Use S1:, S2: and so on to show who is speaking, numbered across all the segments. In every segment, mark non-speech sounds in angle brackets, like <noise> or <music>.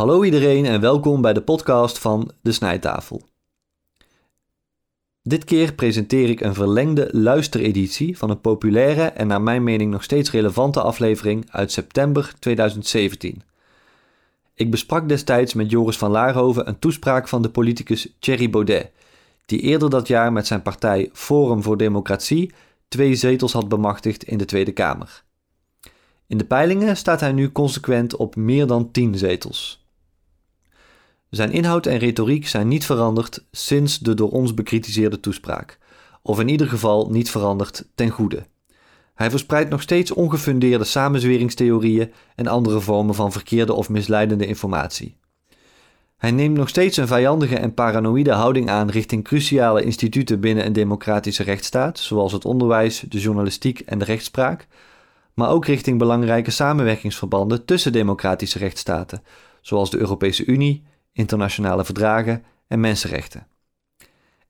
S1: Hallo iedereen en welkom bij de podcast van De Snijtafel. Dit keer presenteer ik een verlengde luistereditie van een populaire en naar mijn mening nog steeds relevante aflevering uit september 2017. Ik besprak destijds met Joris van Laarhoven een toespraak van de politicus Thierry Baudet, die eerder dat jaar met zijn partij Forum voor Democratie twee zetels had bemachtigd in de Tweede Kamer. In de peilingen staat hij nu consequent op meer dan 10 zetels. Zijn inhoud en retoriek zijn niet veranderd sinds de door ons bekritiseerde toespraak, of in ieder geval niet veranderd ten goede. Hij verspreidt nog steeds ongefundeerde samenzweringstheorieën en andere vormen van verkeerde of misleidende informatie. Hij neemt nog steeds een vijandige en paranoïde houding aan richting cruciale instituten binnen een democratische rechtsstaat, zoals het onderwijs, de journalistiek en de rechtspraak, maar ook richting belangrijke samenwerkingsverbanden tussen democratische rechtsstaten, zoals de Europese Unie, internationale verdragen en mensenrechten.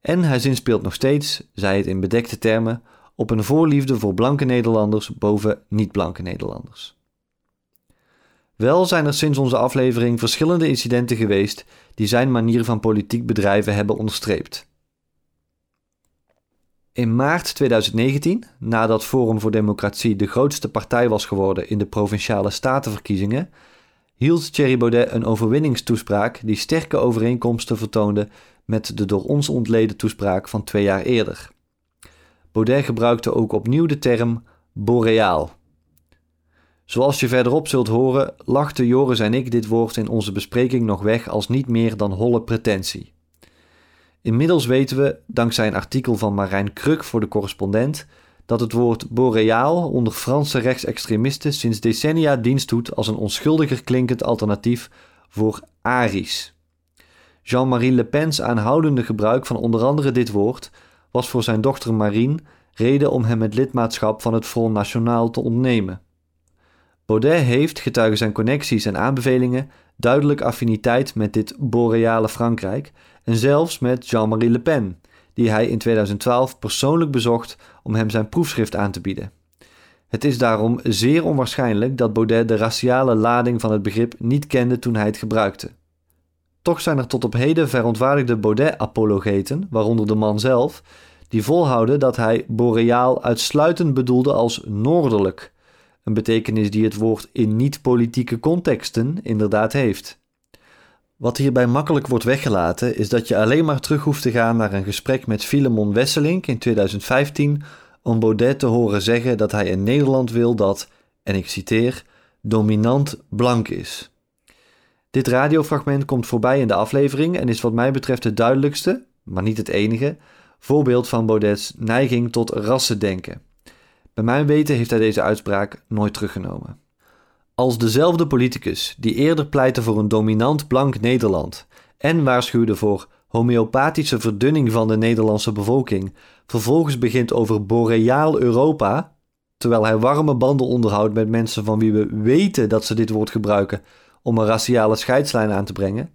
S1: En hij zinspeelt nog steeds, zij het in bedekte termen, op een voorliefde voor blanke Nederlanders boven niet-blanke Nederlanders. Wel zijn er sinds onze aflevering verschillende incidenten geweest die zijn manier van politiek bedrijven hebben onderstreept. In maart 2019, nadat Forum voor Democratie de grootste partij was geworden in de provinciale statenverkiezingen, hield Thierry Baudet een overwinningstoespraak die sterke overeenkomsten vertoonde met de door ons ontleden toespraak van twee jaar eerder. Baudet gebruikte ook opnieuw de term boreaal. Zoals je verderop zult horen, lachten Joris en ik dit woord in onze bespreking nog weg als niet meer dan holle pretentie. Inmiddels weten we, dankzij een artikel van Marijn Kruk voor de correspondent, dat het woord boreaal onder Franse rechtsextremisten sinds decennia dienst doet als een onschuldiger klinkend alternatief voor Aries. Jean-Marie Le Pen's aanhoudende gebruik van onder andere dit woord was voor zijn dochter Marine reden om hem het lidmaatschap van het Front National te ontnemen. Baudet heeft, getuige zijn connecties en aanbevelingen, duidelijk affiniteit met dit boreale Frankrijk en zelfs met Jean-Marie Le Pen, die hij in 2012 persoonlijk bezocht om hem zijn proefschrift aan te bieden. Het is daarom zeer onwaarschijnlijk dat Baudet de raciale lading van het begrip niet kende toen hij het gebruikte. Toch zijn er tot op heden verontwaardigde Baudet-apologeten, waaronder de man zelf, die volhouden dat hij boreaal uitsluitend bedoelde als noordelijk, een betekenis die het woord in niet-politieke contexten inderdaad heeft. Wat hierbij makkelijk wordt weggelaten is dat je alleen maar terug hoeft te gaan naar een gesprek met Filemon Wesselink in 2015 om Baudet te horen zeggen dat hij een Nederland wil dat, en ik citeer, dominant blank is. Dit radiofragment komt voorbij in de aflevering en is wat mij betreft het duidelijkste, maar niet het enige, voorbeeld van Baudet's neiging tot rassendenken. Bij mijn weten heeft hij deze uitspraak nooit teruggenomen. Als dezelfde politicus die eerder pleitte voor een dominant blank Nederland en waarschuwde voor homeopathische verdunning van de Nederlandse bevolking, vervolgens begint over boreaal Europa, terwijl hij warme banden onderhoudt met mensen van wie we weten dat ze dit woord gebruiken om een raciale scheidslijn aan te brengen,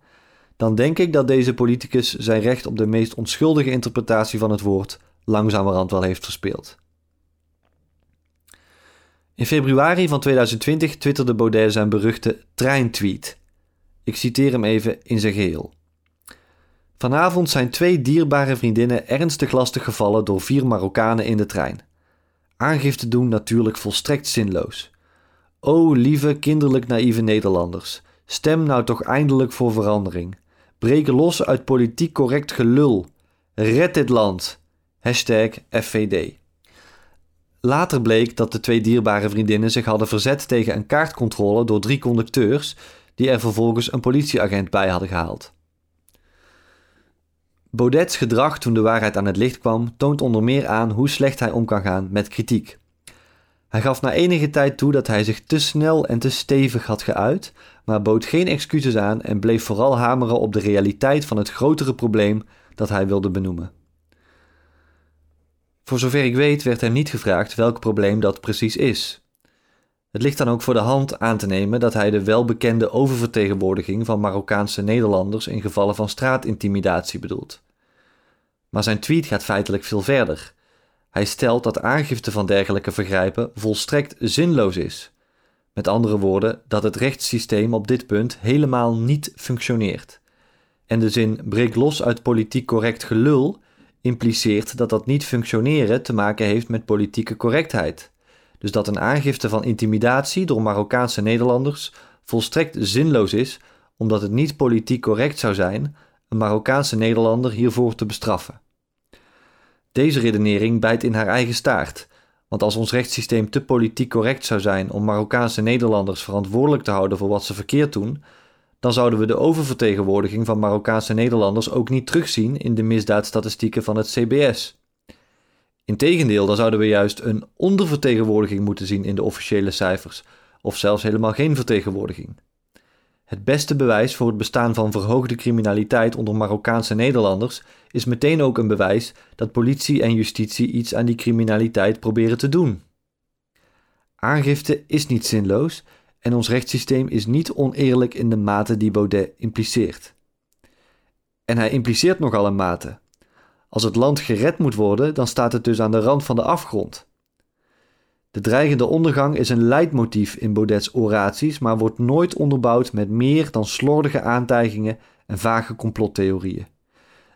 S1: dan denk ik dat deze politicus zijn recht op de meest onschuldige interpretatie van het woord langzamerhand wel heeft verspeeld. In februari van 2020 twitterde Baudet zijn beruchte treintweet. Ik citeer hem even in zijn geheel. Vanavond zijn twee dierbare vriendinnen ernstig lastig gevallen door vier Marokkanen in de trein. Aangifte doen natuurlijk volstrekt zinloos. O lieve kinderlijk naïeve Nederlanders, stem nou toch eindelijk voor verandering. Breek los uit politiek correct gelul. Red dit land. Hashtag FVD. Later bleek dat de twee dierbare vriendinnen zich hadden verzet tegen een kaartcontrole door drie conducteurs, die er vervolgens een politieagent bij hadden gehaald. Baudet's gedrag toen de waarheid aan het licht kwam, toont onder meer aan hoe slecht hij om kan gaan met kritiek. Hij gaf na enige tijd toe dat hij zich te snel en te stevig had geuit, maar bood geen excuses aan en bleef vooral hameren op de realiteit van het grotere probleem dat hij wilde benoemen. Voor zover ik weet werd hem niet gevraagd welk probleem dat precies is. Het ligt dan ook voor de hand aan te nemen dat hij de welbekende oververtegenwoordiging van Marokkaanse Nederlanders in gevallen van straatintimidatie bedoelt. Maar zijn tweet gaat feitelijk veel verder. Hij stelt dat aangifte van dergelijke vergrijpen volstrekt zinloos is. Met andere woorden, dat het rechtssysteem op dit punt helemaal niet functioneert. En de zin breek los uit politiek correct gelul impliceert dat dat niet functioneren te maken heeft met politieke correctheid. Dus dat een aangifte van intimidatie door Marokkaanse Nederlanders volstrekt zinloos is, omdat het niet politiek correct zou zijn een Marokkaanse Nederlander hiervoor te bestraffen. Deze redenering bijt in haar eigen staart, want als ons rechtssysteem te politiek correct zou zijn om Marokkaanse Nederlanders verantwoordelijk te houden voor wat ze verkeerd doen, dan zouden we de oververtegenwoordiging van Marokkaanse Nederlanders ook niet terugzien in de misdaadstatistieken van het CBS. Integendeel, dan zouden we juist een ondervertegenwoordiging moeten zien in de officiële cijfers, of zelfs helemaal geen vertegenwoordiging. Het beste bewijs voor het bestaan van verhoogde criminaliteit onder Marokkaanse Nederlanders is meteen ook een bewijs dat politie en justitie iets aan die criminaliteit proberen te doen. Aangifte is niet zinloos en ons rechtssysteem is niet oneerlijk in de mate die Baudet impliceert. En hij impliceert nogal een mate. Als het land gered moet worden, dan staat het dus aan de rand van de afgrond. De dreigende ondergang is een leidmotief in Baudet's oraties, maar wordt nooit onderbouwd met meer dan slordige aantijgingen en vage complottheorieën.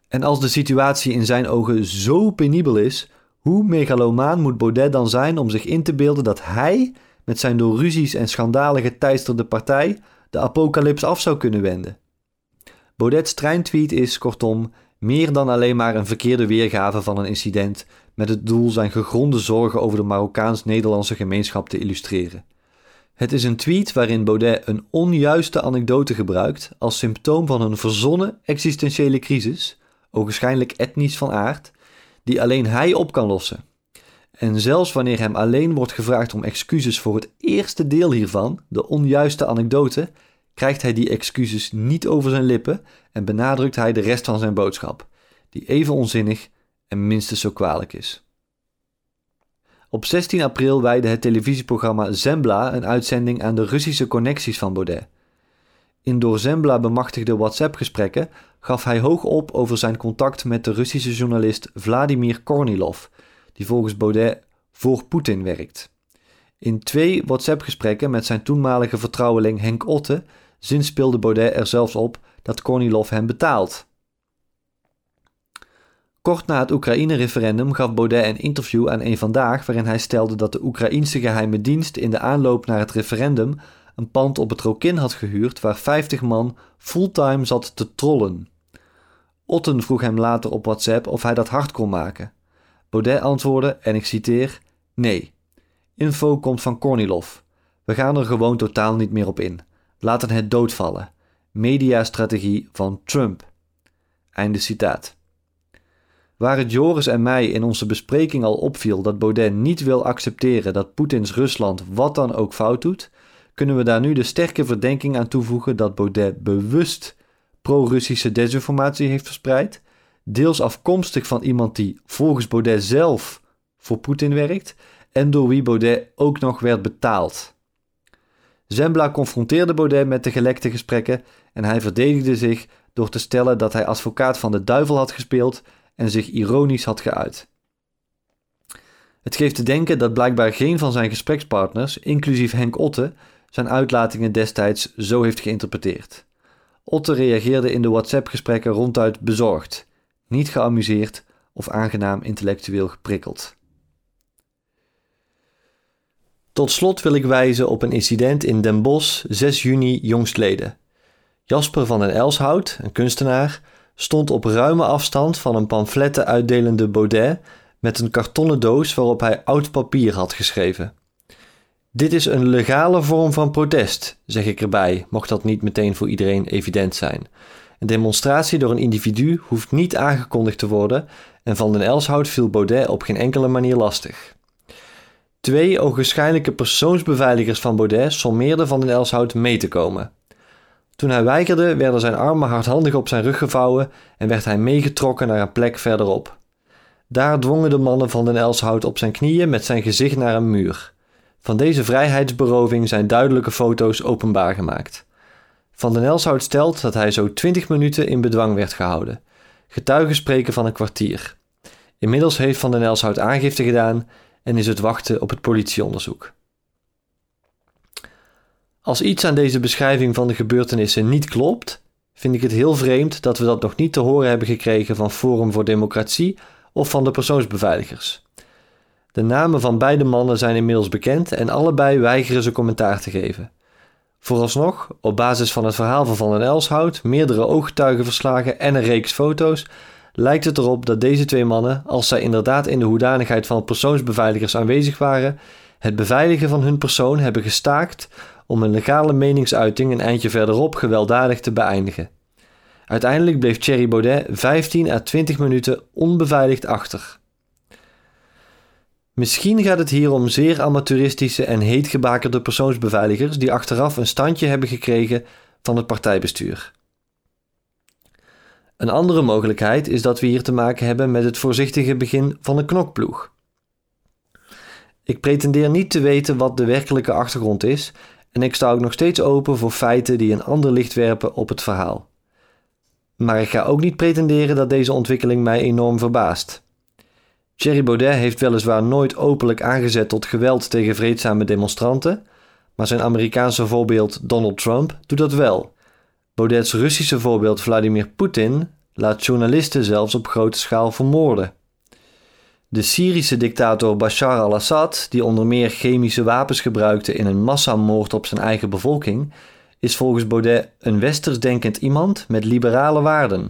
S1: En als de situatie in zijn ogen zo penibel is, hoe megalomaan moet Baudet dan zijn om zich in te beelden dat hij, met zijn door ruzies en schandalen geteisterde partij, de apocalyps af zou kunnen wenden? Baudet's treintweet is, kortom, meer dan alleen maar een verkeerde weergave van een incident met het doel zijn gegronde zorgen over de Marokkaans-Nederlandse gemeenschap te illustreren. Het is een tweet waarin Baudet een onjuiste anekdote gebruikt als symptoom van een verzonnen existentiële crisis, ogenschijnlijk etnisch van aard, die alleen hij op kan lossen. En zelfs wanneer hem alleen wordt gevraagd om excuses voor het eerste deel hiervan, de onjuiste anekdote, krijgt hij die excuses niet over zijn lippen en benadrukt hij de rest van zijn boodschap, die even onzinnig en minstens zo kwalijk is. Op 16 april wijde het televisieprogramma Zembla een uitzending aan de Russische connecties van Baudet. In door Zembla bemachtigde WhatsApp-gesprekken gaf hij hoog op over zijn contact met de Russische journalist Vladimir Kornilov, die volgens Baudet voor Poetin werkt. In twee WhatsApp-gesprekken met zijn toenmalige vertrouweling Henk Otte zinspeelde Baudet er zelfs op dat Kornilov hem betaalt. Kort na het Oekraïne-referendum gaf Baudet een interview aan een vandaag waarin hij stelde dat de Oekraïense geheime dienst in de aanloop naar het referendum een pand op het Rokin had gehuurd waar 50 man fulltime zat te trollen. Otten vroeg hem later op WhatsApp of hij dat hard kon maken. Baudet antwoordde, en ik citeer: Nee. Info komt van Kornilov. We gaan er gewoon totaal niet meer op in. Laten het doodvallen. Mediastrategie van Trump. Einde citaat. Waar het Joris en mij in onze bespreking al opviel dat Baudet niet wil accepteren dat Poetins Rusland wat dan ook fout doet, kunnen we daar nu de sterke verdenking aan toevoegen dat Baudet bewust pro-Russische desinformatie heeft verspreid, deels afkomstig van iemand die volgens Baudet zelf voor Poetin werkt en door wie Baudet ook nog werd betaald. Zembla confronteerde Baudet met de gelekte gesprekken en hij verdedigde zich door te stellen dat hij advocaat van de duivel had gespeeld en zich ironisch had geuit. Het geeft te denken dat blijkbaar geen van zijn gesprekspartners, inclusief Henk Otte, zijn uitlatingen destijds zo heeft geïnterpreteerd. Otte reageerde in de WhatsApp-gesprekken ronduit bezorgd, niet geamuseerd of aangenaam intellectueel geprikkeld. Tot slot wil ik wijzen op een incident in Den Bosch 6 juni jongstleden. Jasper van den Elshout, een kunstenaar, stond op ruime afstand van een pamfletten uitdelende Baudet met een kartonnen doos waarop hij oud papier had geschreven. Dit is een legale vorm van protest, zeg ik erbij, mocht dat niet meteen voor iedereen evident zijn. Een demonstratie door een individu hoeft niet aangekondigd te worden en van den Elshout viel Baudet op geen enkele manier lastig. Twee ogenschijnlijke persoonsbeveiligers van Baudet sommeerden van den Elshout mee te komen. Toen hij weigerde, werden zijn armen hardhandig op zijn rug gevouwen en werd hij meegetrokken naar een plek verderop. Daar dwongen de mannen van den Elshout op zijn knieën met zijn gezicht naar een muur. Van deze vrijheidsberoving zijn duidelijke foto's openbaar gemaakt. Van den Elshout stelt dat hij zo twintig minuten in bedwang werd gehouden. Getuigen spreken van een kwartier. Inmiddels heeft Van den Elshout aangifte gedaan en is het wachten op het politieonderzoek. Als iets aan deze beschrijving van de gebeurtenissen niet klopt, vind ik het heel vreemd dat we dat nog niet te horen hebben gekregen van Forum voor Democratie of van de persoonsbeveiligers. De namen van beide mannen zijn inmiddels bekend en allebei weigeren ze commentaar te geven. Vooralsnog, op basis van het verhaal van Van den Elshout, meerdere ooggetuigenverslagen en een reeks foto's, lijkt het erop dat deze twee mannen, als zij inderdaad in de hoedanigheid van persoonsbeveiligers aanwezig waren, het beveiligen van hun persoon hebben gestaakt om een legale meningsuiting een eindje verderop gewelddadig te beëindigen. Uiteindelijk bleef Thierry Baudet 15 à 20 minuten onbeveiligd achter. Misschien gaat het hier om zeer amateuristische en heetgebakerde persoonsbeveiligers die achteraf een standje hebben gekregen van het partijbestuur. Een andere mogelijkheid is dat we hier te maken hebben met het voorzichtige begin van een knokploeg. Ik pretendeer niet te weten wat de werkelijke achtergrond is en ik sta ook nog steeds open voor feiten die een ander licht werpen op het verhaal. Maar ik ga ook niet pretenderen dat deze ontwikkeling mij enorm verbaast. Thierry Baudet heeft weliswaar nooit openlijk aangezet tot geweld tegen vreedzame demonstranten, maar zijn Amerikaanse voorbeeld Donald Trump doet dat wel. Baudets Russische voorbeeld Vladimir Poetin laat journalisten zelfs op grote schaal vermoorden. De Syrische dictator Bashar al-Assad, die onder meer chemische wapens gebruikte in een massamoord op zijn eigen bevolking, is volgens Baudet een westers denkend iemand met liberale waarden.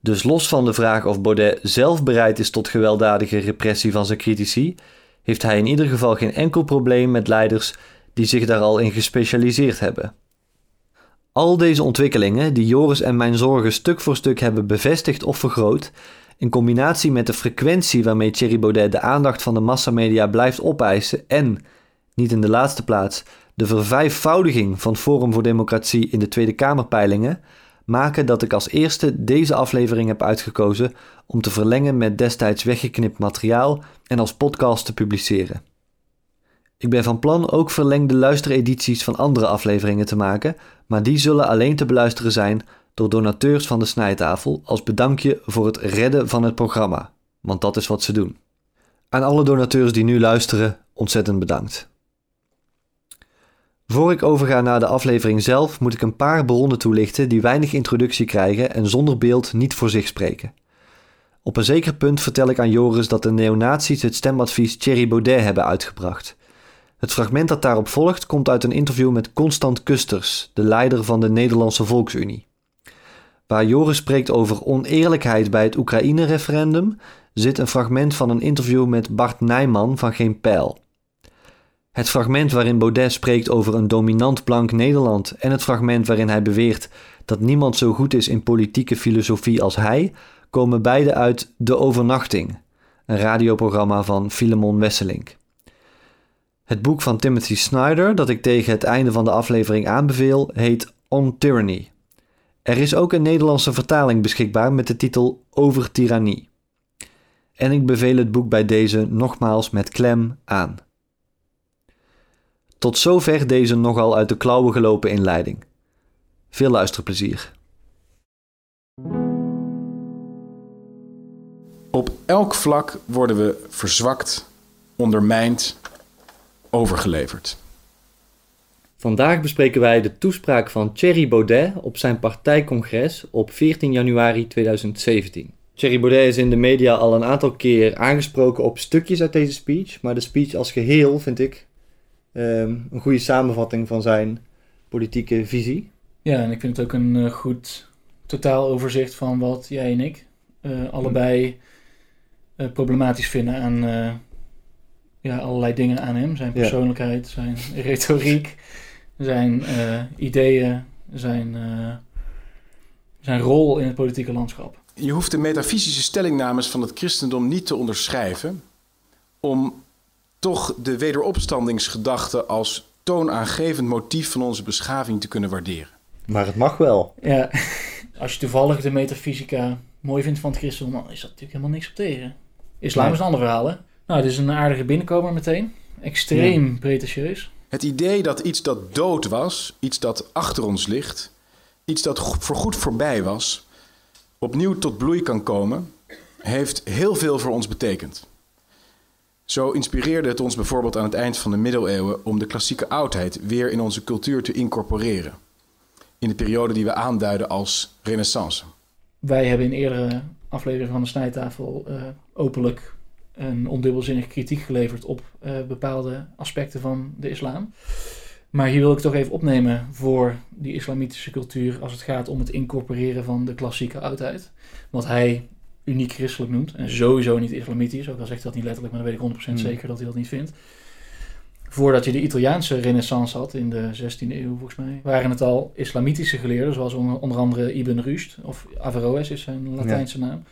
S1: Dus los van de vraag of Baudet zelf bereid is tot gewelddadige repressie van zijn critici, heeft hij in ieder geval geen enkel probleem met leiders die zich daar al in gespecialiseerd hebben. Al deze ontwikkelingen, die Joris en mijn zorgen stuk voor stuk hebben bevestigd of vergroot, in combinatie met de frequentie waarmee Thierry Baudet de aandacht van de massamedia blijft opeisen en, niet in de laatste plaats, de vervijfvoudiging van Forum voor Democratie in de Tweede Kamerpeilingen, maken dat ik als eerste deze aflevering heb uitgekozen om te verlengen met destijds weggeknipt materiaal en als podcast te publiceren. Ik ben van plan ook verlengde luisteredities van andere afleveringen te maken, maar die zullen alleen te beluisteren zijn door donateurs van de snijtafel als bedankje voor het redden van het programma, want dat is wat ze doen. Aan alle donateurs die nu luisteren, ontzettend bedankt. Voor ik overga naar de aflevering zelf, moet ik een paar bronnen toelichten die weinig introductie krijgen en zonder beeld niet voor zich spreken. Op een zeker punt vertel ik aan Joris dat de neonazies het stemadvies Thierry Baudet hebben uitgebracht. Het fragment dat daarop volgt komt uit een interview met Constant Kusters, de leider van de Nederlandse Volksunie. Waar Joris spreekt over oneerlijkheid bij het Oekraïne-referendum, zit een fragment van een interview met Bart Nijman van Geen Pijl. Het fragment waarin Baudet spreekt over een dominant blank Nederland en het fragment waarin hij beweert dat niemand zo goed is in politieke filosofie als hij, komen beide uit De Overnachting, een radioprogramma van Filemon Wesselink. Het boek van Timothy Snyder, dat ik tegen het einde van de aflevering aanbeveel, heet On Tyranny. Er is ook een Nederlandse vertaling beschikbaar met de titel Over tirannie. En ik beveel het boek bij deze nogmaals met klem aan. Tot zover deze nogal uit de klauwen gelopen inleiding. Veel luisterplezier.
S2: Op elk vlak worden we verzwakt, ondermijnd, overgeleverd.
S1: Vandaag bespreken wij de toespraak van Thierry Baudet op zijn partijcongres op 14 januari 2017. Thierry Baudet is in de media al een aantal keer aangesproken op stukjes uit deze speech, maar de speech als geheel vind ik Ehm, een goede samenvatting van zijn politieke visie.
S3: Ja, en ik vind het ook een uh, goed totaaloverzicht van wat jij en ik uh, allebei uh, problematisch vinden aan ja, allerlei dingen aan hem. Zijn persoonlijkheid, zijn retoriek, zijn ideeën, zijn, zijn rol in het politieke landschap.
S2: Je hoeft de metafysische stellingnames van het christendom niet te onderschrijven om toch de wederopstandingsgedachte als toonaangevend motief van onze beschaving te kunnen waarderen.
S1: Maar het mag wel.
S3: Ja, <laughs> als je toevallig de metafysica mooi vindt van het christendom, dan is dat natuurlijk helemaal niks op tegen. Islam is een ander verhaal, hè? Nou, dit is een aardige binnenkomer meteen. Extreem ja. pretentieus.
S2: Het idee dat iets dat dood was, iets dat achter ons ligt, iets dat voorgoed voorbij was, opnieuw tot bloei kan komen, heeft heel veel voor ons betekend. Zo inspireerde het ons bijvoorbeeld aan het eind van de middeleeuwen om de klassieke oudheid weer in onze cultuur te incorporeren. In de periode die we aanduiden als renaissance.
S3: Wij hebben in eerdere afleveringen van de snijtafel uh, openlijk een ondubbelzinnige kritiek geleverd op uh, bepaalde aspecten van de islam. Maar hier wil ik toch even opnemen voor die islamitische cultuur als het gaat om het incorporeren van de klassieke oudheid. Wat hij uniek christelijk noemt en sowieso niet islamitisch, ook al zegt hij dat niet letterlijk, maar dan weet ik 100% hmm. zeker dat hij dat niet vindt. Voordat je de Italiaanse renaissance had in de 16e eeuw volgens mij, waren het al islamitische geleerden, zoals onder andere Ibn Rushd, of Averroes is zijn Latijnse naam,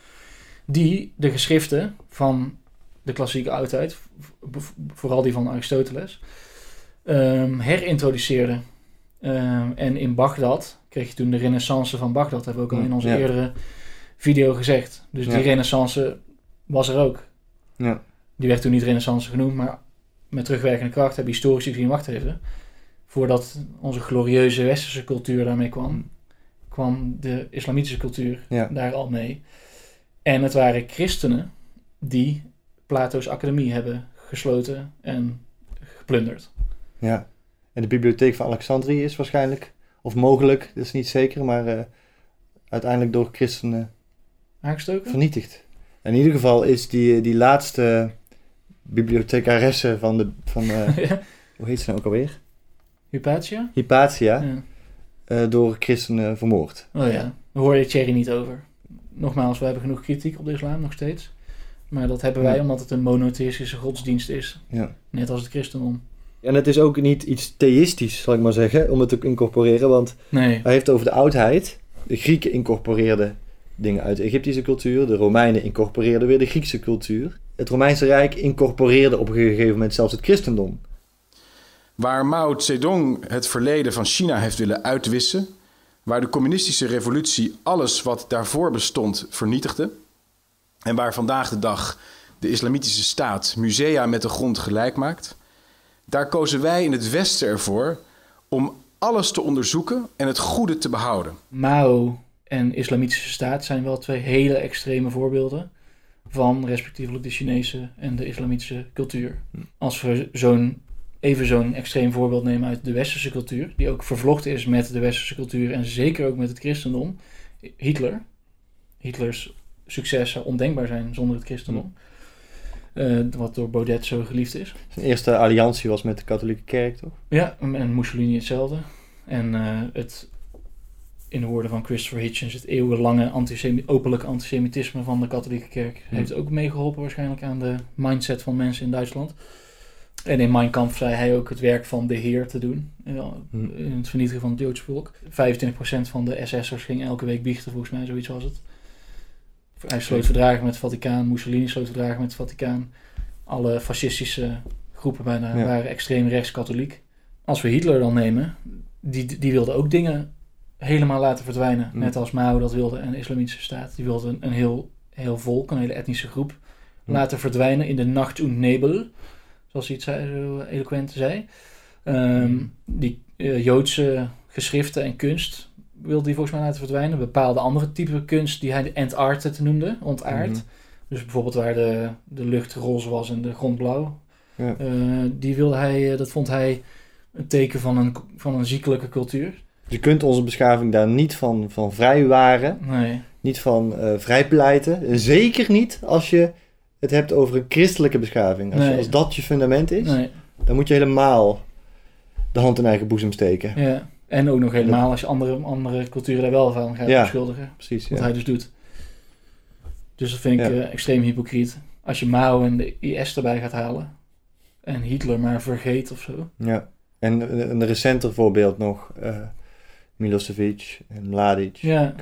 S3: die de geschriften van de klassieke oudheid, vooral die van Aristoteles, um, herintroduceerde. Um, en in Bagdad kreeg je toen de renaissance van Bagdad. Hebben we ook al in onze eerdere video gezegd. Dus die renaissance was er ook.
S1: Ja.
S3: Die werd toen niet renaissance genoemd, maar met terugwerkende kracht hebben historici gezien, wacht even. Voordat onze glorieuze westerse cultuur daarmee kwam, kwam de islamitische cultuur daar al mee. En het waren christenen die Plato's academie hebben gesloten en geplunderd.
S1: Ja, en de bibliotheek van Alexandrië is waarschijnlijk, of mogelijk, dat is niet zeker, maar uh, uiteindelijk door christenen
S3: aangestoken?
S1: Vernietigd. In ieder geval is die, die laatste bibliothecaresse van de, van, <laughs> ja. hoe heet ze nou ook alweer?
S3: Hypatia?
S1: Hypatia, ja. uh, door christenen vermoord.
S3: Oh ja, daar hoor je Thierry niet over. Nogmaals, we hebben genoeg kritiek op de islam nog steeds. Maar dat hebben wij omdat het een monotheïstische godsdienst is.
S1: Ja.
S3: Net als het christendom.
S1: En het is ook niet iets theïstisch, zal ik maar zeggen, om het te incorporeren. Want
S3: nee.
S1: hij heeft over de oudheid. De Grieken incorporeerden dingen uit de Egyptische cultuur. De Romeinen incorporeerden weer de Griekse cultuur. Het Romeinse Rijk incorporeerde op een gegeven moment zelfs het christendom.
S2: Waar Mao Zedong het verleden van China heeft willen uitwissen, waar de communistische revolutie alles wat daarvoor bestond vernietigde, en waar vandaag de dag de islamitische staat musea met de grond gelijk maakt, daar kozen wij in het Westen ervoor om alles te onderzoeken en het goede te behouden.
S3: Mao en islamitische staat zijn wel twee hele extreme voorbeelden van respectievelijk de Chinese en de islamitische cultuur. Als we zo'n even zo'n extreem voorbeeld nemen uit de westerse cultuur, die ook vervlochten is met de westerse cultuur en zeker ook met het christendom, Hitler. Hitlers succes zou ondenkbaar zijn zonder het christendom. Uh, wat door Baudet zo geliefd is.
S1: Zijn eerste alliantie was met de katholieke kerk, toch?
S3: Ja, en Mussolini hetzelfde. En uh, het, in de woorden van Christopher Hitchens, het eeuwenlange antisemi openlijke antisemitisme van de katholieke kerk heeft ook meegeholpen waarschijnlijk aan de mindset van mensen in Duitsland. En in Mein Kampf zei hij ook het werk van de Heer te doen. In het vernietigen van het Joodse volk. 25% van de SS'ers ging elke week biechten, volgens mij, zoiets was het. Hij sloot verdragen met het Vaticaan, Mussolini sloot verdragen met het Vaticaan. Alle fascistische groepen bijna waren extreem rechts-katholiek. Als we Hitler dan nemen, die, die wilde ook dingen helemaal laten verdwijnen. Net als Mao dat wilde en de islamitische staat. Die wilde een heel, heel volk, een hele etnische groep, laten verdwijnen in de Nacht und Nebel. Zoals hij het zei, zo eloquent zei. Ehm, die uh, Joodse geschriften en kunst wilde hij volgens mij laten verdwijnen. Bepaalde andere type kunst die hij entarted noemde, ontaard. Mhm. Dus bijvoorbeeld waar de, de lucht roze was en de grond blauw. Ja. Uh, die wilde hij, eh, dat vond hij een teken van een, van een ziekelijke cultuur.
S1: Je kunt onze beschaving daar niet van, van vrijwaren.
S3: Nee.
S1: Niet van uh, vrijpleiten. Zeker niet als je het hebt over een christelijke beschaving. Als, als dat je fundament is,
S3: nee.
S1: dan moet je helemaal de hand in eigen boezem steken.
S3: Ja. En ook nog helemaal als je andere, andere culturen daar wel van gaat beschuldigen.
S1: Precies,
S3: wat hij dus doet. Dus dat vind ik uh, extreem hypocriet. Als je Mao en de IS erbij gaat halen. En Hitler maar vergeet of zo.
S1: Ja. En een, recenter voorbeeld nog. Uh, Milosevic en Mladic.
S3: Ja.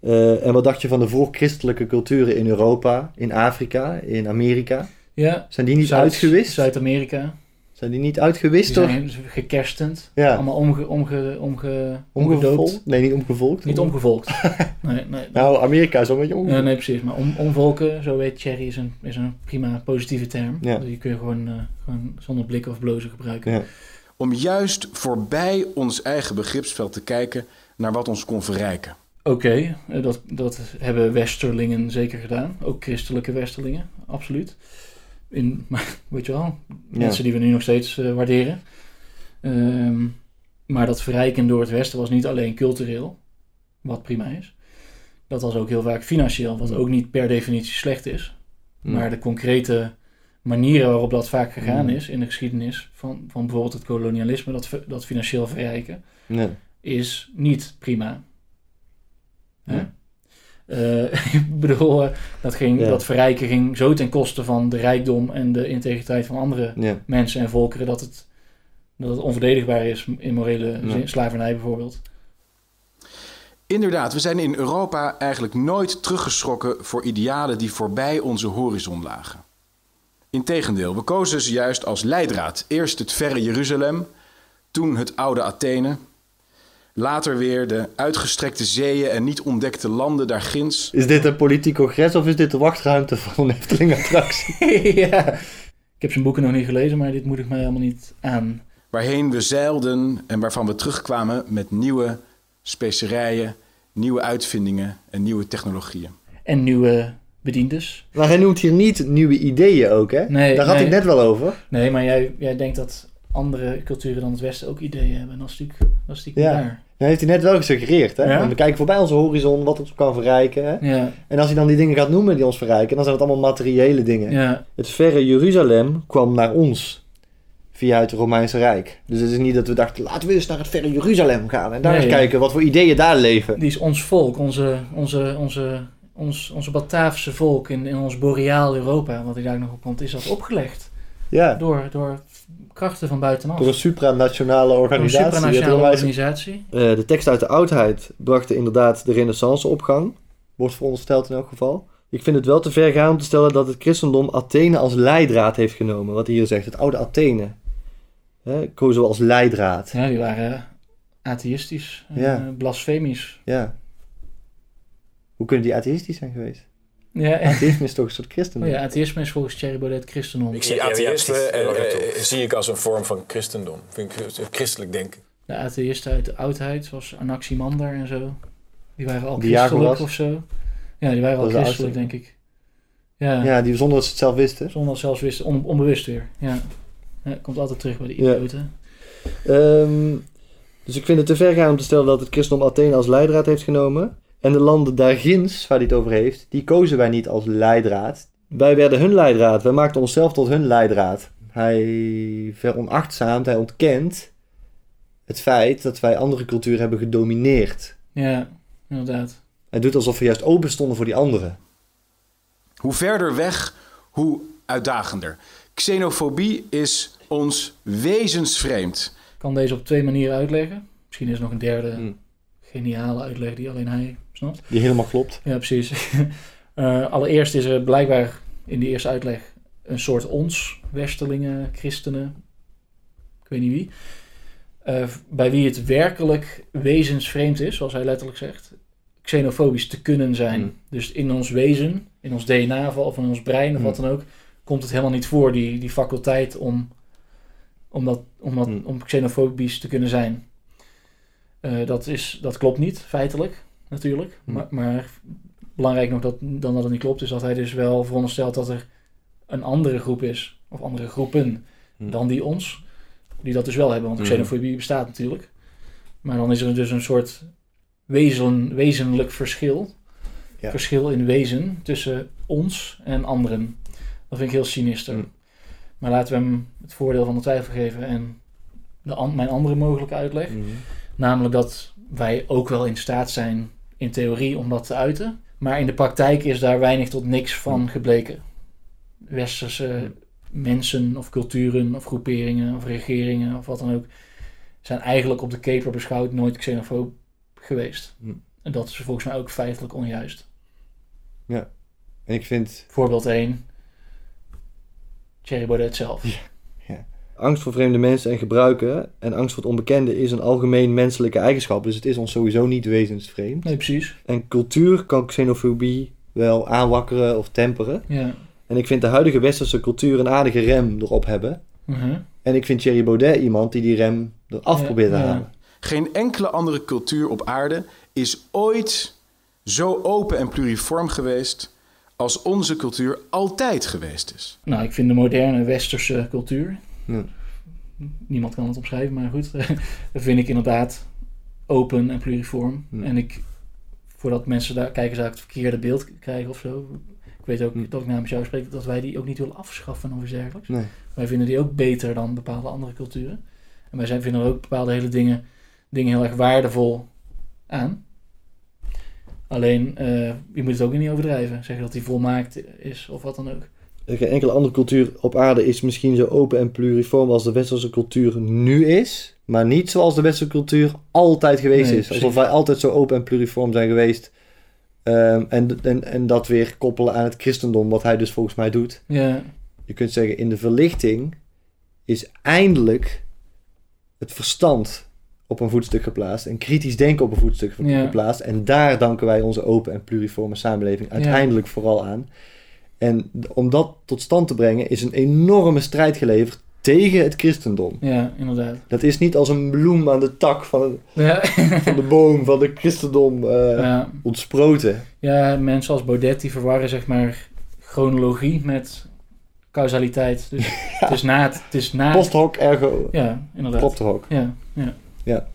S1: Uh, en wat dacht je van de voorchristelijke culturen in Europa, in Afrika, in Amerika?
S3: Ja.
S1: Zijn die niet uitgewist?
S3: Zuid-Amerika.
S1: Zijn die niet uitgewist?
S3: Die zijn gekerstend. Ja. Allemaal omge, omge, omge, omgedoopt.
S1: Nee, niet omgevolkt.
S3: Niet omgevolkt. <laughs> nee, nee,
S1: nou, Amerika is wel een beetje omgevolkt.
S3: nee, precies. Maar om, omvolken, zo weet Cherry, is een, is een prima positieve term. Ja. Die kun je gewoon, uh, gewoon zonder blikken of blozen gebruiken.
S1: Ja.
S2: Om juist voorbij ons eigen begripsveld te kijken naar wat ons kon verrijken.
S3: Oké, eh, dat, dat hebben westerlingen zeker gedaan. Ook christelijke westerlingen, absoluut. In, <laughs> weet je wel, mensen die we nu nog steeds uh, waarderen. Ehm, maar dat verrijken door het Westen was niet alleen cultureel, wat prima is. Dat was ook heel vaak financieel, wat ook niet per definitie slecht is. Maar de concrete manieren waarop dat vaak gegaan is in de geschiedenis van, van bijvoorbeeld het kolonialisme, dat, dat financieel verrijken, is niet prima. Uh, <laughs> ik bedoel, eh, dat, ging, dat verrijken ging zo ten koste van de rijkdom en de integriteit van andere mensen en volkeren dat het, dat het onverdedigbaar is in morele zin, slavernij bijvoorbeeld.
S2: Inderdaad, we zijn in Europa eigenlijk nooit teruggeschrokken voor idealen die voorbij onze horizon lagen. Integendeel, we kozen ze juist als leidraad. Eerst het verre Jeruzalem, toen het oude Athene, later weer de uitgestrekte zeeën en niet ontdekte landen daar ginds.
S1: Is dit een politiek congres of is dit de wachtruimte van een Efteling-attractie? <laughs>
S3: ja, ik heb zijn boeken nog niet gelezen, maar dit moet ik mij helemaal niet aan.
S2: Waarheen we zeilden en waarvan we terugkwamen met nieuwe specerijen, nieuwe uitvindingen en nieuwe technologieën.
S3: En nieuwe bediendes.
S1: Maar hij noemt hier niet nieuwe ideeën ook, hè? Nee, Daar had ik net wel over.
S3: Nee, maar jij, jij denkt dat andere culturen dan het Westen ook ideeën hebben. Dat is natuurlijk, dat is natuurlijk ja.
S1: Dat heeft hij net wel gesuggereerd. Hè? Ja? We kijken voorbij onze horizon, wat ons kan verrijken. Hè? Ja. En als hij dan die dingen gaat noemen die ons verrijken, dan zijn het allemaal materiële dingen. Ja. Het verre Jeruzalem kwam naar ons via het Romeinse Rijk. Dus het is niet dat we dachten, laten we eens naar het verre Jeruzalem gaan en daar eens kijken wat voor ideeën daar leven.
S3: Die is ons volk, onze, onze, onze ons, onze Bataafse volk in, in ons boreaal Europa, wat hij daar nog op komt, is dat opgelegd. Ja. Door, door krachten van buitenaf.
S1: Door een supranationale organisatie.
S3: Een supranationale organisatie.
S1: Uh, de tekst uit de oudheid brachten inderdaad de renaissance op gang. Wordt verondersteld in elk geval. Ik vind het wel te ver gaan om te stellen dat het christendom Athene als leidraad heeft genomen. Wat hij hier zegt, het oude Athene. Hè, kozen we als leidraad.
S3: Ja, die waren atheïstisch, ja. Uh, blasfemisch.
S1: Ja. Hoe kunnen die atheïstisch zijn geweest? Ja, atheïsme is toch een soort christendom?
S3: Oh ja, atheïsme is volgens Thierry Baudet christendom.
S4: Ik zie atheïsme uh, zie ik als een vorm van christendom. Vind ik christelijk denken.
S3: De atheïsten uit de oudheid, zoals Anaximander en zo. Die waren al christelijk of zo. Ja, die waren al christelijk, denk ik.
S1: Ja. ja, die zonder dat ze het zelf wisten.
S3: Zonder dat ze zelf wisten, onbewust weer. Ja. ja. komt altijd terug bij de idioten.
S1: Ehm, dus ik vind het te ver gaan om te stellen dat het christendom Athene als leidraad heeft genomen. En de landen daarginds, waar hij het over heeft, die kozen wij niet als leidraad. Wij werden hun leidraad. Wij maakten onszelf tot hun leidraad. Hij veronachtzaamt, hij ontkent het feit dat wij andere culturen hebben gedomineerd.
S3: Ja, inderdaad.
S1: Hij doet alsof we juist open stonden voor die anderen.
S2: Hoe verder weg, hoe uitdagender. Xenofobie is ons wezensvreemd.
S3: Ik kan deze op twee manieren uitleggen. Misschien is er nog een derde hmm. geniale uitleg die alleen hij snapt.
S1: Die helemaal klopt.
S3: Ja, precies. uh, <laughs> allereerst is er blijkbaar in die eerste uitleg een soort ons, westerlingen, christenen, ik weet niet wie, uh, bij wie het werkelijk wezensvreemd is, zoals hij letterlijk zegt, xenofobisch te kunnen zijn. Hmm. Dus in ons wezen, in ons DNA of in ons brein of wat hmm. dan ook, komt het helemaal niet voor, die, die faculteit om, om, dat, om, dat, hmm. om xenofobisch te kunnen zijn. Uh, dat, is, dat klopt niet, feitelijk natuurlijk. Hm. Maar, maar, belangrijk nog dat, dan dat het niet klopt, is dat hij dus wel veronderstelt dat er een andere groep is, of andere groepen, hm. dan die ons, die dat dus wel hebben. Want hm. xenofobie bestaat natuurlijk. Maar dan is er dus een soort wezen, wezenlijk verschil. Ja. Verschil in wezen tussen ons en anderen. Dat vind ik heel sinister. Maar laten we hem het voordeel van de twijfel geven en de, mijn andere mogelijke uitleg. Namelijk dat wij ook wel in staat zijn in theorie om dat te uiten. Maar in de praktijk is daar weinig tot niks van hmm. gebleken. Westerse mensen of culturen of groeperingen of regeringen of wat dan ook zijn eigenlijk op de keper beschouwd nooit xenofoob geweest. Hmm. En dat is volgens mij ook feitelijk onjuist.
S1: Ja, en ik vind...
S3: Voorbeeld 1. Thierry Baudet zelf. Ja.
S1: Angst voor vreemde mensen en gebruiken en angst voor het onbekende is een algemeen menselijke eigenschap. Dus het is ons sowieso niet wezensvreemd.
S3: Nee, precies.
S1: En cultuur kan xenofobie wel aanwakkeren of temperen. Ja. En ik vind de huidige westerse cultuur een aardige rem erop hebben. Uh En ik vind Thierry Baudet iemand die die rem eraf ja, probeert te halen.
S2: Geen enkele andere cultuur op aarde is ooit zo open en pluriform geweest als onze cultuur altijd geweest is?
S3: Nou, ik vind de moderne westerse cultuur.
S1: Ja.
S3: Niemand kan het omschrijven, maar goed. <laughs> dat vind ik inderdaad open en pluriform.
S1: Ja.
S3: En ik, voordat mensen daar kijken, zou ik het verkeerde beeld krijgen of zo. Ik weet ook dat ik namens jou spreek dat wij die ook niet willen afschaffen of iets dergelijks.
S1: Nee.
S3: Wij vinden die ook beter dan bepaalde andere culturen. En wij zijn, vinden er ook bepaalde hele dingen, dingen heel erg waardevol aan. Alleen, eh, je moet het ook niet overdrijven. Zeggen dat die volmaakt is of wat dan ook.
S1: Geen enkele andere cultuur op aarde is misschien zo open en pluriform als de westerse cultuur nu is. Maar niet zoals de westerse cultuur altijd geweest
S3: Nee,
S1: is.
S3: precies.
S1: Alsof wij altijd zo open en pluriform zijn geweest. Ehm, en, en, en dat weer koppelen aan het christendom, wat hij dus volgens mij doet.
S3: Ja,
S1: Je kunt zeggen, in de verlichting is eindelijk het verstand op een voetstuk geplaatst. En kritisch denken op een voetstuk
S3: Ja.
S1: geplaatst. En daar danken wij onze open en pluriforme samenleving uiteindelijk vooral aan. En om dat tot stand te brengen is een enorme strijd geleverd tegen het christendom.
S3: ja, inderdaad.
S1: Dat is niet als een bloem aan de tak van,
S3: Ja,
S1: van de boom van het christendom eh,
S3: ja.
S1: ontsproten.
S3: ja, mensen als Baudet die verwarren zeg maar chronologie met causaliteit. Dus <laughs> het is na het, het is na
S1: Post hoc ergo
S3: Ja, inderdaad.
S1: propter hoc.
S3: Ja, ja.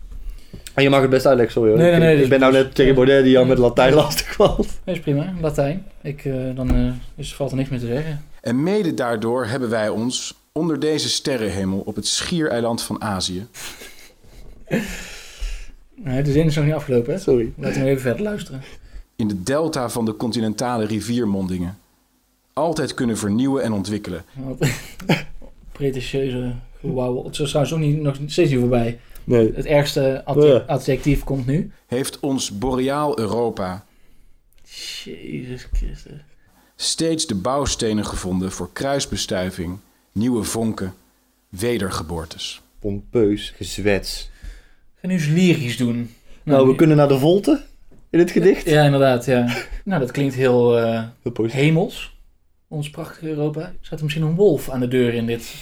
S1: En je mag het best uitleggen, sorry hoor.
S3: Nee, nee,
S1: Ik-
S3: nee,
S1: ik
S3: dus-
S1: ben nou net tegen Baudet die al met Latijn lastig was. <laughs>
S3: Dat is prima. Latijn. Ik, eh, dan eh, is, valt er niks meer te zeggen.
S2: En mede daardoor hebben wij ons onder deze sterrenhemel op het schiereiland van Azië <laughs>
S3: Nee, de zin is nog niet afgelopen. Hè?
S1: Sorry.
S3: Laten we even verder luisteren.
S2: in de delta van de continentale riviermondingen altijd kunnen vernieuwen en ontwikkelen.
S3: Wat pretentieuze gewauwel. Het is trouwens ook niet, nog steeds niet voorbij.
S1: Nee.
S3: Het ergste adjectief komt nu.
S2: Heeft ons boreaal Europa
S3: Jezus Christus.
S2: steeds de bouwstenen gevonden voor kruisbestuiving, nieuwe vonken, wedergeboortes.
S1: Pompeus gezwets.
S3: Ga nu eens lyrisch doen.
S1: Nou, we kunnen naar de volte in het gedicht.
S3: Ja, inderdaad. Ja. nou, dat klinkt heel eh,
S1: Heel positief.
S3: hemels. Ons prachtige Europa. Staat er misschien een wolf aan de deur in dit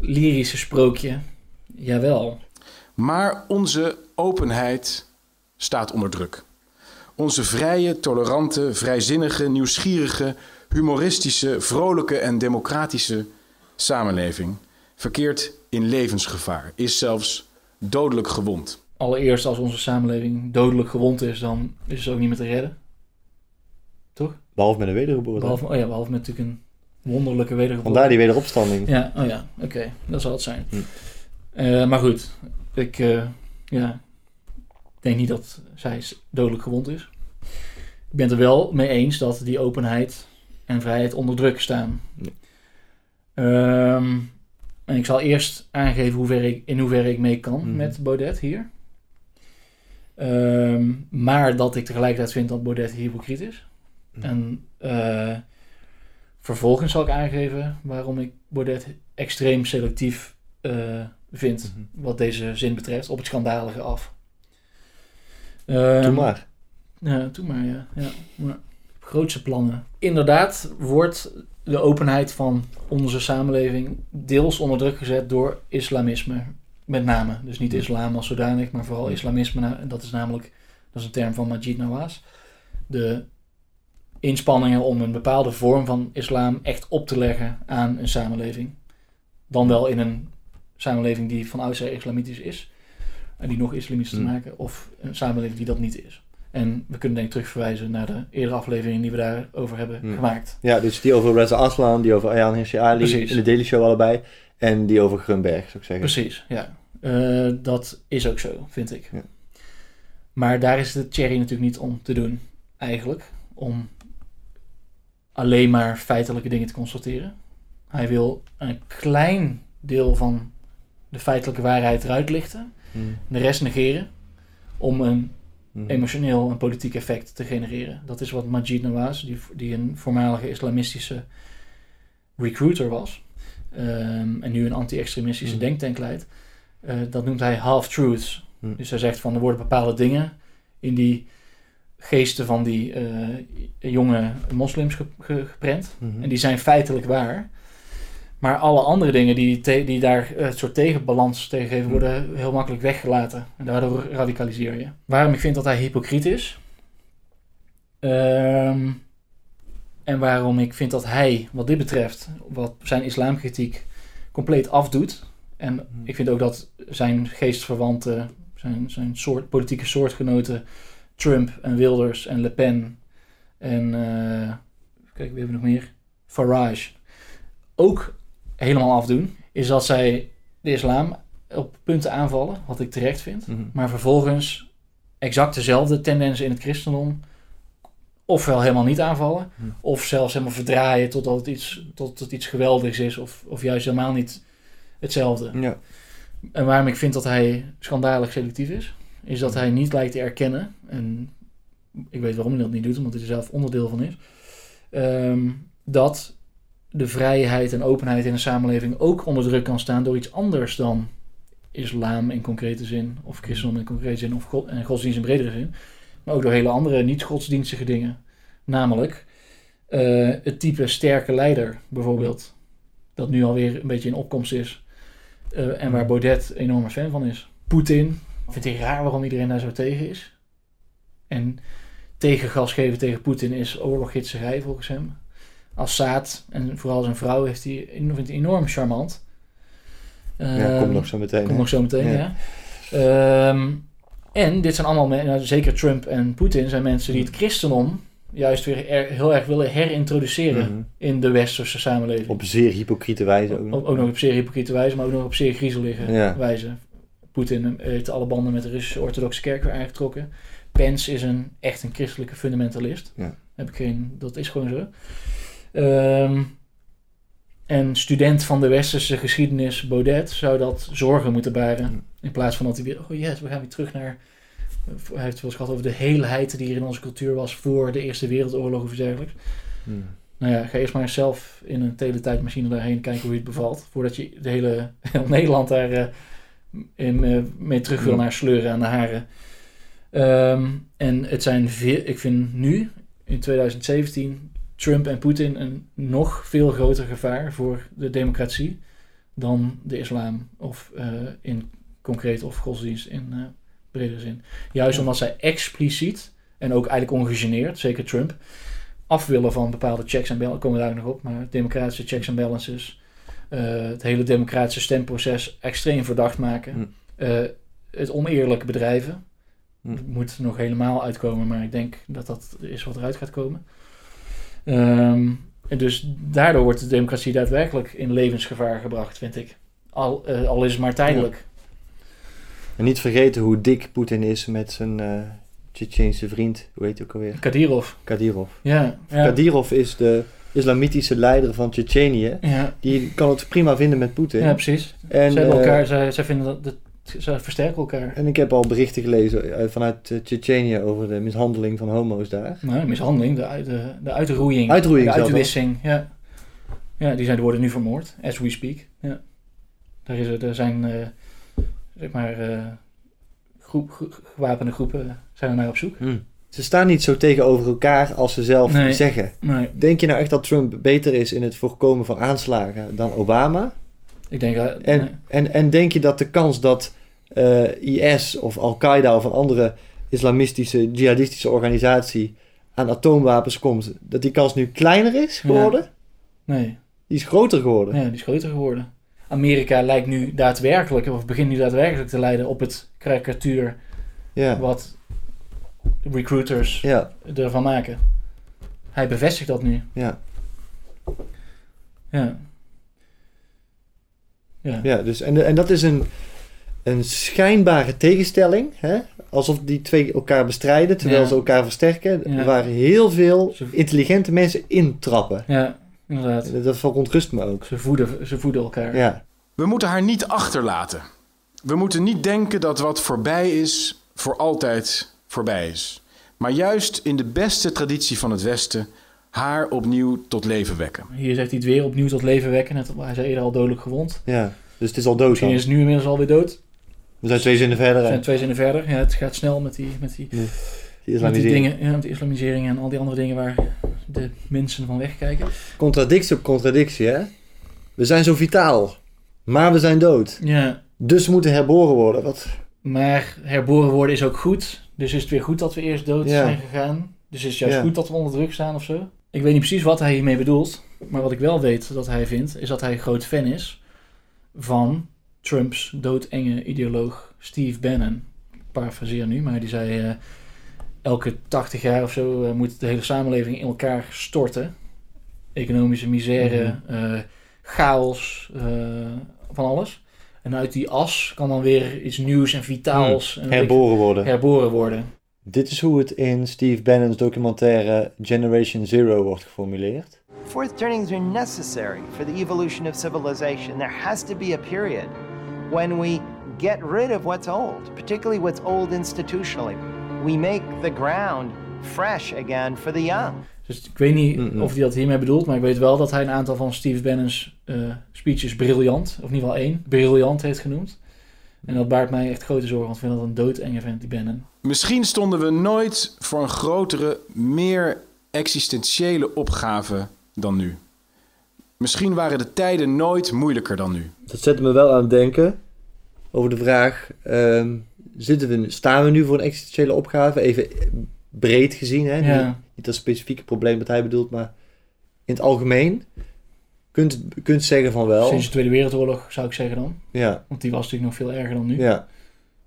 S3: lyrische sprookje? Jawel.
S2: Maar onze openheid staat onder druk. Onze vrije, tolerante, vrijzinnige, nieuwsgierige, humoristische, vrolijke en democratische samenleving verkeert in levensgevaar, is zelfs dodelijk gewond.
S3: Allereerst, als onze samenleving dodelijk gewond is, dan is het ook niet meer te redden. Toch?
S1: Behalve met een wedergeboorte.
S3: Behalve, oh ja, behalve met natuurlijk een wonderlijke wedergeboorte.
S1: Vandaar die wederopstanding.
S3: Ja, oh ja, oké. Dat zal het zijn.
S1: Hm.
S3: Eh, maar goed, ik eh, ja, denk niet dat zij dodelijk gewond is. Ik ben het er wel mee eens dat die openheid en vrijheid onder druk staan. Ehm, en ik zal eerst aangeven ik, in hoeverre ik mee kan
S1: Mhm.
S3: met Baudet hier. Ehm, maar dat ik tegelijkertijd vind dat Baudet hypocriet is.
S1: Mhm.
S3: En eh, vervolgens zal ik aangeven waarom ik Baudet extreem selectief eh, vind.
S1: Mhm.
S3: Wat deze zin betreft, op het schandalige af.
S1: Doe maar.
S3: ja, doe maar, ja. ja. ja. Grootste plannen. Inderdaad wordt de openheid van onze samenleving deels onder druk gezet door islamisme. Met name. Dus niet islam als zodanig, maar vooral islamisme. Nou, En dat is namelijk, dat is een term van Majid Nawaz. De inspanningen om een bepaalde vorm van islam echt op te leggen aan een samenleving. Dan wel in een samenleving die van oudsher islamitisch is. En die nog islamitisch te
S1: Hmm.
S3: maken. Of een samenleving die dat niet is. En we kunnen denk ik terugverwijzen naar de eerdere afleveringen die we daarover hebben
S1: Hmm.
S3: gemaakt.
S1: Ja, dus die over Reza Aslan, die over Ayaan Hirsi Ali
S3: Precies.
S1: in de Daily Show allebei. En die over Grunberg, zou ik zeggen.
S3: Precies, ja. Eh, dat is ook zo, vind ik.
S1: Ja.
S3: Maar daar is de Cherry natuurlijk niet om te doen, eigenlijk. Om alleen maar feitelijke dingen te constateren. Hij wil een klein deel van de feitelijke waarheid eruit lichten.
S1: Hmm.
S3: De rest negeren. Om een
S1: Hmm.
S3: emotioneel en politiek effect te genereren. Dat is wat Majid Nawaz, die, die een voormalige islamistische recruiter was, ehm, en nu een anti-extremistische
S1: Mhm.
S3: denktank leidt, eh, dat noemt hij half-truths. Dus hij zegt van er worden bepaalde dingen in die geesten van die eh, jonge moslims ge- ge- geprent. En die zijn feitelijk waar. Maar alle andere dingen die, te- die daar eh, het soort tegenbalans tegen geven,
S1: Hmm.
S3: worden heel makkelijk weggelaten. En daardoor radicaliseer je. Waarom ik vind dat hij hypocriet is? Ehm, en waarom ik vind dat hij, wat dit betreft, wat zijn islamkritiek compleet afdoet. En
S1: Mhm.
S3: ik vind ook dat zijn geestverwanten, zijn, zijn soort, politieke soortgenoten, Trump en Wilders en Le Pen en, eh, kijk, wie hebben we nog meer? Farage, ook helemaal afdoen. Is dat zij de islam op punten aanvallen, wat ik terecht vind.
S1: Mhm.
S3: Maar vervolgens exact dezelfde tendensen in het christendom ofwel helemaal niet aanvallen,
S1: Hm.
S3: of zelfs helemaal verdraaien totdat het iets, tot het iets geweldigs is, of, of juist helemaal niet hetzelfde.
S1: Ja.
S3: En waarom ik vind dat hij schandalig selectief is, is dat hij niet lijkt te erkennen, en ik weet waarom hij dat niet doet, omdat hij er zelf onderdeel van is, ehm, dat de vrijheid en openheid in een samenleving ook onder druk kan staan door iets anders dan islam in concrete zin, of christendom in concrete zin, of god, en godsdienst in bredere zin, maar ook door hele andere niet-godsdienstige dingen. Namelijk eh, het type sterke leider, bijvoorbeeld, dat nu alweer een beetje in opkomst is, eh, en waar Baudet een enorme fan van is. Poetin, vind ik raar waarom iedereen daar zo tegen is. En tegengas geven tegen Poetin is oorloggidserij volgens hem. Assad, en vooral zijn vrouw, heeft hij, vindt hij enorm charmant.
S1: ja,
S3: Ehm,
S1: komt nog zo meteen.
S3: Komt nog zo meteen,
S1: Ja.
S3: ja. Ehm, en dit zijn allemaal, men- nou, zeker Trump en Poetin, zijn mensen die het christendom juist weer er- heel erg willen herintroduceren
S1: Mhm.
S3: in de westerse samenleving.
S1: Op zeer hypocriete wijze ook
S3: Ook,
S1: nog.
S3: ook nog op zeer hypocriete wijze, maar ook nog op zeer griezelige
S1: Ja.
S3: wijze. Poetin heeft alle banden met de Russische orthodoxe kerk weer aangetrokken. Pence is een, echt een christelijke fundamentalist.
S1: Ja.
S3: Heb ik geen, dat is gewoon zo. Ehm, en student van de westerse geschiedenis, Baudet, zou dat zorgen moeten baren. In plaats van dat hij weer, oh yes, we gaan weer terug naar... Hij heeft het wel eens gehad over de heelheid die er in onze cultuur was voor de Eerste Wereldoorlog of iets dergelijks.
S1: Mhm.
S3: Nou ja, ga eerst maar zelf in een teletijdmachine daarheen kijken hoe je het bevalt. Voordat je de hele heel Nederland daar eh, in, eh, mee terug wil naar sleuren aan de haren. Ehm, en het zijn veel, ik vind nu, in 2017, Trump en Poetin een nog veel groter gevaar voor de democratie dan de islam. Of eh, in concreet of godsdienst in eh bredere zin. Juist
S1: Ja.
S3: omdat zij expliciet en ook eigenlijk ongegeneerd, zeker Trump, af willen van bepaalde checks en balances. Komen we daar nog op, maar democratische checks en balances. eh, het hele democratische stemproces extreem verdacht maken.
S1: Hm.
S3: het oneerlijk bedrijven.
S1: Hm.
S3: Het moet nog helemaal uitkomen, maar ik denk dat dat is wat eruit gaat komen. Ehm, en dus daardoor wordt de democratie daadwerkelijk in levensgevaar gebracht, vind ik. Al, eh, al is het maar tijdelijk.
S1: En niet vergeten hoe dik Poetin is met zijn Tsjetsjeense vriend. Hoe heet hij ook alweer?
S3: Kadirov.
S1: Kadirov.
S3: Ja, ja,
S1: Kadirov is de islamitische leider van Tsjetsjenië.
S3: ja,
S1: Die kan het prima vinden met Poetin.
S3: ja, precies.
S1: en,
S3: ze hebben
S1: eh,
S3: elkaar, zij, zij vinden dat, dat, ze versterken elkaar.
S1: en ik heb al berichten gelezen eh, vanuit uh, Tsjetsjenië over de mishandeling van homo's daar.
S3: Nou, mishandeling, de, uit- de, de uitroeiing.
S1: Uitroeiing
S3: De uitwissing, ja. Ja, die zijn, worden nu vermoord, as we speak. Ja. Daar, is, er zijn, eh, zeg maar, eh, groep, ge- gewapende groepen zijn er naar op zoek.
S1: Ze staan niet zo tegenover elkaar als ze zelf
S3: Nee.
S1: zeggen.
S3: Nee,
S1: Denk je nou echt dat Trump beter is in het voorkomen van aanslagen dan Obama?
S3: Ik denk dat...
S1: En,
S3: nee.
S1: en, en denk je dat de kans dat eh, IS of Al-Qaeda of een andere islamistische, jihadistische organisatie aan atoomwapens komt, dat die kans nu kleiner is geworden?
S3: nee.
S1: Die is groter geworden.
S3: Ja, die is groter geworden. Amerika lijkt nu daadwerkelijk, of begint nu daadwerkelijk te leiden op het karikatuur
S1: Ja,
S3: wat recruiters
S1: ja,
S3: ervan maken. Hij bevestigt dat nu.
S1: ja.
S3: Ja. Ja.
S1: ja dus, en, en dat is een, een schijnbare tegenstelling. Hè? Alsof die twee elkaar bestrijden, terwijl
S3: Ja.
S1: ze elkaar versterken.
S3: Ja.
S1: Waar heel veel intelligente mensen intrappen.
S3: Ja, inderdaad.
S1: Dat verontrust me ook.
S3: Ze voeden, ze voeden elkaar.
S1: Ja,
S2: We moeten haar niet achterlaten. We moeten niet denken dat wat voorbij is, voor altijd voorbij is. Maar juist in de beste traditie van het Westen haar opnieuw tot leven wekken.
S3: Hier zegt hij het weer opnieuw tot leven wekken. Net, hij zei eerder al dodelijk gewond.
S1: ja. Dus het is al dood
S3: Misschien
S1: dan.
S3: is het nu inmiddels alweer dood.
S1: We zijn twee zinnen verder.
S3: Er
S1: hè?
S3: zijn twee zinnen verder. Ja, het gaat snel met die, met die,
S1: Die
S3: met die dingen. Ja, met die islamisering en al die andere dingen waar de mensen van wegkijken.
S1: Contradictie op contradictie, hè? We zijn zo vitaal, maar we zijn dood.
S3: Ja,
S1: Dus we moeten herboren worden. Wat?
S3: maar herboren worden is ook goed. Dus is het weer goed dat we eerst dood
S1: Ja.
S3: zijn gegaan. Dus is het juist
S1: Ja.
S3: goed dat we onder druk staan of zo. Ik weet niet precies wat hij hiermee bedoelt. Maar wat ik wel weet dat hij vindt, is dat hij groot fan is van Trumps doodenge ideoloog Steve Bannon. Parafraseer nu, maar die zei eh, elke 80 jaar of zo uh, moet de hele samenleving in elkaar storten. Economische misère, uh, chaos, van alles. En uit die as kan dan weer iets nieuws en vitaals
S1: hmm. herboren worden.
S3: herboren worden.
S1: Dit is hoe het in Steve Bannon's documentaire Generation Zero wordt geformuleerd.
S5: Fourth turnings are necessary for the evolution of civilization. There has to be a period when we get rid of what's old, particularly what's old institutionally. We make the ground fresh again for the young.
S3: Dus ik weet niet of hij dat hiermee bedoelt, maar ik weet wel dat hij een aantal van Steve Bannon's uh, speeches briljant, of in ieder geval één, briljant heeft genoemd. En dat baart mij echt grote zorgen, want ik vind dat een doodenge vent, die Bannon.
S2: Misschien stonden we nooit voor een grotere, meer existentiële opgave dan nu. Misschien waren de tijden nooit moeilijker dan nu.
S1: Dat zet me wel aan het denken over de vraag: uh, zitten we, staan we nu voor een existentiële opgave? Even breed gezien, hè? Ja. Niet, niet dat specifieke probleem dat hij bedoelt, maar in het algemeen. Kunt, kunt zeggen van wel.
S3: Sinds de Tweede Wereldoorlog zou ik zeggen dan.
S1: Ja.
S3: Want die was natuurlijk nog veel erger dan nu.
S1: Ja.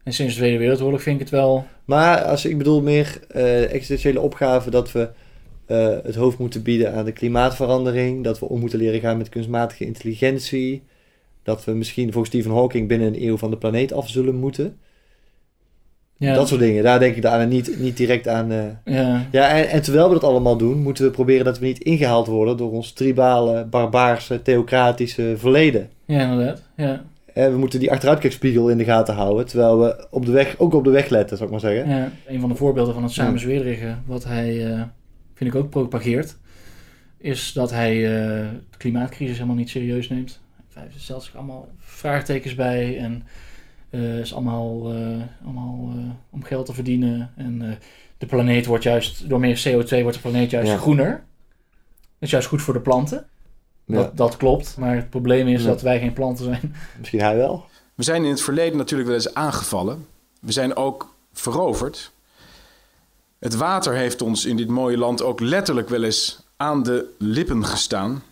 S3: En sinds de Tweede Wereldoorlog vind ik het wel.
S1: Maar als ik bedoel meer uh, existentiële opgave dat we uh, het hoofd moeten bieden aan de klimaatverandering, dat we om moeten leren gaan met kunstmatige intelligentie, dat we misschien volgens Stephen Hawking binnen een eeuw van de planeet af zullen moeten. Ja. Dat soort dingen, daar denk ik daar niet, niet direct aan. Uh...
S3: ja,
S1: ja en, en, terwijl we dat allemaal doen, moeten we proberen dat we niet ingehaald worden door ons tribale, barbaarse, theocratische verleden.
S3: Ja, inderdaad. Ja.
S1: En we moeten die achteruitkijkspiegel in de gaten houden, terwijl we op de weg, ook op de weg letten, zou ik maar zeggen.
S3: Ja, een van de voorbeelden van het samenzwerigen, wat hij, uh, vind ik ook, propageert, is dat hij uh, de klimaatcrisis helemaal niet serieus neemt. Hij stelt zich allemaal vraagtekens bij en is allemaal, uh, allemaal uh, om geld te verdienen. En de planeet wordt juist, door meer CO2 wordt de planeet juist ja. groener. Dat is juist goed voor de planten. Ja. Dat, dat klopt, maar het probleem is ja. dat wij geen planten zijn. <laughs>
S1: Misschien hij wel.
S2: We zijn in het verleden natuurlijk wel eens aangevallen. We zijn ook veroverd. Het water heeft ons in dit mooie land ook letterlijk wel eens aan de lippen gestaan.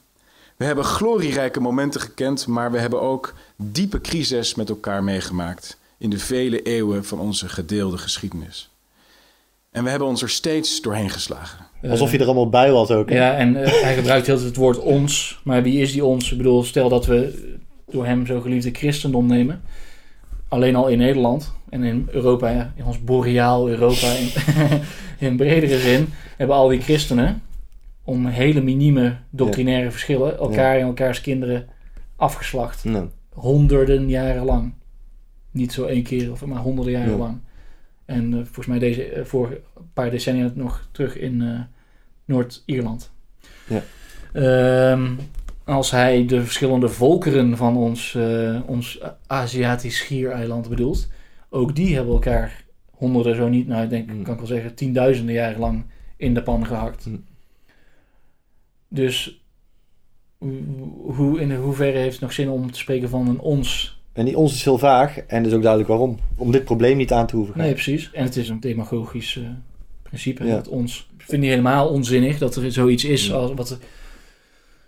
S2: We hebben glorierijke momenten gekend, maar we hebben ook diepe crises met elkaar meegemaakt in de vele eeuwen van onze gedeelde geschiedenis. En we hebben ons er steeds doorheen geslagen.
S1: Alsof je er allemaal bij was ook. Hè?
S3: Ja, en uh, hij gebruikt heel het woord ons. Maar wie is die ons? Ik bedoel, stel dat we door hem zo geliefde christendom nemen. Alleen al in Nederland en in Europa, in ons boreaal Europa, in, <laughs> in bredere zin, hebben al die christenen om hele minieme doctrinaire verschillen elkaar en elkaars kinderen afgeslacht. Honderden jaren lang. Niet zo één keer, of maar honderden jaren lang. En uh, volgens mij deze, uh, voor een paar decennia nog terug in uh, Noord-Ierland.
S1: Ja.
S3: Um, als hij de verschillende volkeren van ons, ons Aziatisch schiereiland bedoelt, ook die hebben elkaar honderden, zo niet, nou ik denk, mm. kan ik wel zeggen, tienduizenden jaren lang in de pan gehakt. Mm. Dus hoe, in hoeverre heeft het nog zin om te spreken van een ons?
S1: En die ons is heel vaag en dus ook duidelijk waarom. Om dit probleem niet aan te hoeven gaan.
S3: Nee, precies. En het is een demagogisch uh, principe. Ja. Dat ons. Ik vind niet helemaal onzinnig dat er zoiets is als, wat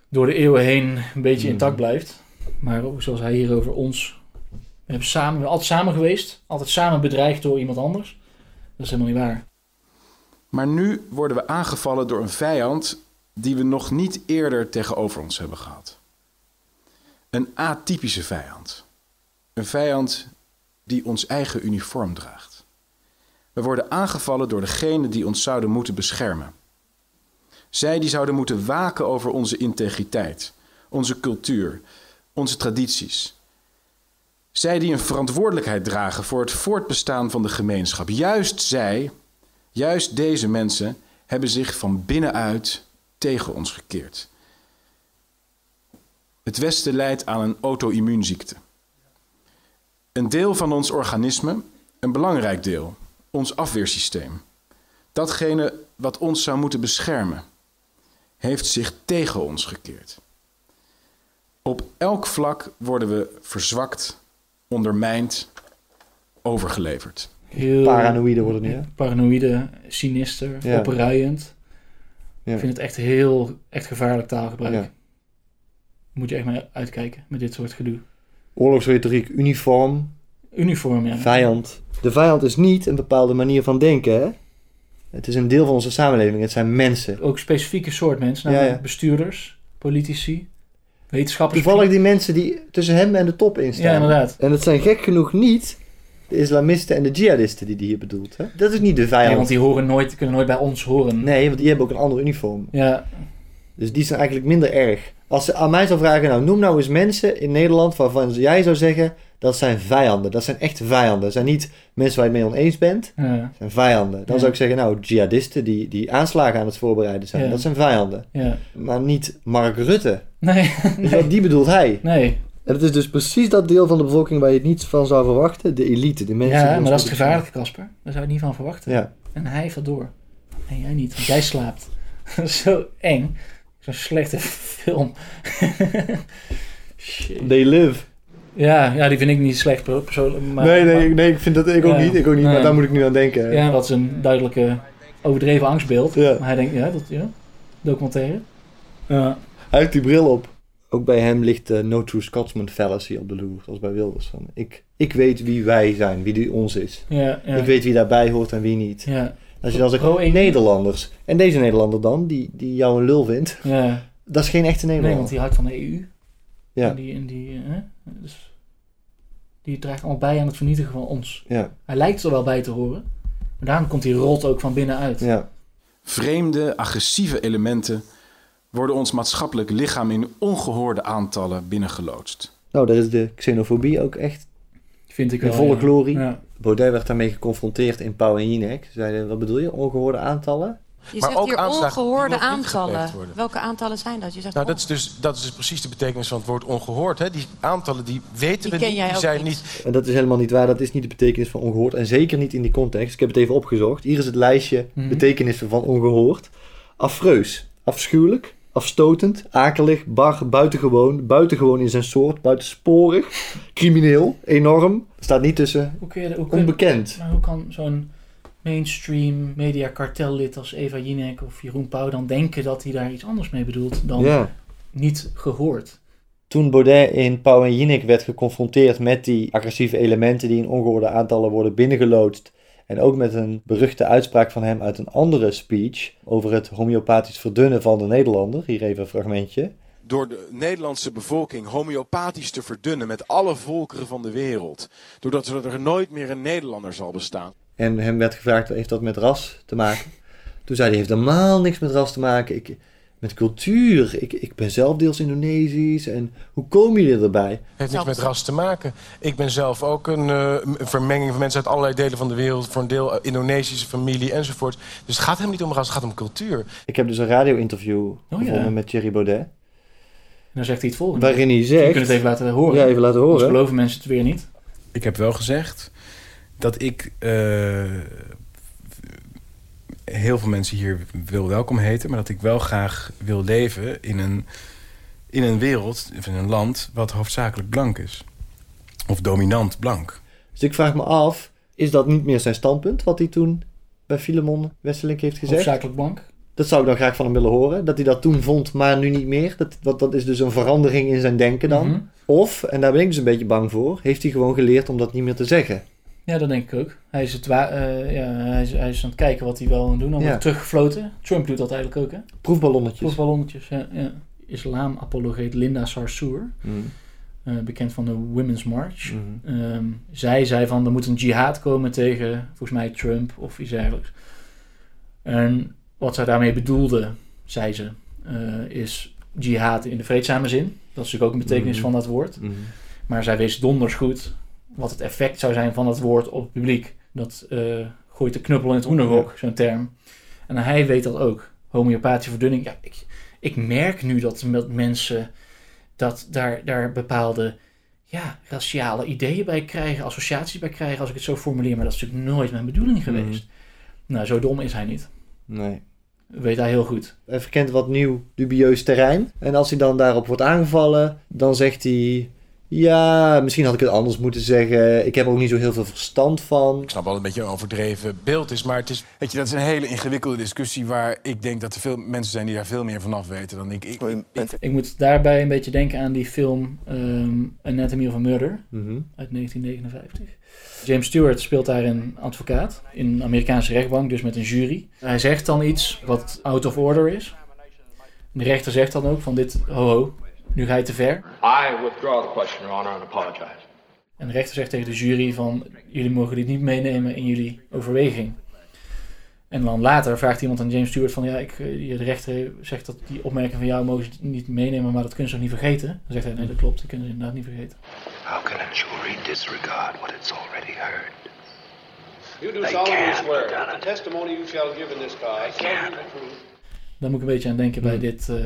S3: door de eeuwen heen een beetje intact blijft. Maar zoals hij hier over ons. We hebben samen, we zijn altijd samen geweest. Altijd samen bedreigd door iemand anders. Dat is helemaal niet waar.
S2: Maar nu worden we aangevallen door een vijand die we nog niet eerder tegenover ons hebben gehad. Een atypische vijand. Een vijand die ons eigen uniform draagt. We worden aangevallen door degene die ons zouden moeten beschermen. Zij die zouden moeten waken over onze integriteit, onze cultuur, onze tradities. Zij die een verantwoordelijkheid dragen voor het voortbestaan van de gemeenschap. Juist zij, juist deze mensen, hebben zich van binnenuit tegen ons gekeerd. Het Westen lijdt aan een auto-immuunziekte. Een deel van ons organisme, een belangrijk deel, ons afweersysteem, datgene wat ons zou moeten beschermen, heeft zich tegen ons gekeerd. Op elk vlak worden we verzwakt, ondermijnd, overgeleverd.
S1: Heel paranoïde worden nu.
S3: Paranoïde, sinister, ja. opruiend
S1: Ja.
S3: Ik vind het echt heel, echt gevaarlijk taalgebruik.
S1: Ja.
S3: Moet je echt maar uitkijken met dit soort gedoe.
S1: Oorlogsretoriek, uniform,
S3: Uniform, ja.
S1: vijand. De vijand is niet een bepaalde manier van denken, hè? Het is een deel van onze samenleving. Het zijn mensen.
S3: Ook specifieke soort mensen,
S1: Ja,
S3: namelijk
S1: ja.
S3: bestuurders, politici, wetenschappers.
S1: Toevallig die mensen die tussen hem en de top in staan.
S3: Ja, inderdaad.
S1: En het zijn gek genoeg niet de islamisten en de jihadisten die hij hier bedoelt. Hè? Dat is niet de
S3: Ja,
S1: vijand.
S3: want die horen nooit, kunnen nooit bij ons horen.
S1: Nee, want die hebben ook een ander uniform.
S3: Ja,
S1: Dus die zijn eigenlijk minder erg. Als ze aan mij zou vragen, nou noem nou eens mensen in Nederland waarvan jij zou zeggen, dat zijn vijanden. Dat zijn echt vijanden. Dat zijn niet mensen waar je het mee oneens bent.
S3: ja,
S1: Dat zijn vijanden. Dan
S3: Ja.
S1: zou ik zeggen, nou, jihadisten die, die aanslagen aan het voorbereiden zijn.
S3: Ja.
S1: Dat zijn vijanden.
S3: ja.
S1: Maar niet Mark Rutte.
S3: Nee, <laughs>
S1: wat, die bedoelt hij.
S3: nee.
S1: En het is dus precies dat deel van de bevolking waar je het niet van zou verwachten. De elite, de mensen
S3: Ja, maar dat is gevaarlijke, Casper. Daar zou je niet van verwachten.
S1: Ja.
S3: En hij heeft dat door. En jij niet, want jij slaapt. <laughs> Zo eng. Zo'n slechte film. <laughs> Shit.
S1: They live.
S3: Ja, ja, die vind ik niet slecht per- persoonlijk. Maar,
S1: nee, nee, nee, ik vind dat ik ook
S3: Ja.
S1: niet. Ik ook niet, maar daar moet ik nu aan denken.
S3: ja, dat is een duidelijke overdreven angstbeeld.
S1: Ja.
S3: Maar hij denkt, ja, dat, ja, documentaire. Ja.
S1: Hij heeft die bril op. Ook bij hem ligt de No True Scotsman fallacy op de loer, zoals bij Wilders. Van, ik, ik weet wie wij zijn, wie die ons is.
S3: Ja, ja.
S1: Ik weet wie daarbij hoort en wie niet.
S3: Ja,
S1: Als je dan zegt,
S3: Pro-EU.
S1: Nederlanders. En deze Nederlander dan, die, die jou een lul vindt,
S3: ja.
S1: dat is geen echte
S3: Nee,
S1: Nederlander.
S3: want die houdt van de EU.
S1: Ja.
S3: En die, en die, eh, hè? dus die draagt allemaal bij aan het vernietigen van ons.
S1: Ja,
S3: Hij lijkt er wel bij te horen. Maar daarom komt die rot ook van binnenuit.
S1: ja.
S2: Vreemde, agressieve elementen worden ons maatschappelijk lichaam in ongehoorde aantallen binnengeloodst.
S1: Nou, daar is de xenofobie ook echt
S3: Vind ik
S1: in
S3: wel.
S1: volle
S3: ja.
S1: glorie.
S3: Ja.
S1: Baudet werd daarmee geconfronteerd in Pauw en Jinek. Ze zeiden, wat bedoel je, ongehoorde aantallen?
S6: Je
S4: Maar
S6: zegt
S4: ook
S6: hier ongehoorde aantallen. Welke aantallen zijn dat? Je zegt
S4: Nou, dat is, dus, dat is dus precies de betekenis van het woord ongehoord. Hè? Die aantallen die weten
S6: Die
S4: we
S6: ken
S4: niet,
S6: jij
S4: die zijn
S6: niet.
S4: niet.
S1: En dat is helemaal niet waar. Dat is niet de betekenis van ongehoord. En zeker niet in die context. Ik heb het even opgezocht. Hier is het lijstje
S3: Mhm.
S1: betekenissen van ongehoord. Affreus. Afschuwelijk. Afstotend. Akelig. Bar. Buitengewoon. Buitengewoon in zijn soort. Buitensporig. Crimineel. Enorm. Er staat niet tussen.
S3: Hoe kun je, hoe kun,
S1: Onbekend.
S3: maar hoe kan zo'n mainstream media kartellid als Eva Jinek of Jeroen Pauw dan denken dat hij daar iets anders mee bedoelt dan
S1: Ja.
S3: niet gehoord?
S1: Toen Baudet in Pauw en Jinek werd geconfronteerd met die agressieve elementen die in ongehoorde aantallen worden binnengeloodst. En ook met een beruchte uitspraak van hem uit een andere speech over het homeopathisch verdunnen van de Nederlander. Hier even een fragmentje.
S7: door de Nederlandse bevolking homeopathisch te verdunnen met alle volkeren van de wereld. Doordat er nooit meer een Nederlander zal bestaan.
S1: En hem werd gevraagd, heeft dat met ras te maken? Toen zei hij, heeft helemaal niks met ras te maken. Ik, met cultuur. Ik, ik ben zelf deels Indonesisch. En hoe komen jullie erbij?
S4: heeft niks met ras te maken. Ik ben zelf ook een, eh, vermenging van mensen uit allerlei delen van de wereld. Voor een deel eh, Indonesische familie enzovoort. Dus het gaat hem niet om ras, het gaat om cultuur.
S1: Ik heb dus een radio-interview
S3: ja.
S1: gevonden met Thierry Baudet.
S3: En dan zegt hij het volgende.
S1: Waarin hij
S3: Je kunt het
S1: zegt...
S3: even laten horen.
S1: Ja, even laten horen.
S3: geloven mensen het weer niet.
S8: Ik heb wel gezegd dat ik eh, heel veel mensen hier wil welkom heten, maar dat ik wel graag wil leven in een, in een wereld, of in een land wat hoofdzakelijk blank is. Of dominant blank.
S1: Dus ik vraag me af, is dat niet meer zijn standpunt wat hij toen bij Filemon Wesselink heeft gezegd?
S3: Hoofdzakelijk blank.
S1: Dat zou ik dan graag van hem willen horen. Dat hij dat toen vond, maar nu niet meer. Dat, dat, dat is dus een verandering in zijn denken dan.
S3: Mhm.
S1: Of, en daar ben ik dus een beetje bang voor, heeft hij gewoon geleerd om dat niet meer te zeggen.
S3: Ja, dat denk ik ook. Hij is, het wa- eh, ja, hij is, hij is aan het kijken wat hij wel aan doen. Dan
S1: Ja.
S3: wordt teruggefloten. Trump doet dat eigenlijk ook, hè?
S1: Proefballonnetjes.
S3: Proefballonnetjes, ja. ja. Islam-apologeet Linda Sarsour,
S1: Mm,
S3: eh, bekend van de Women's March.
S1: mm.
S3: Ehm, zij zei van, er moet een jihad komen tegen, volgens mij, Trump of iets dergelijks. En wat zij daarmee bedoelde, zei ze, eh, is jihad in de vreedzame zin. Dat is natuurlijk ook een betekenis
S1: Mhm.
S3: van dat woord.
S1: Mm.
S3: Maar zij wist donders goed wat het effect zou zijn van dat woord op het publiek. Dat eh, gooit de knuppel in het hoenderhok, zo'n term. En hij weet dat ook. Homeopathische verdunning. Ja, ik, ik merk nu dat met mensen dat daar, daar bepaalde ja, raciale ideeën bij krijgen, associaties bij krijgen, als ik het zo formuleer. Maar dat is natuurlijk nooit mijn bedoeling geweest. Nou, zo dom is hij niet.
S1: Nee.
S3: Weet hij heel goed.
S1: Hij verkent wat nieuw dubieus terrein. En als hij dan daarop wordt aangevallen, dan zegt hij... Ja, misschien had ik het anders moeten zeggen. Ik heb er ook niet zo heel veel verstand van.
S4: Ik snap wel dat het een beetje een overdreven beeld is, maar het is...
S8: Weet je, dat is een hele ingewikkelde discussie waar ik denk dat er veel mensen zijn die daar veel meer vanaf weten dan ik. ik, ik
S3: Ik moet daarbij een beetje denken aan die film ehm, Anatomy of a Murder
S1: Mhm.
S3: uit 1959. James Stewart speelt daar een advocaat in een Amerikaanse rechtbank, dus met een jury. Hij zegt dan iets wat out of order is. De rechter zegt dan ook van dit, ho ho, nu ga je te ver.
S6: I withdraw the question, Your Honor, and apologize.
S3: En de rechter zegt tegen de jury van, jullie mogen dit niet meenemen in jullie overweging. En dan later vraagt iemand aan James Stewart van, ja, ik, eh, de rechter zegt dat die opmerking van jou mogen ze niet meenemen, maar dat kunnen ze ook niet vergeten. Dan zegt hij, nee, dat klopt, dat kunnen ze inderdaad niet vergeten.
S9: How can a jury disregard what it's already heard?
S6: You do solemnly swear that the testimony you shall give in this cause shall be the truth.
S3: Daar moet ik een beetje aan denken bij dit. eh,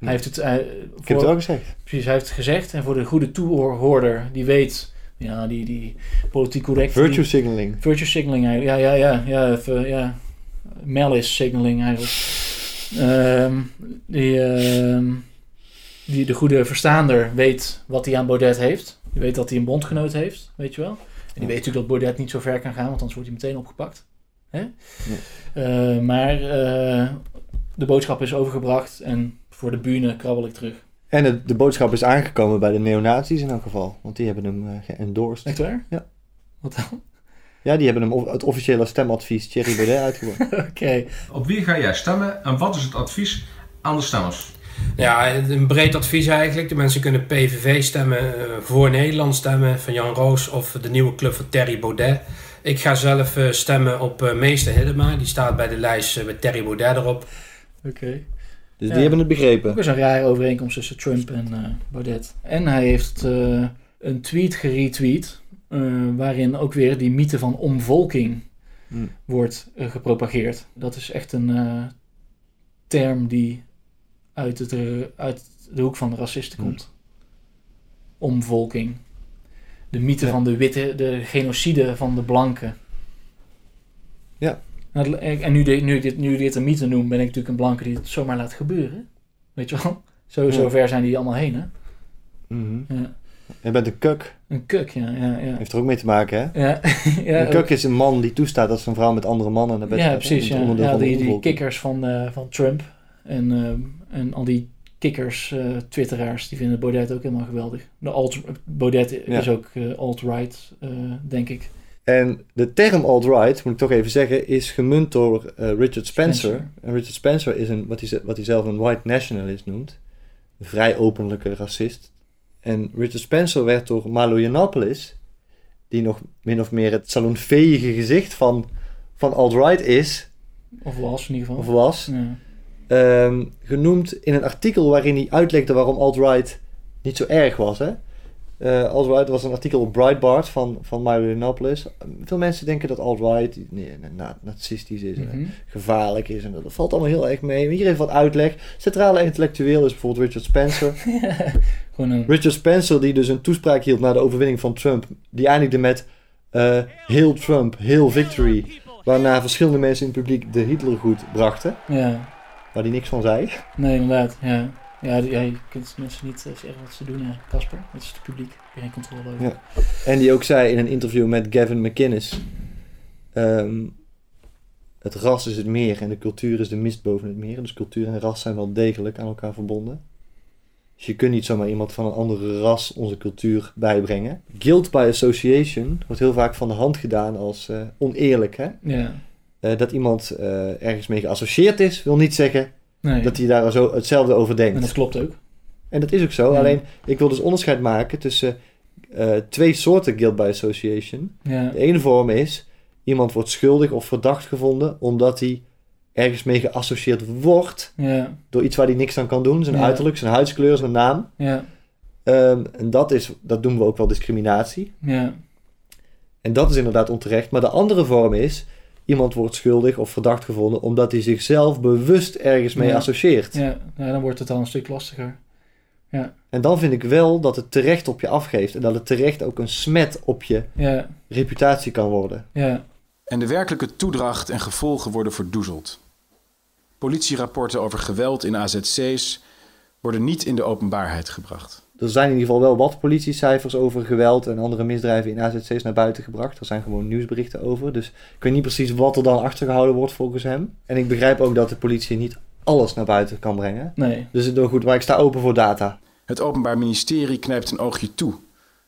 S3: Hij heeft het, hij-
S1: Ik heb het al gezegd.
S3: Precies, hij heeft het gezegd. En voor de goede toehoorder, die weet, ja, die, die politiek correct.
S1: Virtue
S3: die-
S1: signaling.
S3: Virtue signaling, eigenlijk. ja, ja, ja, ja, even, ja. Malice signaling eigenlijk. Ehm, die, ehm, die de goede verstaander weet wat hij aan Baudet heeft. Die weet dat hij een bondgenoot heeft, weet je wel. En die weet natuurlijk dat Baudet niet zo ver kan gaan, want anders wordt hij meteen opgepakt. Hè? Eh, maar eh, de boodschap is overgebracht en voor de bühne krabbel ik terug.
S1: En het, de boodschap is aangekomen bij de neonazis in elk geval. Want die hebben hem uh, geëndorsed.
S3: Echt waar?
S1: Ja.
S3: Wat dan?
S1: Ja, die hebben hem of- het officiële stemadvies Thierry Baudet uitgevoerd. <laughs>
S3: Oké.
S10: Op wie ga jij stemmen en wat is het advies aan de stemmers?
S11: Ja, een breed advies eigenlijk. De mensen kunnen PVV stemmen, eh, voor Nederland stemmen van Jan Roos of de nieuwe club van Terry Baudet. Ik ga zelf eh, stemmen op meester Hiddema. Die staat bij de lijst met Terry Baudet erop.
S3: Oké.
S1: Dus die hebben het begrepen.
S3: Ook eens een rare overeenkomst tussen Trump en eh, Baudet. En hij heeft eh, een tweet geretweet. eh, waarin ook weer die mythe van omvolking
S1: Hmm.
S3: wordt gepropageerd. Dat is echt een term die uit, het, uit de hoek van de racisten komt. Omvolking. De mythe van de witte, de genocide van de blanken.
S1: Ja.
S3: Nou, En nu, dit- nu, dit, nu dit een mythe noem, ben ik natuurlijk een blanke die het zomaar laat gebeuren. Weet je wel? <laughs> Zo, ver zijn die allemaal heen, hè?
S1: Mhm.
S3: Ja.
S1: Je bent een kuk.
S3: Een kuk, ja. ja, ja.
S1: Heeft er ook mee te maken, hè?
S3: Ja, <laughs> ja,
S1: een kuk
S3: ook.
S1: is een man die toestaat dat zijn vrouw met andere mannen naar bed
S3: Ja,
S1: gaat,
S3: precies. Ja. die, die kikkers van, eh, van Trump en, eh, en al die kikkers, eh, twitteraars, die vinden Baudet ook helemaal geweldig. De alt, Baudet is ook eh, alt-right, denk ik.
S1: En de term alt-right, moet ik toch even zeggen, is gemunt door eh, Richard Spencer.
S3: Spencer.
S1: En Richard Spencer is een, wat, hij, wat hij zelf een white nationalist noemt. Een vrij openlijke racist. En Richard Spencer werd door Malo Yiannopoulos, die nog min of meer het salonveege gezicht van, van alt-right is,
S3: Of was in ieder geval.
S1: of was,
S3: Ja.
S1: ehm, genoemd in een artikel waarin hij uitlegde waarom alt-right niet zo erg was. Hè? Eh, alt-right was een artikel op Breitbart van, van Yiannopoulos. Veel mensen denken dat alt-right nee, na- nazistisch is en
S3: Mhm.
S1: gevaarlijk is. En dat valt allemaal heel erg mee. Maar hier even wat uitleg. Centrale intellectueel is bijvoorbeeld Richard Spencer. <laughs>
S3: Gewoon een...
S1: Richard Spencer die dus een toespraak hield na de overwinning van Trump. Die eindigde met eh Hail Trump, Hail Victory. Waarna verschillende mensen in het publiek de Hitlergoed brachten.
S3: Ja,
S1: Waar hij niks van zei.
S3: nee, inderdaad. Ja. Ja, ja, je kunt mensen niet eh, zeggen wat ze doen, ja. Casper, het is het publiek. Heb geen controle over.
S1: Ja. En die ook zei in een interview met Gavin McInnes. ehm, het ras is het meer en de cultuur is de mist boven het meer. Dus cultuur en ras zijn wel degelijk aan elkaar verbonden. Dus je kunt niet zomaar iemand van een andere ras onze cultuur bijbrengen. Guilt by association wordt heel vaak van de hand gedaan als eh, oneerlijk. Hè?
S3: Ja.
S1: Eh, dat iemand ergens mee geassocieerd is, wil niet zeggen
S3: Nee.
S1: dat hij daar zo hetzelfde over denkt.
S3: En dat klopt ook.
S1: En dat is ook zo.
S3: Ja.
S1: Alleen, ik wil dus onderscheid maken tussen eh, twee soorten guilt by association.
S3: Ja.
S1: De ene vorm is, iemand wordt schuldig of verdacht gevonden omdat hij ergens mee geassocieerd wordt
S3: Ja.
S1: door iets waar hij niks aan kan doen. Zijn uiterlijk, zijn huidskleur, zijn naam.
S3: Ja.
S1: Ehm, en dat, is, dat doen we ook wel discriminatie.
S3: Ja.
S1: En dat is inderdaad onterecht. Maar de andere vorm is, iemand wordt schuldig of verdacht gevonden omdat hij zichzelf bewust ergens mee
S3: Ja.
S1: associeert.
S3: Ja. ja, dan wordt het al een stuk lastiger. Ja.
S1: En dan vind ik wel dat het terecht op je afgeeft. En dat het terecht ook een smet op je
S3: Ja.
S1: reputatie kan worden.
S3: Ja.
S2: En de werkelijke toedracht en gevolgen worden verdoezeld. Politierapporten over geweld in AZC's worden niet in de openbaarheid gebracht.
S1: Er zijn in ieder geval wel wat politiecijfers over geweld en andere misdrijven in AZC's naar buiten gebracht. Er zijn gewoon nieuwsberichten over. Dus ik weet niet precies wat er dan achtergehouden wordt volgens hem. En ik begrijp ook dat de politie niet alles naar buiten kan brengen.
S3: Nee.
S1: Dus het is goed, maar ik sta open voor data.
S2: Het Openbaar Ministerie knijpt een oogje toe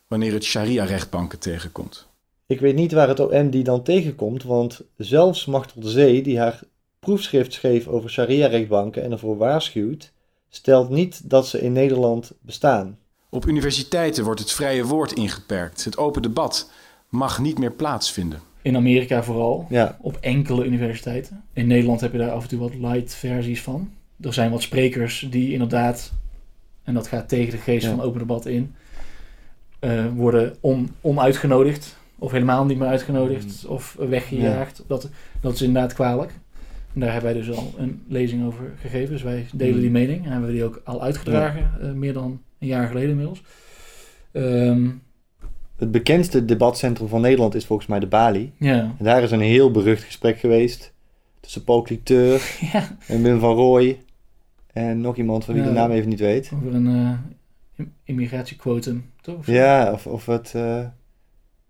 S2: wanneer het sharia-rechtbanken tegenkomt.
S1: Ik weet niet waar het OM die dan tegenkomt, want zelfs Machtel de Zee, die haar proefschrift schreef over sharia-rechtbanken en ervoor waarschuwt, stelt niet dat ze in Nederland bestaan.
S2: Op universiteiten wordt het vrije woord ingeperkt. Het open debat mag niet meer plaatsvinden.
S3: In Amerika vooral,
S1: Ja.
S3: op enkele universiteiten. In Nederland heb je daar af en toe wat light versies van. Er zijn wat sprekers die inderdaad, en dat gaat tegen de geest
S1: Ja.
S3: van open debat in, eh, worden on, onuitgenodigd. Of helemaal niet meer uitgenodigd of weggejaagd. Dat, dat is inderdaad kwalijk. En daar hebben wij dus al een lezing over gegeven. Dus wij delen
S1: Mm.
S3: die mening. En hebben we die ook al uitgedragen, eh, meer dan een jaar geleden inmiddels. Ehm,
S1: Het bekendste debatcentrum van Nederland is volgens mij de Bali.
S3: ja.
S1: En daar is een heel berucht gesprek geweest tussen Paul Cliteur <laughs>
S3: ja,
S1: en Wim van Rooij en nog iemand van wie de naam even niet weet.
S3: over een eh, im- immigratiequotum, toch?
S1: Ja, of, of het eh,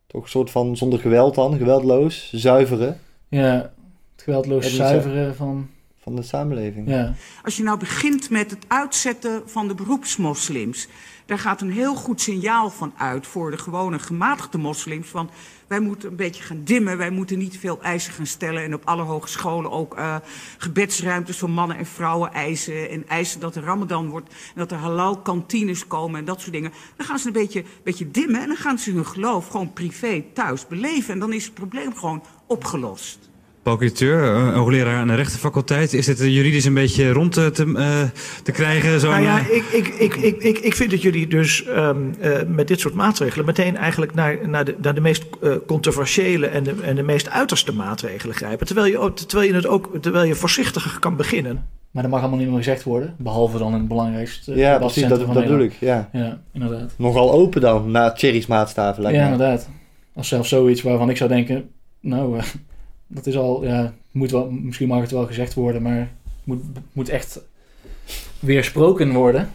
S1: toch een soort van zonder geweld dan, geweldloos, zuiveren
S3: Ja, het geweldloos zuiveren van...
S1: van de samenleving.
S3: Ja,
S12: Als je nou begint met het uitzetten van de beroepsmoslims, daar gaat een heel goed signaal van uit voor de gewone gematigde moslims. Van wij moeten een beetje gaan dimmen, wij moeten niet veel eisen gaan stellen. En op alle hogescholen ook eh, gebedsruimtes voor mannen en vrouwen eisen. En eisen dat er ramadan wordt en dat er halal kantines komen en dat soort dingen. Dan gaan ze een beetje, beetje dimmen en dan gaan ze hun geloof gewoon privé thuis beleven. En dan is het probleem gewoon opgelost.
S13: Paul Cliteur, een hoogleraar aan de rechtenfaculteit. Is het juridisch een beetje rond te, te, eh, te krijgen? Zo'n,
S14: Nou ja,
S13: eh,
S14: ik, ik, ik, ik, ik, ik vind dat jullie dus ehm, eh, met dit soort maatregelen meteen eigenlijk naar, naar, de, naar de meest eh, controversiële en de, en de meest uiterste maatregelen grijpen. Terwijl je, ook, terwijl je het ook terwijl je voorzichtiger kan beginnen.
S3: maar dat mag allemaal niet meer gezegd worden. Behalve dan in het belangrijkste
S1: Ja, precies, dat, dat bedoel ik. Ja.
S3: Ja, inderdaad.
S1: Nogal open dan, na Thierry's maatstaven lijkt
S3: Ja,
S1: me.
S3: inderdaad. Als zelfs zoiets waarvan ik zou denken... Nou, eh, dat is al... Ja, moet wel, misschien mag het wel gezegd worden, maar... Het moet, moet echt weersproken worden.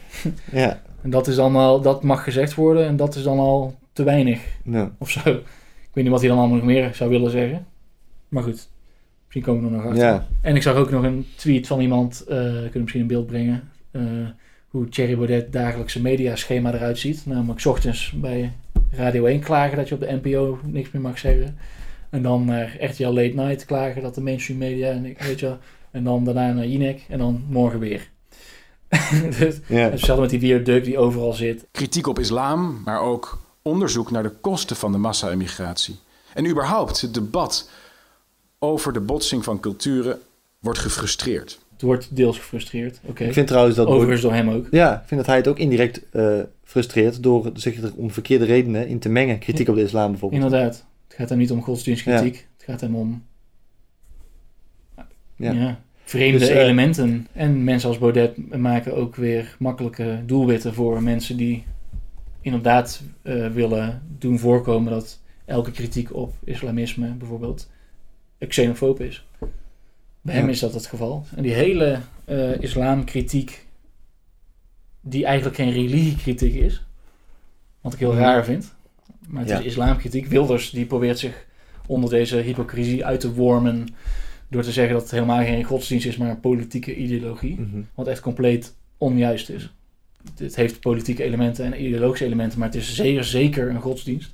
S1: Ja.
S3: En dat is dan al... Dat mag gezegd worden en dat is dan al te weinig.
S1: Ja.
S3: Of zo. Ik weet niet wat hij dan allemaal nog meer zou willen zeggen. Maar goed. Misschien komen we er nog achter.
S1: Ja.
S3: En ik zag ook nog een tweet van iemand, eh kunnen we misschien in beeld brengen, eh, hoe Thierry Baudet dagelijkse mediaschema eruit ziet. Namelijk 's ochtends bij Radio 1 klagen dat je op de NPO niks meer mag zeggen. En dan naar RTL Late Night klagen dat de mainstream media, en ik- weet je. En dan daarna naar Jinek en dan morgen weer. <laughs> dus, en Hetzelfde met die Weird die overal zit.
S2: Kritiek op islam, maar ook onderzoek naar de kosten van de massa-immigratie. En überhaupt het debat over de botsing van culturen wordt gefrustreerd.
S3: Het wordt deels gefrustreerd. Oké.
S1: Ik vind trouwens dat...
S3: Overigens door hem ook.
S1: Ja, ik vind dat hij het ook indirect eh, frustreert door zich er om verkeerde redenen in te mengen. Kritiek op de islam bijvoorbeeld.
S3: Inderdaad. Het gaat hem niet om godsdienstkritiek. Het gaat hem om
S1: Ja.
S3: ja. vreemde
S1: Dus, eh,
S3: elementen. En mensen als Baudet maken ook weer makkelijke doelwitten voor mensen die inderdaad eh, willen doen voorkomen dat elke kritiek op islamisme bijvoorbeeld xenofoob is. Bij hem is dat het geval. En die hele eh, islamkritiek, die eigenlijk geen religiekritiek is, wat ik heel
S1: Mhm.
S3: raar vind. Maar het
S1: Ja.
S3: is islamkritiek. Wilders die probeert zich onder deze hypocrisie uit te wormen door te zeggen dat het helemaal geen godsdienst is, maar een politieke ideologie.
S1: Mhm.
S3: Wat echt compleet onjuist is. Het heeft politieke elementen en ideologische elementen, maar het is zeer zeker een godsdienst.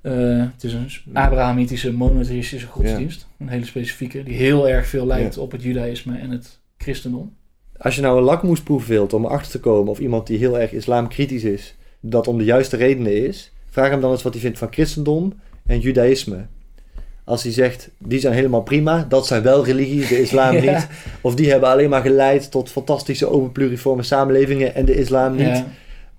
S3: Eh, het is een Abrahamitische, monotheïstische godsdienst. Een hele specifieke, die heel erg veel lijkt
S1: Ja.
S3: op het judaïsme en het christendom.
S1: Als je nou een lakmoesproef wilt om erachter te komen of iemand die heel erg islamkritisch is, dat om de juiste redenen is, vraag hem dan eens wat hij vindt van christendom en judaïsme. Als hij zegt, die zijn helemaal prima, dat zijn wel religies, de islam <laughs>
S3: Ja.
S1: niet. Of die hebben alleen maar geleid tot fantastische open pluriforme samenlevingen en de islam niet.
S3: Ja.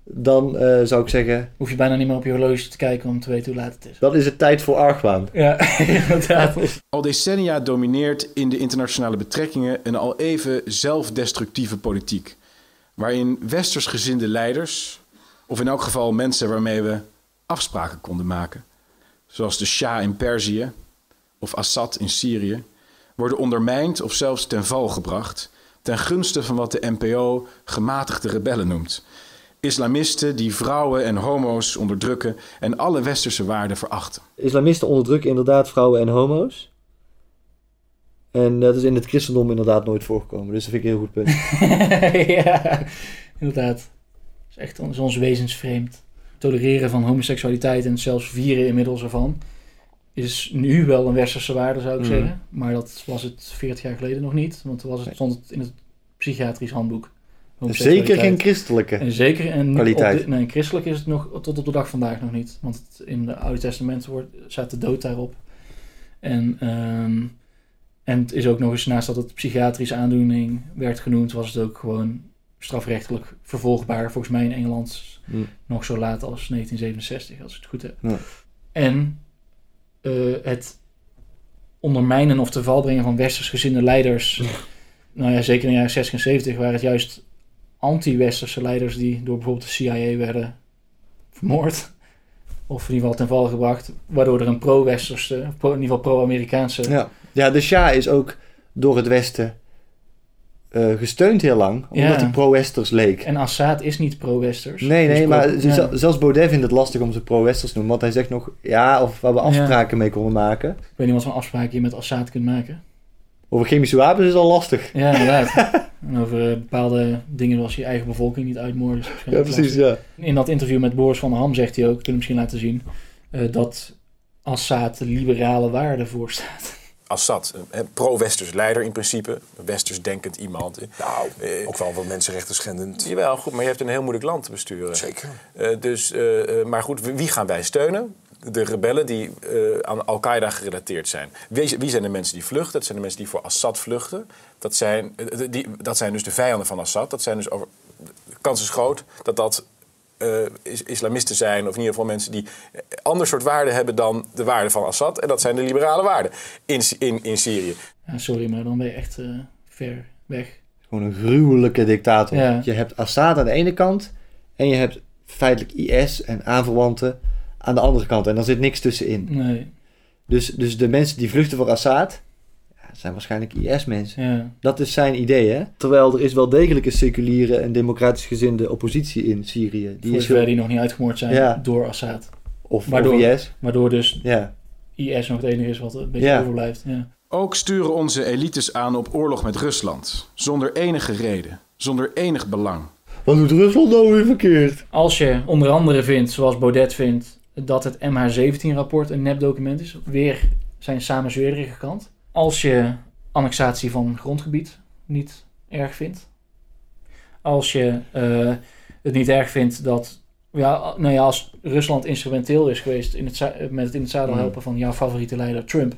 S1: Dan eh, zou ik zeggen,
S3: Hoef je bijna niet meer op je horloge te kijken om te weten hoe laat het is.
S1: dan is het tijd voor argwaan.
S3: Ja, <laughs> inderdaad. <laughs>
S2: Al decennia domineert in de internationale betrekkingen een al even zelfdestructieve politiek. Waarin westersgezinde leiders, of in elk geval mensen waarmee we afspraken konden maken, zoals de Shah in Perzië of Assad in Syrië, worden ondermijnd of zelfs ten val gebracht ten gunste van wat de NPO gematigde rebellen noemt. Islamisten die vrouwen en homo's onderdrukken en alle westerse waarden verachten.
S1: Islamisten onderdrukken inderdaad vrouwen en homo's. En dat is in het christendom inderdaad nooit voorgekomen. Dus dat vind ik een heel goed punt. <laughs>
S3: ja, inderdaad. Is echt ons, ons wezensvreemd. Tolereren van homoseksualiteit en zelfs vieren inmiddels ervan... is nu wel een westerse waarde, zou ik
S1: Mhm.
S3: zeggen. Maar dat was het 40 jaar geleden nog niet. Want toen was het, stond het in het psychiatrisch handboek.
S1: Zeker geen christelijke
S3: En zeker en niet
S1: kwaliteit.
S3: De, nee, christelijk is het nog tot op de dag vandaag nog niet. Want het, in het Oude Testament wordt, staat de dood daarop. En, ehm, en het is ook nog eens, naast dat het psychiatrische aandoening werd genoemd, was het ook gewoon strafrechtelijk vervolgbaar. Volgens mij in Engeland
S1: Hm.
S3: nog zo laat als 1967, als ik het goed heb.
S1: Ja.
S3: En eh, het ondermijnen of te val brengen van westers gezinde leiders. nou ja, zeker in de jaren 60 en 70 waren het juist anti-westerse leiders die door bijvoorbeeld de CIA werden vermoord. Of in ieder geval ten val gebracht. Waardoor er een pro-westerse, pro- in ieder geval pro-Amerikaanse.
S1: Ja. ja, de Shah is ook door het Westen eh, gesteund heel lang. Omdat
S3: Ja.
S1: hij pro-Westers leek.
S3: En Assad is niet pro-westers.
S1: Nee,
S3: Dus
S1: nee, maar
S3: ja.
S1: zelfs Baudet vindt het lastig om ze pro-Westers te noemen. Want hij zegt nog, ja, of waar we afspraken mee konden maken.
S3: Ik weet niet wat voor afspraken je met Assad kunt maken.
S1: Over chemische wapens is al lastig.
S3: Ja, inderdaad. <laughs> en over eh, bepaalde dingen zoals je eigen bevolking niet uitmoorden.
S1: Ja, precies,
S3: lastig.
S1: ja.
S3: In dat interview met Boris van der Ham zegt hij ook, kunnen we misschien laten zien, eh, dat Assad liberale waarden voorstaat.
S15: Assad, een pro-westers leider in principe. Een westers denkend iemand. Nou,
S4: Ook wel wat mensenrechten schendend.
S15: Jawel, goed, maar je hebt een heel moeilijk land te besturen.
S4: Zeker.
S15: Eh, dus, eh, eh, maar goed, wie gaan wij steunen? De rebellen die eh, aan Al-Qaeda gerelateerd zijn. Wie, wie zijn de mensen die vluchten? Dat zijn de mensen die voor Assad vluchten. Dat zijn, eh, die, dat zijn dus de vijanden van Assad. Dat zijn dus over, de kans is groot dat dat eh, is- islamisten zijn... of in ieder geval mensen die eh, ander soort waarden hebben... dan de waarden van Assad. En dat zijn de liberale waarden in, in, in Syrië.
S3: Ja, sorry, maar dan ben je echt eh, ver weg.
S1: Gewoon een gruwelijke dictator.
S3: Ja.
S1: Je hebt Assad aan de ene kant. En je hebt feitelijk IS en aanverwanten aan de andere kant. En er zit niks tussenin.
S3: Nee.
S1: Dus, dus de mensen die vluchten voor Assad... Ja, zijn waarschijnlijk IS-mensen.
S3: Ja.
S1: Dat is zijn idee, hè? Terwijl er is wel degelijk een seculiere en democratisch gezinde oppositie in Syrië. Die
S3: Voor
S1: is
S3: zover
S1: heel-
S3: die nog niet uitgemoord zijn
S1: Ja.
S3: door Assad.
S1: Of-
S3: waardoor,
S1: of IS.
S3: Waardoor dus
S1: Ja.
S3: IS nog het enige is wat een beetje
S2: Ja.
S3: overblijft. Ja.
S2: Ook sturen onze elites aan op oorlog met Rusland. Zonder enige reden. Zonder enig belang.
S1: Wat doet Rusland nou weer verkeerd?
S3: Als je onder andere vindt, zoals Baudet vindt, dat het MH17-rapport een nepdocument is, weer zijn samenzweerderige kant. Als je annexatie van grondgebied niet erg vindt. Als je eh, het niet erg vindt dat, ja, nou ja, als Rusland instrumenteel is geweest in het, met het in het zadel
S1: Mm.
S3: helpen van jouw favoriete leider Trump.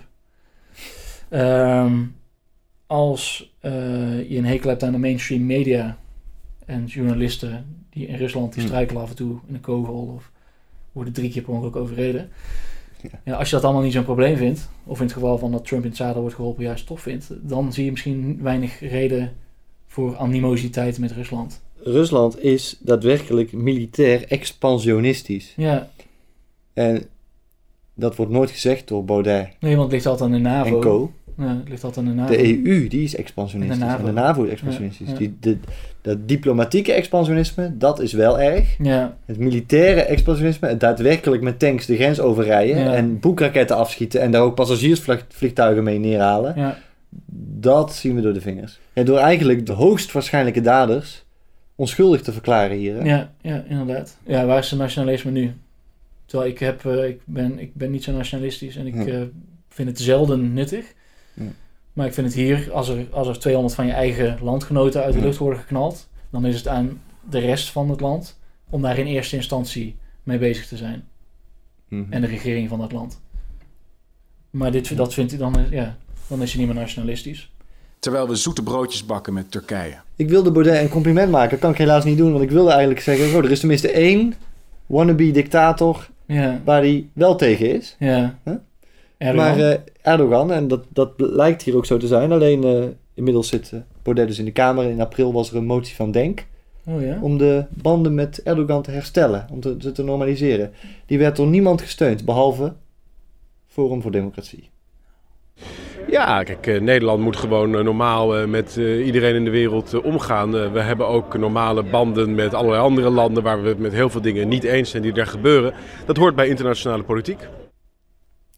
S3: Ehm, als eh, je een hekel hebt aan de mainstream media en journalisten die in Rusland die
S1: Hmm.
S3: struikelen af en toe in een kogel of worden drie keer per ongeluk overreden. Ja. als je dat allemaal niet zo'n probleem vindt, of in het geval van dat Trump in het zadel wordt geholpen juist tof vindt, dan zie je misschien weinig reden voor animositeit met Rusland.
S1: Rusland is daadwerkelijk militair expansionistisch.
S3: Ja,
S1: En dat wordt nooit gezegd door Baudet
S3: nee, want het ligt altijd aan de NAVO.
S1: en co.
S3: Ja, ligt altijd aan de NAVO.
S1: De EU, die is expansionistisch.
S3: En
S1: En
S3: de NAVO.
S1: Is expansionistisch.
S3: Ja, ja.
S1: Die, de, dat diplomatieke expansionisme, dat is wel erg.
S3: Ja.
S1: Het militaire expansionisme, het daadwerkelijk met tanks de grens overrijden en boekraketten afschieten en daar ook passagiersvliegtuigen mee neerhalen.
S3: Ja.
S1: Dat zien we door de vingers. Ja, door eigenlijk de hoogst waarschijnlijke daders onschuldig te verklaren hier. hè?
S3: Ja, ja, inderdaad. Ja, waar is het nationalisme nu? Terwijl ik, heb, eh, ik, ben, ik ben niet zo nationalistisch en ik eh, vind het zelden nuttig.
S1: Ja.
S3: Maar ik vind het hier, als er, als er 200 van je eigen landgenoten uit de lucht worden geknald, dan is het aan de rest van het land om daar in eerste instantie mee bezig te zijn.
S1: Mhm.
S3: En de regering van dat land. Maar dit, dat vindt hij dan, eh, ja, dan is hij niet meer nationalistisch.
S2: Terwijl we zoete broodjes bakken met Turkije.
S1: Ik wilde Baudet een compliment maken, dat kan ik helaas niet doen, want ik wilde eigenlijk zeggen, oh, er is tenminste één wannabe dictator
S3: Ja.
S1: waar hij wel tegen is.
S3: Ja.
S1: Huh?
S3: Erdogan.
S1: Maar eh, Erdogan, en dat, dat lijkt hier ook zo te zijn, alleen eh, inmiddels zit eh, Baudet dus in de Kamer. In april was er een motie van Denk
S3: Oh ja?
S1: om de banden met Erdogan te herstellen, om te, ze te normaliseren. Die werd door niemand gesteund, behalve Forum voor Democratie.
S4: Ja, kijk, eh, Nederland moet gewoon normaal eh, met eh, iedereen in de wereld omgaan. Eh, we hebben ook normale banden met allerlei andere landen waar we het met heel veel dingen niet eens zijn die daar gebeuren. Dat hoort bij internationale politiek.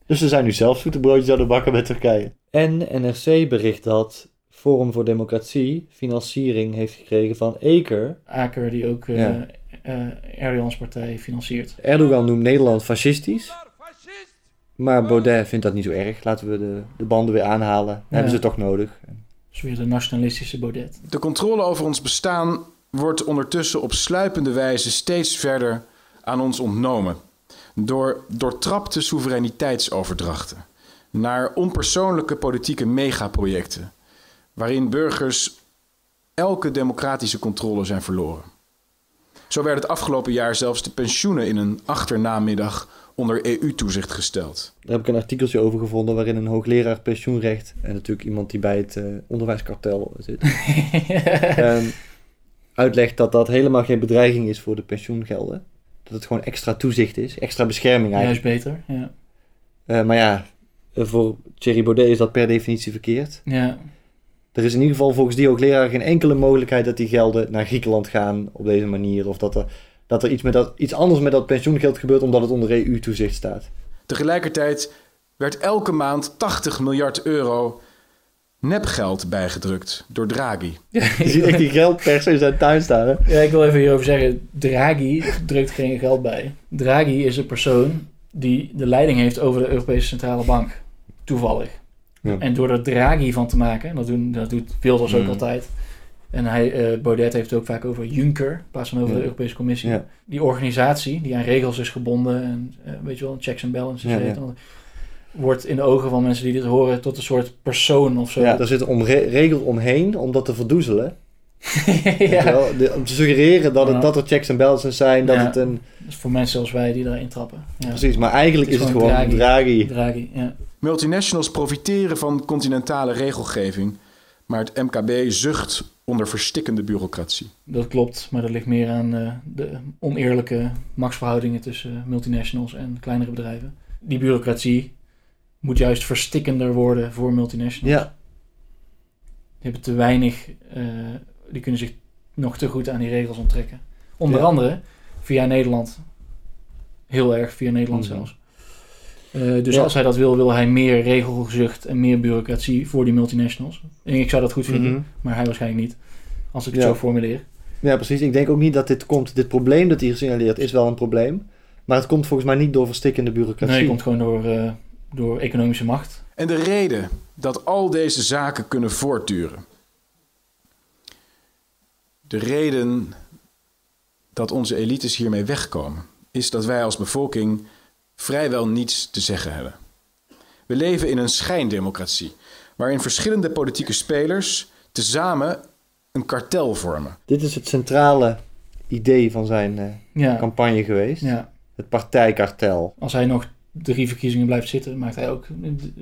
S1: Dus ze zijn nu zelf zoete aan de bakken met Turkije. En NRC bericht dat Forum voor Democratie financiering heeft gekregen van Eker.
S3: Aker, die ook eh
S1: Ja.
S3: eh, Erdogans partij financiert.
S1: Erdogan noemt Nederland fascistisch. Maar Baudet vindt dat niet zo erg. Laten we de, de banden weer aanhalen. Hebben ze toch nodig.
S3: Dus weer de nationalistische Baudet.
S2: De controle over ons bestaan wordt ondertussen op sluipende wijze steeds verder aan ons ontnomen. Door doortrapte soevereiniteitsoverdrachten naar onpersoonlijke politieke megaprojecten, waarin burgers elke democratische controle zijn verloren. Zo werden het afgelopen jaar zelfs de pensioenen in een achternamiddag onder EU-toezicht gesteld.
S1: Daar heb ik een artikeltje over gevonden waarin een hoogleraar pensioenrecht en natuurlijk iemand die bij het eh, onderwijskartel zit, <laughs> ehm, uitlegt dat dat helemaal geen bedreiging is voor de pensioengelden. Dat het gewoon extra toezicht is, extra bescherming
S3: Juist
S1: eigenlijk.
S3: beter, ja.
S1: Eh, maar ja, eh, voor Thierry Baudet is dat per definitie verkeerd.
S3: Ja.
S1: Er is in ieder geval volgens die hoogleraar geen enkele mogelijkheid dat die gelden naar Griekenland gaan op deze manier. Of dat er, dat er iets, met dat, iets anders met dat pensioengeld gebeurt omdat het onder EU-toezicht staat.
S2: Tegelijkertijd werd elke maand 80 miljard euro nepgeld bijgedrukt door Draghi.
S1: Je ziet echt die geldpers in zijn tuin staan. Hè?
S3: Ja, ik wil even hierover zeggen. Draghi drukt geen geld bij. Draghi is een persoon die de leiding heeft over de Europese Centrale Bank. Toevallig.
S1: Ja.
S3: En door er Draghi van te maken, dat, doen, dat doet Wilders ook
S1: Mm.
S3: altijd. En hij, eh, Baudet heeft het ook vaak over Juncker, in plaats van over
S1: Ja.
S3: de Europese Commissie.
S1: Ja.
S3: Die organisatie, die aan regels is gebonden en eh, weet je wel, checks en balances
S1: Ja,
S3: heeft,
S1: ja.
S3: Wordt in de ogen van mensen die dit horen tot een soort persoon of zo.
S1: Ja, er zit een omre- regel omheen om dat te verdoezelen. <laughs> Wel? De- om te suggereren dat, het,
S3: Ja.
S1: dat er checks en balances zijn, dat
S3: Ja.
S1: het een...
S3: Dat is voor mensen zoals wij die daarin trappen. Ja.
S1: Precies, maar eigenlijk is het gewoon
S3: Draghi.
S1: Draghi.
S3: Draghi, ja.
S2: Multinationals profiteren van continentale regelgeving, maar het MKB zucht onder verstikkende bureaucratie.
S3: Dat klopt, maar dat ligt meer aan eh, de oneerlijke machtsverhoudingen tussen multinationals en kleinere bedrijven. Die bureaucratie moet juist verstikkender worden voor multinationals.
S1: Ja.
S3: Die hebben te weinig, eh, die kunnen zich nog te goed aan die regels onttrekken. Onder
S1: Ja.
S3: andere via Nederland. Heel erg via Nederland
S1: Mhm.
S3: zelfs. Eh, dus
S1: Ja.
S3: als hij dat wil, wil hij meer regelgezucht en meer bureaucratie voor die multinationals. En ik zou dat goed vinden,
S1: Mhm.
S3: maar hij waarschijnlijk niet. Als ik het
S1: Ja.
S3: zo formuleer.
S1: Ja, precies. Ik denk ook niet dat dit komt. Dit probleem dat hier gesignaleerd is wel een probleem. Maar het komt volgens mij niet door verstikkende bureaucratie.
S3: Nee, het komt gewoon door, eh, door economische macht.
S2: En de reden dat al deze zaken kunnen voortduren. De reden dat onze elites hiermee wegkomen, is dat wij als bevolking vrijwel niets te zeggen hebben. We leven in een schijndemocratie, waarin verschillende politieke spelers tezamen een kartel vormen.
S1: Dit is het centrale idee van zijn eh,
S3: Ja.
S1: campagne geweest.
S3: Ja.
S1: Het partijkartel.
S3: Als hij nog drie verkiezingen blijft zitten, maakt hij ook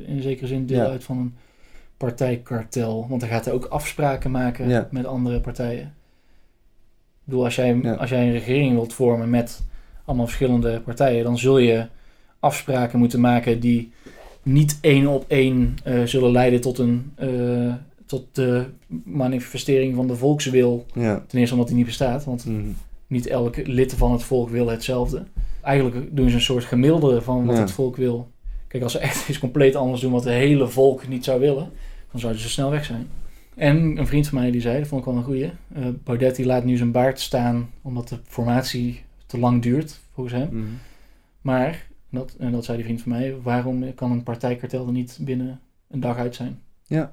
S3: in, zekere zin deel
S1: Ja.
S3: uit van een partijkartel. Want dan gaat hij ook afspraken maken
S1: Ja.
S3: met andere partijen. Ik bedoel, als jij,
S1: Ja.
S3: als jij een regering wilt vormen met allemaal verschillende partijen, dan zul je afspraken moeten maken die niet één op één eh, zullen leiden tot een eh, tot de manifestering van de volkswil. Ten eerste omdat die niet bestaat, want
S1: Mhm.
S3: niet elke lid van het volk wil hetzelfde. Eigenlijk doen ze een soort gemiddelde van wat het volk wil. Kijk, als ze echt iets compleet anders doen wat het hele volk niet zou willen, dan zouden ze snel weg zijn. En een vriend van mij die zei, dat vond ik wel een goeie. eh Baudet die laat nu zijn baard staan omdat de formatie te lang duurt, volgens hem.
S1: Mhm.
S3: Maar, dat, en dat zei die vriend van mij, waarom kan een partijkartel er niet binnen een dag uit zijn?
S1: Ja.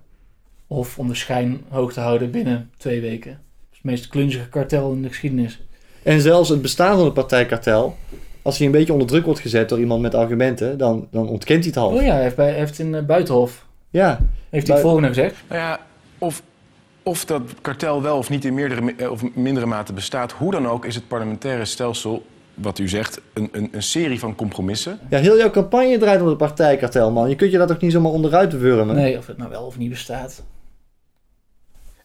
S3: Of om de schijn hoog te houden binnen twee weken. Dat is het meest klunzige kartel in de geschiedenis.
S1: En zelfs het bestaan van het partijkartel, als hij een beetje onder druk wordt gezet door iemand met argumenten, dan, dan ontkent hij het half.
S3: Oh ja, hij heeft, bij, hij heeft in eh, Buitenhof,
S1: Ja.
S3: heeft hij het volgende gezegd.
S15: Nou ja, of, of dat kartel wel of niet in meerdere eh, of mindere mate bestaat, hoe dan ook is het parlementaire stelsel, wat u zegt, een, een, een serie van compromissen.
S1: Ja, heel jouw campagne draait om het partijkartel, man. Je kunt je daar toch niet zomaar onderuit wurmen?
S3: Nee, of het nou wel of niet bestaat.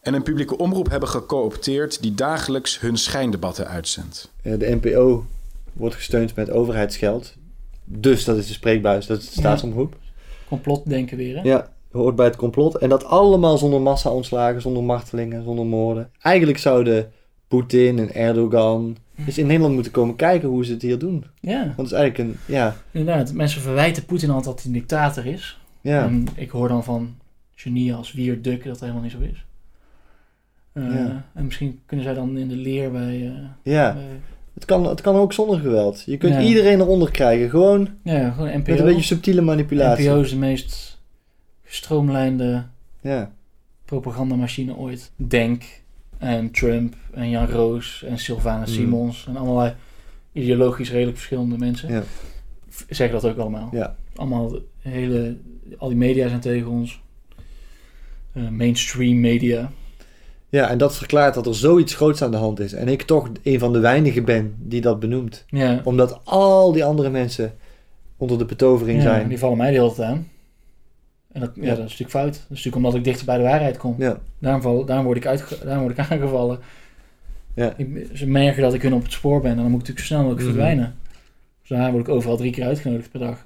S2: En een publieke omroep hebben gecoopteerd die dagelijks hun schijndebatten uitzendt.
S1: Eh, De NPO wordt gesteund met overheidsgeld. Dus dat is de spreekbuis, dat is de staatsomroep.
S3: Complotdenken weer, hè?
S1: Ja, hoort bij het complot. En dat allemaal zonder massa-ontslagen, zonder martelingen, zonder moorden. Eigenlijk zouden Poetin en Erdogan eens in Nederland moeten komen kijken hoe ze het hier doen.
S3: Ja.
S1: Want het is eigenlijk een, ja,
S3: Inderdaad, mensen verwijten Poetin altijd dat hij een dictator is.
S1: Ja.
S3: En ik hoor dan van genieën als Wier Duk dat dat helemaal niet zo is. Eh,
S1: Ja.
S3: En misschien kunnen zij dan in de leer bij... eh,
S1: ja.
S3: bij-
S1: Het kan, het kan ook zonder geweld. Je kunt
S3: Ja.
S1: iedereen eronder krijgen. Gewoon,
S3: ja, gewoon NPO.
S1: met een beetje subtiele manipulatie.
S3: NPO is de meest gestroomlijnde
S1: Ja.
S3: propagandamachine ooit. Denk en Trump en Jan Roos en Sylvana
S1: Mm.
S3: Simons en allerlei ideologisch redelijk verschillende mensen.
S1: Ja.
S3: Zeggen dat ook allemaal.
S1: Ja.
S3: Allemaal hele, al die media zijn tegen ons. Eh, mainstream media.
S1: Ja, en dat verklaart dat er zoiets groots aan de hand is. En ik toch een van de weinigen ben die dat benoemt.
S3: Ja.
S1: Omdat al die andere mensen onder de betovering
S3: Ja,
S1: zijn.
S3: Die vallen mij de hele tijd aan. En dat, ja.
S1: Ja.
S3: dat is natuurlijk fout. Dat is natuurlijk omdat ik dichter bij de waarheid kom.
S1: Ja.
S3: Daarom, val, daarom, word ik uitge, daarom word ik aangevallen.
S1: Ja.
S3: Ik, ze merken dat ik hun op het spoor ben en dan moet ik natuurlijk zo snel mogelijk
S1: Mhm.
S3: verdwijnen. Dus daar word ik overal drie keer uitgenodigd per dag.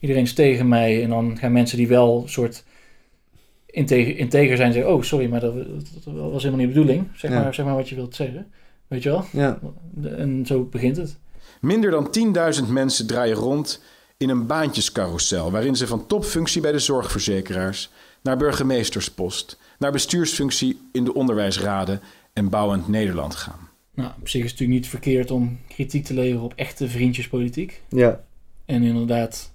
S3: Iedereen is tegen mij en dan gaan mensen die wel een soort integer, integer zijn zeggen... Oh, sorry, maar dat, dat was helemaal niet de bedoeling. Zeg,
S2: Ja.
S3: maar, zeg maar wat je wilt zeggen. Weet je wel?
S1: Ja.
S3: En zo begint het.
S2: Minder dan 10.000 mensen draaien rond in een baantjescarousel... waarin ze van topfunctie bij de zorgverzekeraars... naar burgemeesterspost, naar bestuursfunctie in de onderwijsraden... en bouwend Nederland gaan.
S3: Nou, op zich is het natuurlijk niet verkeerd om kritiek te leveren op echte vriendjespolitiek.
S1: Ja.
S3: En inderdaad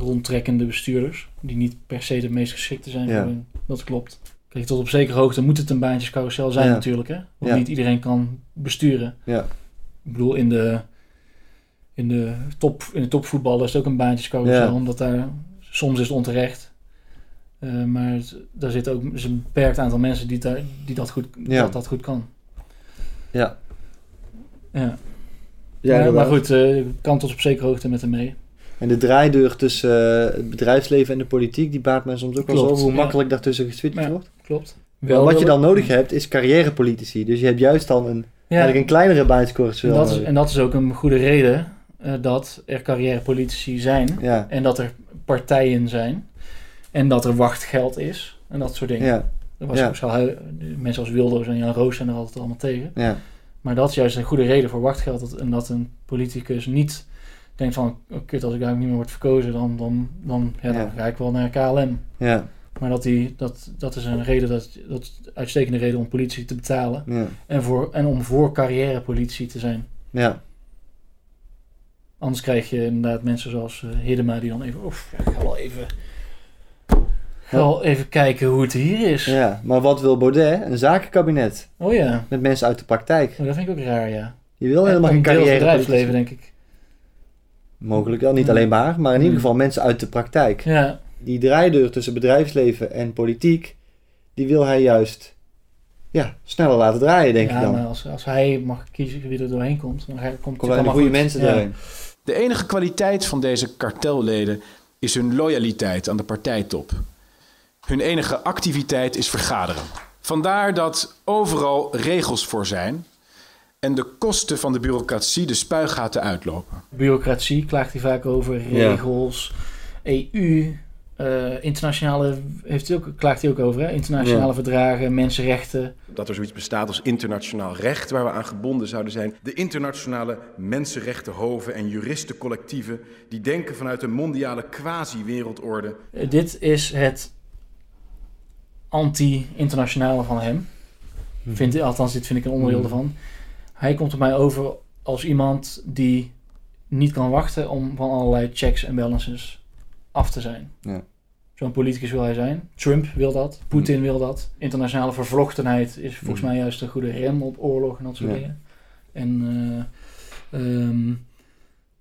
S3: rondtrekkende bestuurders, die niet per se de meest geschikte zijn
S1: Ja.
S3: voor hun. Dat klopt. Kijk, tot op zekere hoogte moet het een baantjescarousel zijn
S1: Ja.
S3: natuurlijk, hè? Want
S1: Ja.
S3: niet iedereen kan besturen.
S1: Ja.
S3: Ik bedoel, in de, in de, top, in de topvoetbal is het ook een baantjescarousel,
S1: Ja.
S3: omdat daar soms is het onterecht. Eh, maar het, daar zit ook is een beperkt aantal mensen die, daar, die dat, goed,
S1: Ja.
S3: dat, dat goed kan.
S1: Ja.
S3: Ja.
S1: Ja,
S3: maar, goed, eh, ik kan tot op zekere hoogte met hem mee.
S1: En de draaideur tussen eh, het bedrijfsleven en de politiek, die baart mij soms ook wel zo hoe makkelijk daartussen geswitcht wordt.
S3: klopt.
S1: Maar wat je dan nodig hebt, is carrièrepolitici. Dus je hebt juist dan een, eigenlijk een kleinere
S3: En
S1: baantjescarousel
S3: dat, is, en dat is ook een goede reden eh, dat er carrièrepolitici zijn. En dat er partijen zijn. En dat er wachtgeld is. En dat soort dingen.
S1: Ja.
S3: Er was
S1: Ja.
S3: zo, mensen als Wilders en Jan Roos zijn er altijd allemaal tegen.
S1: Ja.
S3: Maar dat is juist een goede reden voor wachtgeld. Dat, en dat een politicus niet denkt van... Oh, kut, als ik daar niet meer word verkozen, dan, dan, dan, ja, dan
S1: Ja.
S3: ga ik wel naar KLM.
S1: Ja.
S3: Maar dat, die, dat, dat is een reden, dat, dat is een uitstekende reden om politie te betalen.
S1: Ja.
S3: En, voor, en om voor carrièrepolitie te zijn.
S1: Ja.
S3: Anders krijg je inderdaad mensen zoals eh Hiddema die dan even... Oef, ja, ik ga wel even... Ga wel even kijken hoe het hier is.
S1: Ja, maar wat wil Baudet? Een zakenkabinet.
S3: Oh ja.
S1: Met mensen uit de praktijk.
S3: Oh, dat vind ik ook raar, ja.
S1: Je wil helemaal
S3: En
S1: geen carrière.
S3: bedrijfsleven, denk ik.
S1: Mogelijk wel, niet
S3: Mm.
S1: alleen maar, maar in ieder geval mensen uit de praktijk.
S3: Ja.
S1: Die draaideur tussen bedrijfsleven en politiek, die wil hij juist ja, sneller laten draaien, denk
S3: ja,
S1: ik dan.
S3: maar als, als hij mag kiezen wie er doorheen komt, dan komt allemaal
S1: de goede
S3: goed.
S1: mensen
S3: Ja.
S1: daarin.
S2: De enige kwaliteit van deze kartelleden is hun loyaliteit aan de partijtop. Hun enige activiteit is vergaderen. Vandaar dat overal regels voor zijn en de kosten van de bureaucratie de spuigaten uitlopen.
S3: Bureaucratie klaagt hij vaak over,
S2: Ja.
S3: regels, EU, eh, internationale, heeft hij ook, klaagt hij ook over, hè? internationale
S16: Ja.
S3: verdragen, mensenrechten.
S16: Dat er zoiets bestaat als internationaal recht waar we aan gebonden zouden zijn. De internationale mensenrechtenhoven en juristencollectieven die denken vanuit een mondiale quasi-wereldorde.
S3: Eh, dit is het anti-internationale van hem. Vind, ik- althans, dit vind ik een onderdeel
S1: Mhm.
S3: ervan. Hij komt op mij over als iemand die niet kan wachten om van allerlei checks en balances af te zijn.
S1: Ja.
S3: Zo'n politicus wil hij zijn. Trump wil dat. Poetin wil dat. Internationale vervlochtenheid is volgens
S1: Mhm.
S3: mij juist een goede rem op oorlog en dat soort
S1: Ja.
S3: dingen. En eh, ehm,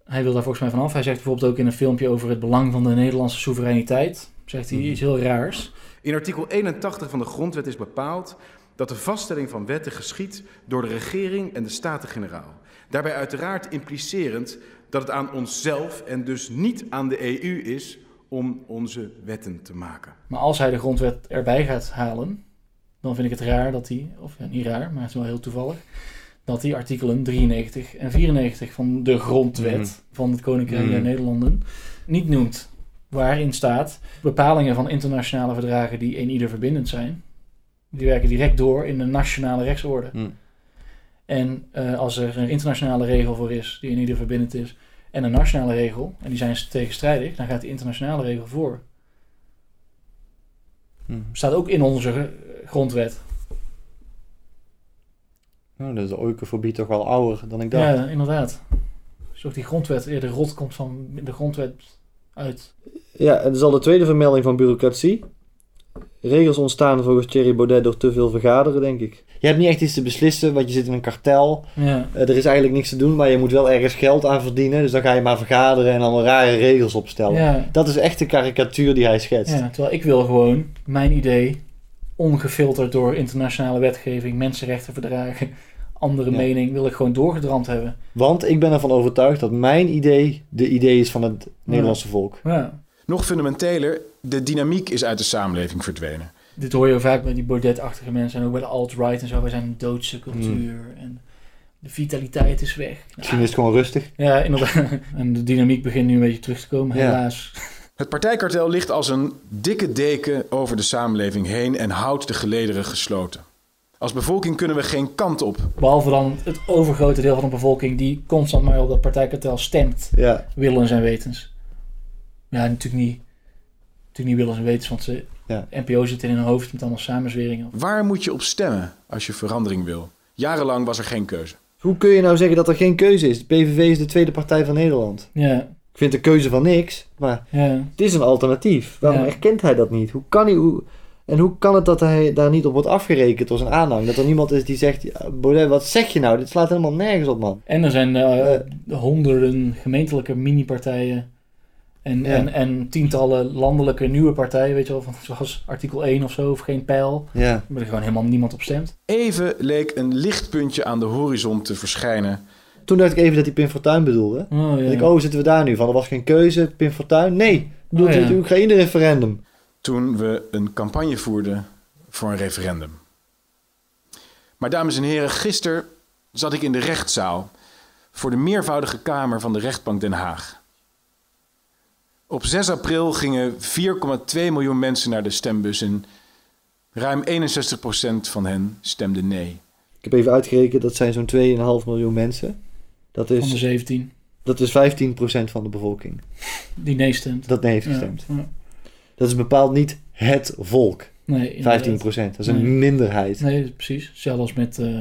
S3: hij wil daar volgens mij vanaf. Hij zegt bijvoorbeeld ook in een filmpje over het belang van de Nederlandse soevereiniteit. Zegt hij iets heel raars.
S16: In artikel 81 van de Grondwet is bepaald dat de vaststelling van wetten geschiet door de regering en de Staten-Generaal. Daarbij uiteraard implicerend dat het aan onszelf en dus niet aan de EU is om onze wetten te maken.
S3: Maar als hij de grondwet erbij gaat halen, dan vind ik het raar dat hij, of ja, niet raar, maar het is wel heel toevallig, dat hij artikelen 93 en 94 van de grondwet
S1: Mhm.
S3: van het Koninkrijk
S1: Mhm.
S3: der Nederlanden niet noemt. waarin staat bepalingen van internationale verdragen die een ieder verbindend zijn, die werken direct door in de nationale rechtsorde.
S1: Hm.
S3: En eh, als er een internationale regel voor is die in ieder verbindend is en een nationale regel, en die zijn tegenstrijdig, dan gaat die internationale regel voor.
S1: Hm.
S3: Staat ook in onze grondwet.
S1: Nou, dat is de oikofobie toch wel ouder dan ik dacht.
S3: Ja, inderdaad. Dus ook die grondwet eerder rot komt van de grondwet uit.
S1: Ja, en dat is al de tweede vermelding van bureaucratie. Regels ontstaan volgens Thierry Baudet door te veel vergaderen, denk ik. Je hebt niet echt iets te beslissen, want je zit in een kartel.
S3: Ja.
S1: Eh, er is eigenlijk niks te doen, maar je moet wel ergens geld aan verdienen. Dus dan ga je maar vergaderen en allemaal rare regels opstellen.
S3: Ja.
S1: Dat is echt de karikatuur die hij schetst.
S3: Ja, terwijl ik wil gewoon mijn idee, ongefilterd door internationale wetgeving, mensenrechtenverdragen, andere
S1: Ja.
S3: mening, wil ik gewoon doorgedramd hebben.
S1: Want ik ben ervan overtuigd dat mijn idee de idee is van het Nederlandse volk.
S3: Ja.
S2: Nog fundamenteler, de dynamiek is uit de samenleving verdwenen.
S3: Dit hoor je vaak bij die Baudet-achtige mensen en ook bij de alt-right en zo. Wij zijn een doodse cultuur
S1: Hmm.
S3: en de vitaliteit is weg.
S1: Misschien is het gewoon rustig.
S3: Ja, inderdaad. <laughs> En de dynamiek begint nu een beetje terug te komen,
S2: Ja.
S3: helaas.
S2: Het partijkartel ligt als een dikke deken over de samenleving heen en houdt de gelederen gesloten. Als bevolking kunnen we geen kant op.
S3: Behalve dan het overgrote deel van de bevolking die constant maar op dat partijkartel stemt.
S1: Ja.
S3: Willens en wetens. Ja, natuurlijk niet, natuurlijk niet willens en wetens, want ze,
S1: Ja.
S3: NPO zit in hun hoofd met allemaal samenzweringen.
S2: Waar moet je op stemmen als je verandering wil? Jarenlang was er geen keuze.
S1: Hoe kun je nou zeggen dat er geen keuze is? De PVV is de tweede partij van Nederland.
S3: Ja.
S1: Ik vind de keuze van niks, maar
S3: Ja.
S1: het is een alternatief. Waarom
S3: Ja.
S1: erkent hij dat niet? Hoe kan hij... Hoe... En hoe kan het dat hij daar niet op wordt afgerekend door zijn aanhang? Dat er niemand is die zegt, Baudet, wat zeg je nou? Dit slaat helemaal nergens op, man.
S3: En er zijn eh, honderden gemeentelijke mini-partijen. En,
S1: Ja.
S3: en, en tientallen landelijke nieuwe partijen, weet je wel, van, zoals artikel 1 of zo, of geen pijl.
S1: Ja.
S3: Waar gewoon helemaal niemand op stemt.
S2: Even leek een lichtpuntje aan de horizon te verschijnen.
S1: Toen dacht ik even dat hij Pim Fortuyn bedoelde.
S3: Oh, ja.
S1: Dacht ik, oh, zitten we daar nu? Van, er was geen keuze, Pim Fortuyn? Nee, bedoelt
S3: Oh,
S1: hij
S3: ja.
S1: het Oekraïne-referendum.
S2: Toen we een campagne voerden voor een referendum. Maar dames en heren, gisteren zat ik in de rechtszaal voor de meervoudige kamer van de rechtbank Den Haag. Op 6 april gingen 4,2 miljoen mensen naar de stembus en ruim 61% van hen stemde nee.
S1: Ik heb even uitgerekend, dat zijn zo'n 2,5 miljoen mensen. Dat is,
S3: Van de 17.
S1: Dat is 15% van de bevolking.
S3: Die nee stemt.
S1: Dat nee heeft gestemd.
S3: ja.
S1: Dat is bepaald niet het volk.
S3: Nee,
S1: 15%. Dat is een
S3: Nee.
S1: minderheid.
S3: Nee, precies. Als met eh,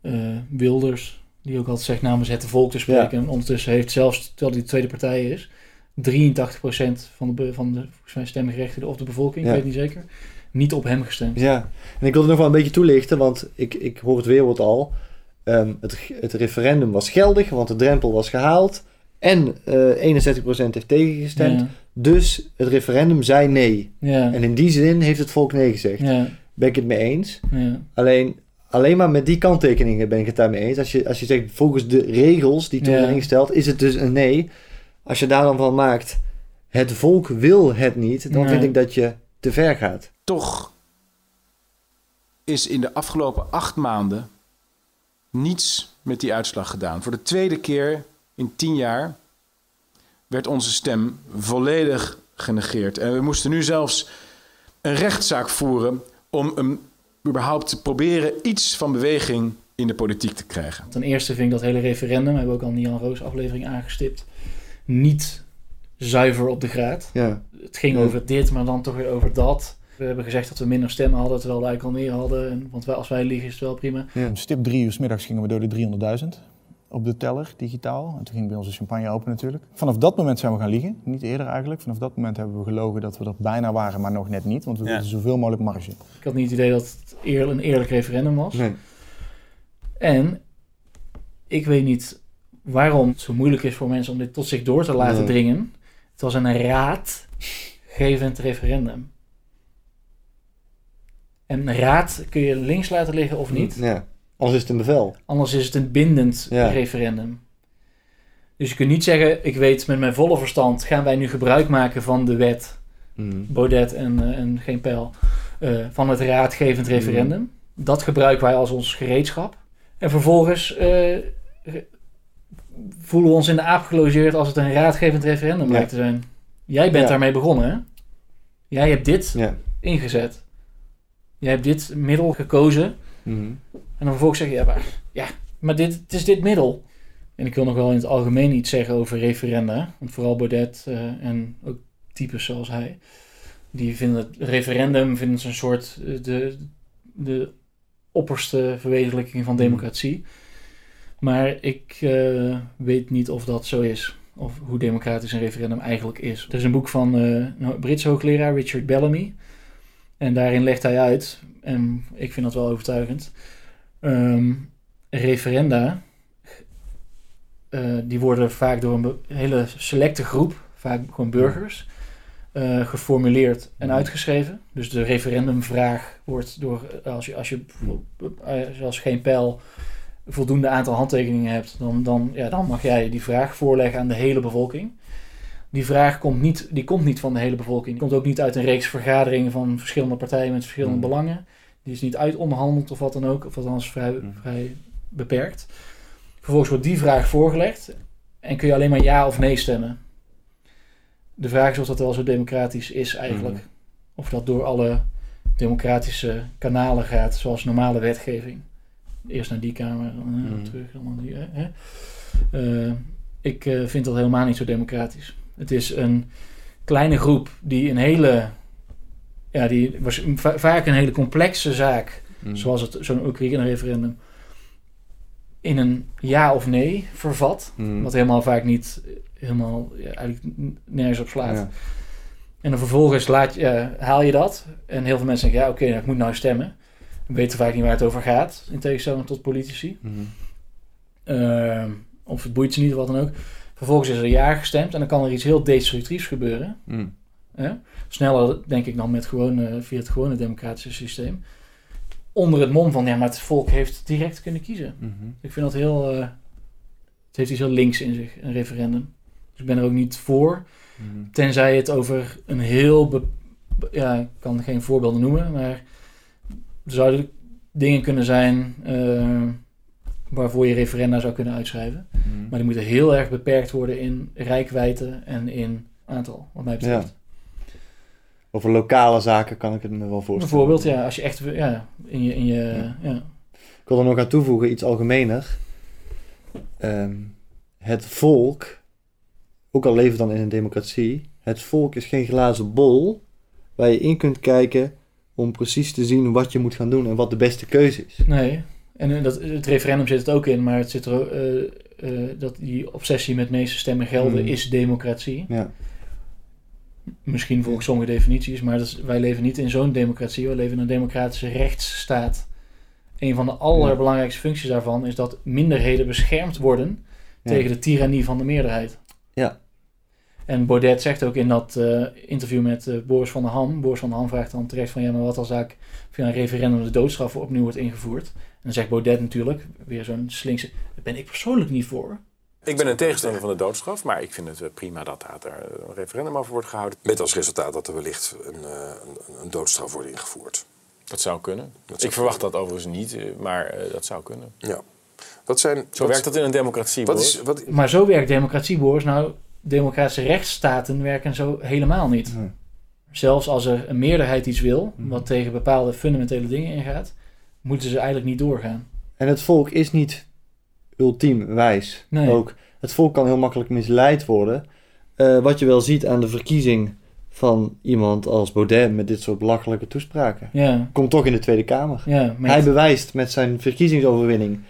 S3: eh, Wilders, die ook altijd zegt namens het volk te spreken. En ondertussen heeft zelfs, terwijl hij de tweede partij is, 83% van de, van de volgens mij stemgerechtigden of de bevolking,
S1: Ja.
S3: ik weet niet zeker, niet op hem gestemd.
S1: Ja, en ik wil het nog wel een beetje toelichten, want ik, ik hoor het weerwoord al. Ehm, het, het referendum was geldig, want de drempel was gehaald. En eh 61% heeft tegengestemd.
S3: Ja.
S1: Dus het referendum zei nee.
S3: Ja.
S1: En in die zin heeft het volk nee gezegd.
S3: Ja.
S1: Ben ik het mee eens.
S3: Ja.
S1: Alleen, alleen maar met die kanttekeningen ben ik het daarmee eens. Als je, als je zegt, volgens de regels die toen zijn ingesteld, is het dus een nee. Als je daar dan van maakt, het volk wil het niet, dan
S2: Nee.
S1: vind ik dat je te ver gaat.
S2: Toch is in de afgelopen acht maanden niets met die uitslag gedaan. Voor de tweede keer in tien jaar werd onze stem volledig genegeerd. En we moesten nu zelfs een rechtszaak voeren om überhaupt te proberen iets van beweging in de politiek te krijgen.
S3: Ten eerste vind ik dat hele referendum, hebben we ook al in de Jan Roos aflevering aangestipt, niet zuiver op de graad.
S1: Ja.
S3: Het ging
S1: Ja.
S3: over dit, maar dan toch weer over dat. We hebben gezegd dat we minder stemmen hadden, terwijl we eigenlijk al meer hadden. En, want wij, als wij liegen is het wel prima.
S17: Om stip drie uur 's middags gingen we door de 300.000 op de teller, digitaal. En toen ging bij ons de champagne open natuurlijk. Vanaf dat moment zijn we gaan liegen, niet eerder eigenlijk. Vanaf dat moment hebben we gelogen dat we er bijna waren, maar nog net niet. Want we wilden zoveel mogelijk marge.
S3: Ik had niet het idee dat het eer, een eerlijk referendum was.
S1: Nee.
S3: En ik weet niet waarom het zo moeilijk is voor mensen om dit tot zich door te laten dringen. Het was een raadgevend referendum. En raad kun je links laten liggen of niet.
S1: Ja, anders is het een bevel.
S3: Anders is het een bindend
S1: Ja.
S3: referendum. Dus je kunt niet zeggen, ik weet met mijn volle verstand, gaan wij nu gebruik maken van de wet
S1: Mm.
S3: Baudet en, eh, en geen pijl, eh, van het raadgevend referendum. Dat gebruiken wij als ons gereedschap. En vervolgens eh, voelen we ons in de aap gelogeerd als het een raadgevend referendum
S1: Ja.
S3: lijkt te zijn. Jij bent
S1: Ja.
S3: daarmee begonnen, hè? Jij hebt dit
S1: Ja.
S3: ingezet. Jij hebt dit middel gekozen.
S1: Mhm.
S3: En dan vervolgens zeg je, ja, maar, ja, maar dit, het is dit middel. En ik wil nog wel in het algemeen iets zeggen over referenda. Want vooral Baudet eh, en ook types zoals hij. Die vinden het referendum vinden ze een soort eh, de, de opperste verwezenlijking van democratie. Maar ik eh, weet niet of dat zo is. Of hoe democratisch een referendum eigenlijk is. Er is een boek van eh, een Britse hoogleraar Richard Bellamy. En daarin legt hij uit, en ik vind dat wel overtuigend. ehm, referenda, eh, die worden vaak door een hele selecte groep, vaak gewoon burgers, eh, geformuleerd en uitgeschreven. Dus de referendumvraag wordt door, als je, als je, eh, als je geen pijl voldoende aantal handtekeningen hebt, dan, dan, ja, dan mag jij die vraag voorleggen aan de hele bevolking. Die vraag komt niet, die komt niet van de hele bevolking. Die komt ook niet uit een reeks vergaderingen van verschillende partijen met verschillende
S1: Mm.
S3: belangen. Die is niet uitonderhandeld of wat dan ook, of althans vrij, vrij beperkt. Vervolgens wordt die vraag voorgelegd en kun je alleen maar ja of nee stemmen. De vraag is of dat wel zo democratisch is eigenlijk.
S1: Mhm.
S3: Of dat door alle democratische kanalen gaat, zoals normale wetgeving. Eerst naar die kamer, dan eh,
S1: Mhm.
S3: terug, dan naar die. hè. Eh, ik eh, vind dat helemaal niet zo democratisch. Het is een kleine groep die een hele, ja, die was va- vaak een hele complexe zaak,
S1: Mhm.
S3: zoals het zo'n Oekraïne-referendum, in een ja of nee vervat,
S1: Mhm.
S3: wat helemaal vaak niet helemaal ja, eigenlijk nergens op slaat.
S1: Ja.
S3: En dan vervolgens laat je, haal je dat. En heel veel mensen denken, ja oké, nou, ik moet nou stemmen. We weten vaak niet waar het over gaat, in tegenstelling tot politici.
S1: Mhm.
S3: Ehm, of het boeit ze niet, of wat dan ook. Vervolgens is er ja gestemd en dan kan er iets heel destructiefs gebeuren. Hè? Sneller, denk ik, dan met gewone, via het gewone democratische systeem. Onder het mom van, ja, maar het volk heeft direct kunnen kiezen.
S1: Mhm.
S3: Ik vind dat heel... eh, het heeft iets heel links in zich, een referendum. Dus ik ben er ook niet voor.
S1: Mhm.
S3: Tenzij het over een heel... ja, ik kan geen voorbeelden noemen, maar... Er zouden dingen kunnen zijn... eh, waarvoor je referenda zou kunnen uitschrijven.
S1: Mhm.
S3: Maar die moeten heel erg beperkt worden in rijkwijde en in aantal, wat mij betreft.
S1: Ja. Over lokale zaken kan ik het me wel voorstellen.
S3: Bijvoorbeeld, ja, als je echt ja, in je... In je ja.
S1: Ik wil er nog aan toevoegen, iets algemener. Ehm, het volk, ook al leven we dan in een democratie, het volk is geen glazen bol waar je in kunt kijken om precies te zien wat je moet gaan doen en wat de beste keuze is.
S3: Nee, en eh, dat, het referendum zit het ook in, maar het zit er eh, eh, dat die obsessie met meeste stemmen gelden
S1: Hmm.
S3: is democratie.
S1: Ja.
S3: Misschien volgens sommige definities, maar dat is- wij leven niet in zo'n democratie. We leven in een democratische rechtsstaat. Een van de allerbelangrijkste functies daarvan is dat minderheden beschermd worden
S1: Ja.
S3: tegen de tirannie van de meerderheid. En Baudet zegt ook in dat eh, interview met eh, Boris van der Ham. Boris van der Ham vraagt dan terecht van ja, maar wat als eigenlijk via een referendum de doodstraf opnieuw wordt ingevoerd? En dan zegt Baudet natuurlijk, weer zo'n slinkse, daar ben ik persoonlijk niet voor.
S15: Ik ben een tegenstander van de doodstraf, maar ik vind het eh, prima dat daar een referendum over wordt gehouden.
S18: Met als resultaat dat er wellicht een, eh, een, een doodstraf wordt ingevoerd.
S15: Dat zou kunnen.
S18: Dat zou
S15: ik verwacht dat overigens niet, maar eh, dat zou kunnen.
S18: Ja. Wat zijn,
S15: Zo werkt dat in een democratie.
S18: Wat
S15: Boris.
S18: is, wat,
S3: Maar zo werkt democratie, Boris. Nou, democratische rechtsstaten werken zo helemaal niet. Zelfs als er een meerderheid iets wil, wat tegen bepaalde fundamentele dingen ingaat, moeten ze eigenlijk niet doorgaan.
S1: En het volk is niet ultiem wijs.
S3: Nee.
S1: Ook het volk kan heel makkelijk misleid worden. Eh, wat je wel ziet aan de verkiezing van iemand als Baudet met dit soort belachelijke toespraken.
S3: Ja.
S1: Komt toch in de Tweede Kamer.
S3: Ja, met-
S1: Hij bewijst met zijn verkiezingsoverwinning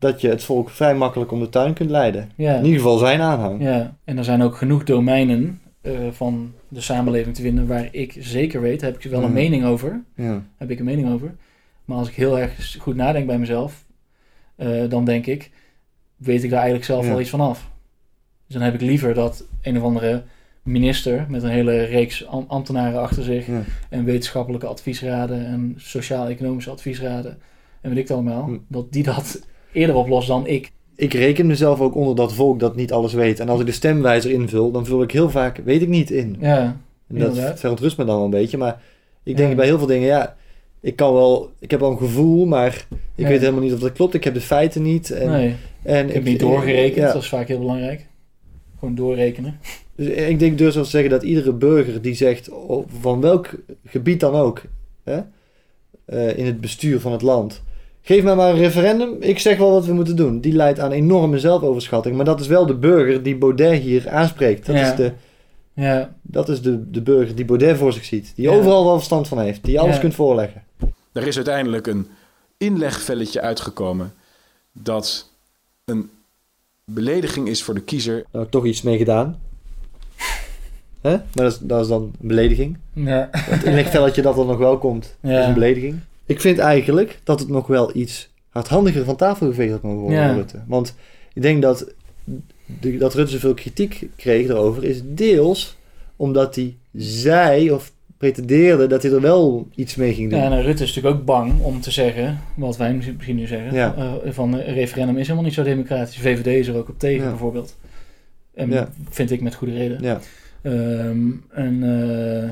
S1: dat je het volk vrij makkelijk om de tuin kunt leiden.
S3: Ja.
S1: In ieder geval zijn aanhang.
S3: Ja, en er zijn ook genoeg domeinen eh, van de samenleving te vinden waar ik zeker weet, heb ik wel een mening over.
S1: Ja.
S3: Heb ik een mening over. Maar als ik heel erg goed nadenk bij mezelf, eh, dan denk ik, weet ik daar eigenlijk zelf
S1: Ja.
S3: wel iets van af. Dus dan heb ik liever dat een of andere minister met een hele reeks am- ambtenaren achter zich
S1: Ja.
S3: en wetenschappelijke adviesraden en sociaal-economische adviesraden en weet ik het allemaal, dat die dat eerder oplost dan ik.
S1: Ik reken mezelf ook onder dat volk dat niet alles weet. En als ik de stemwijzer invul, dan vul ik heel vaak weet ik niet in.
S3: Ja,
S1: En dat verontrust me dan wel een beetje. Maar ik denk
S3: Ja.
S1: bij heel veel dingen, ja, ik kan wel, ik heb wel een gevoel, maar ik
S3: Ja.
S1: weet helemaal niet of dat klopt. Ik heb de feiten niet. En,
S3: Nee.
S1: en
S3: ik heb niet doorgerekend,
S1: ja.
S3: dat is vaak heel belangrijk. Gewoon doorrekenen.
S1: Dus ik denk dus wel zeggen dat iedere burger die zegt, oh, van welk gebied dan ook, hè, eh, in het bestuur van het land, geef mij maar een referendum, ik zeg wel wat we moeten doen. Die leidt aan enorme zelfoverschatting. Maar dat is wel de burger die Baudet hier aanspreekt. Dat
S3: Ja.
S1: is, de,
S3: Ja.
S1: dat is de, de burger die Baudet voor zich ziet. Die
S2: Ja.
S1: overal wel verstand van heeft. Die alles
S2: Ja.
S1: kunt voorleggen.
S2: Er is uiteindelijk een inlegvelletje uitgekomen dat een belediging is voor de kiezer.
S1: Nou, toch iets mee gedaan. Hè? Maar dat is, dat is dan een belediging.
S3: Ja.
S1: Het inlegvelletje dat er nog wel komt,
S3: Ja.
S1: is een belediging. Ik vind eigenlijk dat het nog wel iets hardhandiger van tafel geveegd had mogen worden,
S3: Ja.
S1: Rutte. Want ik denk dat, de, dat Rutte zoveel kritiek kreeg daarover, is deels omdat hij zei of pretendeerde dat hij er wel iets mee ging doen.
S3: Ja, en Rutte is natuurlijk ook bang om te zeggen, wat wij misschien nu zeggen,
S1: Ja.
S3: eh, van een referendum is helemaal niet zo democratisch. VVD is er ook op tegen,
S1: Ja.
S3: bijvoorbeeld. En
S1: Ja.
S3: vind ik met goede reden.
S1: Ja.
S3: Ehm, en eh,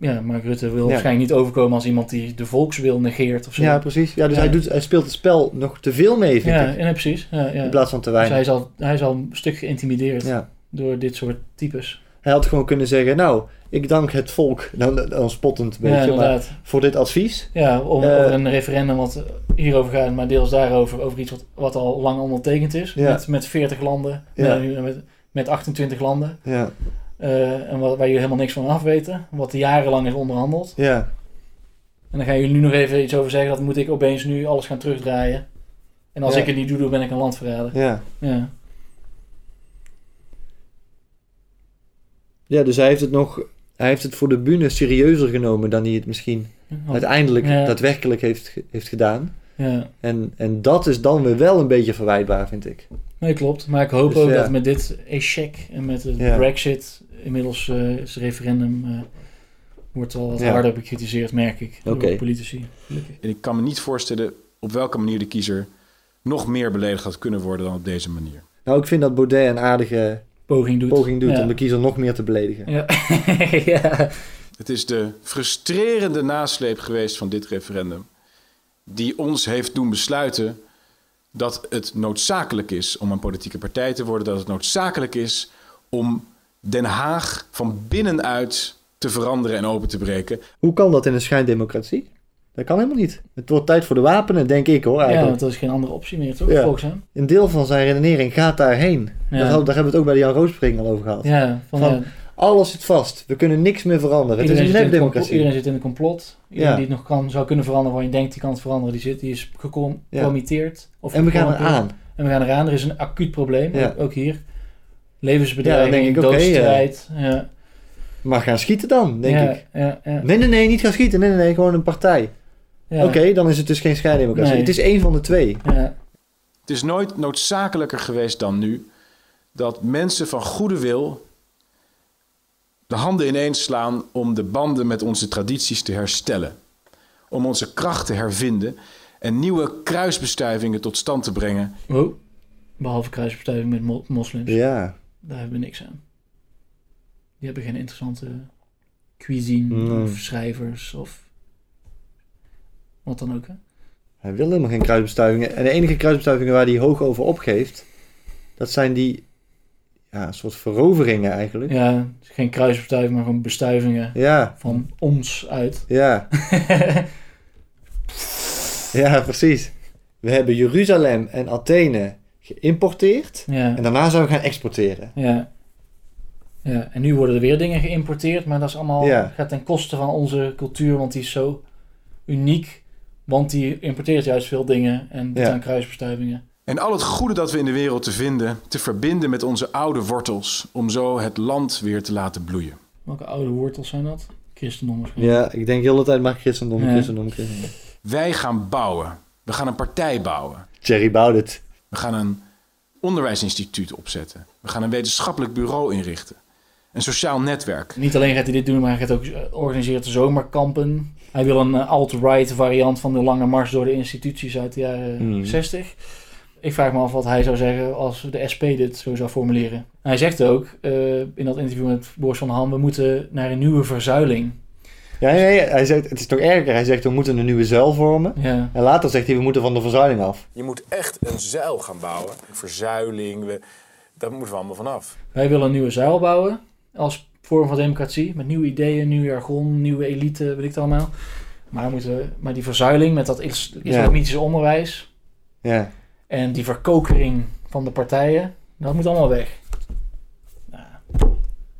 S3: ja, Mark Rutte wil
S1: Ja.
S3: waarschijnlijk niet overkomen als iemand die de volkswil negeert of zo.
S1: Ja, precies. Ja, dus
S3: Ja.
S1: Hij, doet, hij speelt het spel nog te veel mee, vind
S3: ja,
S1: ik.
S3: ja, precies. Ja, ja.
S1: In plaats van te weinig.
S3: Dus hij is al, hij is al een stuk geïntimideerd
S1: Ja.
S3: door dit soort types.
S1: Hij had gewoon kunnen zeggen, nou, ik dank het volk, dan, dan spottend een beetje, maar voor dit advies.
S3: Ja, om,
S1: Eh,
S3: over een referendum wat hierover gaat, maar deels daarover, over iets wat, wat al lang ondertekend is. Met, met 40 landen, met, met 28 landen.
S1: Ja.
S3: Eh, en wat, waar jullie helemaal niks van af weten. Wat jarenlang is onderhandeld.
S1: Ja.
S3: En dan gaan jullie nu nog even iets over zeggen, dat moet ik opeens nu alles gaan terugdraaien. En als
S1: Ja.
S3: ik het niet doe, dan ben ik een landverrader.
S1: Ja.
S3: Ja.
S1: Ja, dus hij heeft het nog, hij heeft het voor de bühne serieuzer genomen dan hij het misschien uiteindelijk
S3: Ja.
S1: daadwerkelijk heeft, heeft gedaan.
S3: Ja.
S1: En, en dat is dan weer wel een beetje verwijtbaar, vind ik.
S3: Nee, klopt. Maar ik hoop
S1: Dus,
S3: ook
S1: ja.
S3: dat met dit echec en met de
S1: Ja.
S3: Brexit, inmiddels eh, is het referendum, eh, wordt al wat
S2: Ja.
S3: harder bekritiseerd, merk ik, door
S2: Oké.
S3: politici.
S2: En ik kan me niet voorstellen op welke manier de kiezer nog meer beledigd had kunnen worden dan op deze manier.
S1: Nou, ik vind dat Baudet een aardige
S3: poging doet,
S1: poging doet
S2: Ja.
S1: om de kiezer nog meer te beledigen.
S3: Ja. <laughs> ja.
S2: Het is de frustrerende nasleep geweest van dit referendum die ons heeft doen besluiten dat het noodzakelijk is om een politieke partij te worden, dat het noodzakelijk is om Den Haag van binnenuit te veranderen en open te breken.
S1: Hoe kan dat in een schijndemocratie? Dat kan helemaal niet. Het wordt tijd voor de wapenen, denk ik hoor.
S3: Ja,
S1: Eigenlijk.
S3: want er is geen andere optie meer, toch?
S1: Ja.
S3: Volkshem.
S1: Een deel van zijn redenering gaat daarheen.
S3: Ja.
S1: Dat, daar hebben we het ook bij de Jan Roosspring al over gehad.
S3: Ja, van, ja.
S1: alles zit vast. We kunnen niks meer veranderen. Het
S3: Iedereen,
S1: is
S3: zit
S1: een
S3: in een complot,
S1: nepdemocratie.
S3: iedereen zit in een complot. Iedereen
S1: Ja.
S3: die het nog kan, zou kunnen veranderen, waar je denkt die kan het veranderen, die, zit, die is gecommitteerd. Of
S1: En we gaan eraan.
S3: En we gaan eraan. Er is een acuut probleem,
S1: Ja.
S3: ook hier. Levensbedreiging,
S1: denk ik, oké,
S3: doodstrijd. ja.
S1: Maar gaan schieten dan, denk
S3: Ja,
S1: ik.
S3: ja, ja.
S1: Nee, nee, nee, niet gaan schieten. Nee, nee, nee, gewoon een partij.
S3: Ja.
S1: Oké, dan is het dus geen schijndemocratie.
S2: Nee.
S1: Het is één van de twee.
S3: Ja.
S2: Het is nooit noodzakelijker geweest dan nu dat mensen van goede wil de handen ineens slaan om de banden met onze tradities te herstellen. Om onze kracht te hervinden en nieuwe kruisbestuivingen tot stand te brengen.
S3: Oh, behalve kruisbestuiving met mo- moslims.
S1: Ja.
S3: Daar hebben we niks aan. Die hebben geen interessante cuisine of schrijvers of wat dan ook. Hè?
S1: Hij wil helemaal geen kruisbestuivingen. En de enige kruisbestuivingen waar hij hoog over opgeeft, dat zijn die ja, soort veroveringen eigenlijk.
S3: Ja, geen kruisbestuiving, maar gewoon bestuivingen
S1: Ja.
S3: van ons uit.
S1: Ja. <laughs> ja, precies. We hebben Jeruzalem en Athene geïmporteerd.
S3: Ja.
S1: En daarna zouden we gaan exporteren.
S3: Ja. ja. En nu worden er weer dingen geïmporteerd, maar dat is allemaal,
S1: Ja.
S3: gaat ten koste van onze cultuur, want die is zo uniek. Want die importeert juist veel dingen en dat
S2: Ja.
S3: zijn kruisbestuivingen.
S2: En al het goede dat we in de wereld te vinden, te verbinden met onze oude wortels. Om zo het land weer te laten bloeien.
S3: Welke oude wortels zijn dat? Christendom.
S1: Ja, ik denk heel de tijd maar christendom,
S3: Ja.
S1: christendom, christendom.
S2: Wij gaan bouwen. We gaan een partij bouwen.
S1: Jerry bouwt het.
S2: We gaan een onderwijsinstituut opzetten. We gaan een wetenschappelijk bureau inrichten. Een sociaal netwerk.
S3: Niet alleen gaat hij dit doen, maar hij gaat ook eh, organiseren zomerkampen. Hij wil een eh, alt-right variant van de lange mars door de instituties uit de jaren
S1: Hmm.
S3: 60. Ik vraag me af wat hij zou zeggen als de SP dit zo zou formuleren. Hij zegt ook eh, in dat interview met Boris van Ham... we moeten naar een nieuwe verzuiling.
S1: Ja, ja, ja, hij zegt, het is nog erger. Hij zegt, we moeten een nieuwe zuil vormen.
S3: Ja.
S1: En later zegt hij, we moeten van de verzuiling af.
S15: Je moet echt een zuil gaan bouwen. Verzuiling. We, Daar moeten we allemaal vanaf.
S3: Wij willen een nieuwe zuil bouwen als vorm van democratie. Met nieuwe ideeën, nieuw jargon, nieuwe elite, weet ik het allemaal. Maar, moeten maar die verzuiling met dat is- islamitische onderwijs
S1: Ja.
S3: en die verkokering van de partijen, dat moet allemaal weg.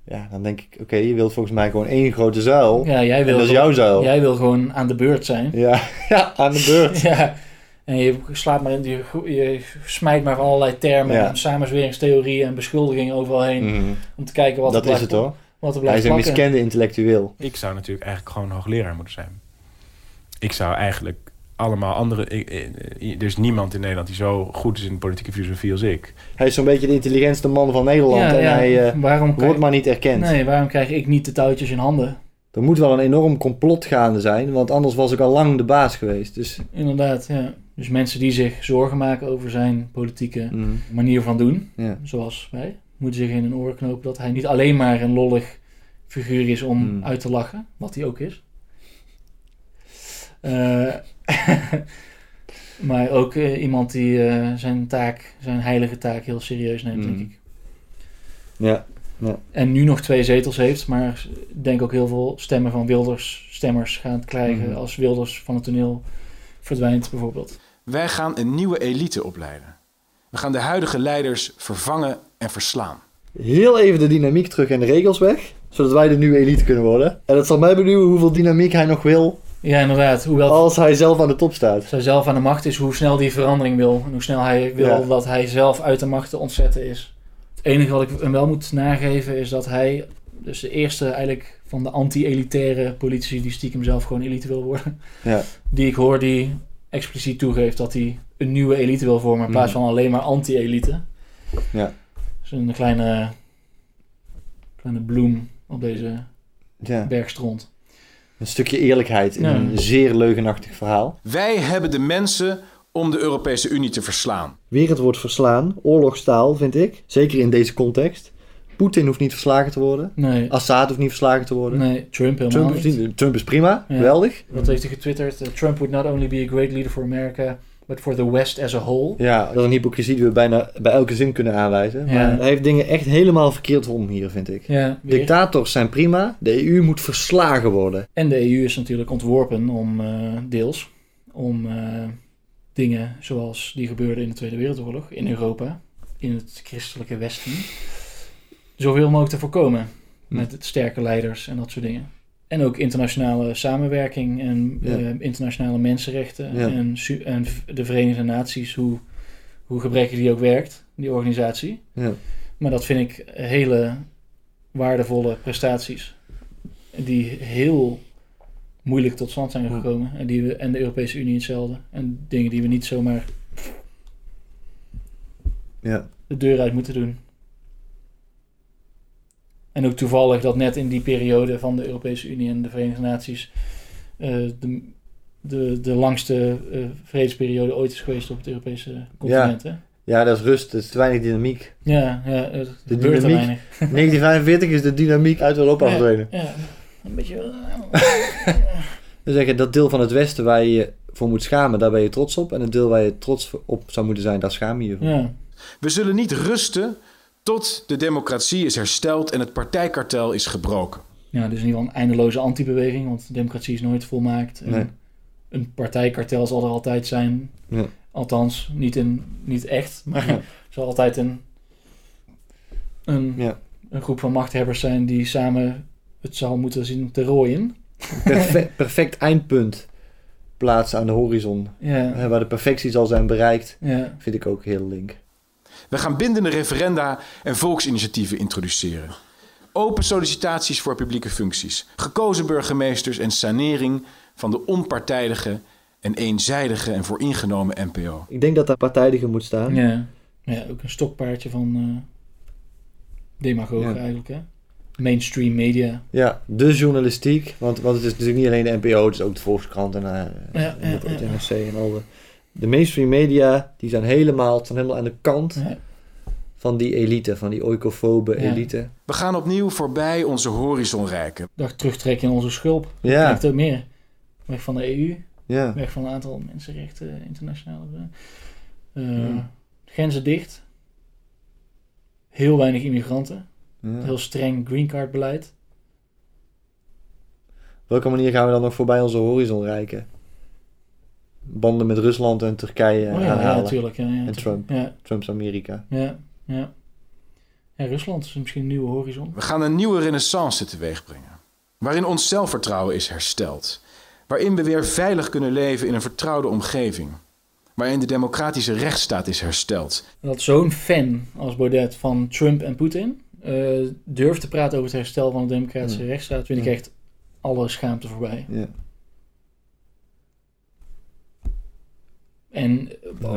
S1: Ja, dan denk ik, oké, je wilt volgens mij gewoon één grote zuil.
S3: Ja, jij wil
S1: en dat is jouw zuil.
S3: Jij wil gewoon aan de beurt zijn.
S1: Ja, <laughs> ja aan de beurt. <laughs>
S3: ja. En je slaat maar in, je, je smijt maar van allerlei termen
S1: Ja.
S3: en samenzweringstheorieën en beschuldigingen overal heen.
S1: Mhm.
S3: Om te kijken wat
S1: Dat
S3: er
S1: is
S3: blijft,
S1: het, hoor.
S3: Wat er
S1: Hij
S3: blijft
S1: is een miskende intellectueel.
S8: Ik zou natuurlijk eigenlijk gewoon hoogleraar moeten zijn. Ik zou eigenlijk allemaal andere... er is niemand in Nederland die zo goed is in politieke filosofie als ik.
S1: Hij is zo'n beetje de intelligentste man van Nederland.
S3: Ja,
S1: en
S3: ja.
S1: hij eh,
S3: Waarom
S1: wordt
S3: krijg-
S1: maar niet erkend.
S3: Nee, waarom krijg ik niet de touwtjes in handen?
S1: Er moet wel een enorm complot gaande zijn, want anders was ik al lang de baas geweest. Dus
S3: Inderdaad, ja. Dus mensen die zich zorgen maken over zijn politieke
S1: Mhm.
S3: manier van doen,
S1: Ja.
S3: zoals wij, moeten zich in een oor knopen dat hij niet alleen maar een lollig figuur is om
S1: Mhm.
S3: uit te lachen, wat hij ook is. Eh, <laughs> maar ook eh, iemand die eh, zijn taak, zijn heilige taak heel serieus neemt, denk
S1: Mhm.
S3: ik.
S1: ja, ja.
S3: En nu nog twee zetels heeft, maar ik denk ook heel veel stemmen van Wilders stemmers gaan krijgen
S1: Mhm.
S3: als Wilders van het toneel verdwijnt, bijvoorbeeld.
S2: Wij gaan een nieuwe elite opleiden. We gaan de huidige leiders vervangen en verslaan.
S1: Heel even de dynamiek terug en de regels weg, zodat wij de nieuwe elite kunnen worden. En dat zal mij benieuwen hoeveel dynamiek hij nog wil
S3: Ja, inderdaad. Hoewel
S1: als hij zelf aan de top staat.
S3: hij zelf aan de macht is, hoe snel die verandering wil. En hoe snel hij wil
S1: Ja.
S3: dat hij zelf uit de macht te ontzetten is. Het enige wat ik hem wel moet nageven is dat hij, dus de eerste eigenlijk van de anti-elitaire politici die stiekem zelf gewoon elite wil worden,
S1: Ja.
S3: die ik hoor die expliciet toegeeft dat hij een nieuwe elite wil vormen in plaats
S1: Mhm.
S3: van alleen maar anti-elite.
S1: Ja.
S3: Dus een kleine, kleine bloem op deze
S1: Ja.
S3: bergstront.
S1: Een stukje eerlijkheid in
S3: Ja.
S1: een zeer leugenachtig verhaal.
S2: Wij hebben de mensen om de Europese Unie te verslaan.
S1: Weer het woord verslaan, oorlogstaal vind ik, zeker in deze context. Poetin hoeft niet verslagen te worden.
S3: Nee.
S1: Assad hoeft niet verslagen te worden.
S3: Nee, Trump helemaal
S1: Trump,
S3: niet.
S1: Trump is prima,
S3: Ja.
S1: geweldig.
S3: Wat heeft hij getwitterd? Uh, Trump would not only be a great leader for America, but for the West as a whole.
S1: Ja, dat is een hypocrisie die we bijna bij elke zin kunnen aanwijzen.
S3: Ja.
S1: Maar hij heeft dingen echt helemaal verkeerd om hier, vind ik.
S3: Ja.
S1: Dictators zijn prima, de EU moet verslagen worden.
S3: En de EU is natuurlijk ontworpen om, eh, deels, om eh, dingen zoals die gebeurden in de Tweede Wereldoorlog in Europa, in het christelijke Westen, zoveel mogelijk te voorkomen.
S1: Hm.
S3: Met sterke leiders en dat soort dingen. En ook internationale samenwerking en
S1: Ja.
S3: eh, internationale mensenrechten
S1: Ja.
S3: en, en de Verenigde Naties, hoe, hoe gebrekkig die ook werkt, die organisatie.
S1: Ja.
S3: Maar dat vind ik hele waardevolle prestaties. Die heel moeilijk tot stand zijn gekomen. En, die we, en de Europese Unie hetzelfde. En dingen die we niet zomaar
S1: Ja.
S3: de deur uit moeten doen. En ook toevallig dat net in die periode van de Europese Unie en de Verenigde Naties eh, de, de, de langste eh, vredesperiode ooit is geweest op het Europese continent. hè?
S1: Ja. ja, dat is rust, het is te weinig dynamiek.
S3: Ja, ja, er
S1: De
S3: gebeurt er
S1: dynamiek,
S3: weinig. <laughs>
S1: 1945 is de dynamiek uit Europa
S3: Ja,
S1: verdwenen.
S3: Ja, een beetje... <laughs>
S1: We zeggen dat deel van het Westen waar je je voor moet schamen, daar ben je trots op. En het deel waar je trots op zou moeten zijn, daar schaam je je voor.
S3: Ja.
S2: We zullen niet rusten tot de democratie is hersteld en het partijkartel is gebroken.
S3: Ja, dus in ieder geval een eindeloze antibeweging, want democratie is nooit volmaakt. En
S1: Nee.
S3: Een partijkartel zal er altijd zijn.
S1: Ja.
S3: Althans, niet, in, niet echt, maar
S1: Ja.
S3: er <laughs> zal altijd een, een,
S1: Ja.
S3: een groep van machthebbers zijn die samen het zal moeten zien te rooien.
S1: Perfe- <laughs> perfect eindpunt plaatsen aan de horizon.
S3: Ja.
S1: Waar de perfectie zal zijn bereikt,
S3: Ja.
S1: vind ik ook heel link.
S2: We gaan bindende referenda en volksinitiatieven introduceren. Open sollicitaties voor publieke functies. Gekozen burgemeesters en sanering van de onpartijdige en eenzijdige en vooringenomen NPO.
S1: Ik denk dat daar partijdige moet staan.
S3: Ja. ja, ook een stokpaardje van eh demagogen
S1: Ja.
S3: eigenlijk. Hè? Mainstream media.
S1: Ja, de journalistiek. Want, want het is natuurlijk niet alleen de NPO, het is ook de Volkskrant en, eh,
S3: Ja,
S1: en
S3: ja,
S1: het
S3: ja.
S1: NRC en al de... De mainstream media, die zijn helemaal, staan helemaal aan de kant
S3: Ja.
S1: van die elite, van die oikofobe
S3: Ja.
S1: elite.
S2: We gaan opnieuw voorbij onze horizon reiken.
S3: Dag terugtrekken in onze schulp.
S1: Ja.
S3: Ook meer. Weg van de EU.
S1: Ja.
S3: Weg van een aantal mensenrechten, internationale. eh
S1: Ja.
S3: Grenzen dicht. heel weinig immigranten.
S1: Ja.
S3: Heel streng green card beleid.
S1: Op welke manier gaan we dan nog voorbij onze horizon reiken? Banden met Rusland en Turkije
S3: Oh ja,
S1: aanhalen.
S3: natuurlijk, ja, ja,
S1: en Trump.
S3: ja.
S1: Trumps Amerika.
S3: Ja, ja. Ja, Rusland is misschien een nieuwe horizon.
S2: We gaan een nieuwe renaissance teweeg brengen. Waarin ons zelfvertrouwen is hersteld. Waarin we weer veilig kunnen leven in een vertrouwde omgeving. Waarin de democratische rechtsstaat is hersteld.
S3: Dat zo'n fan als Baudet van Trump en Poetin eh, durft te praten over het herstel van de democratische
S1: Hmm.
S3: rechtsstaat, vind ik
S1: Hmm.
S3: echt alle schaamte voorbij.
S1: Ja.
S3: En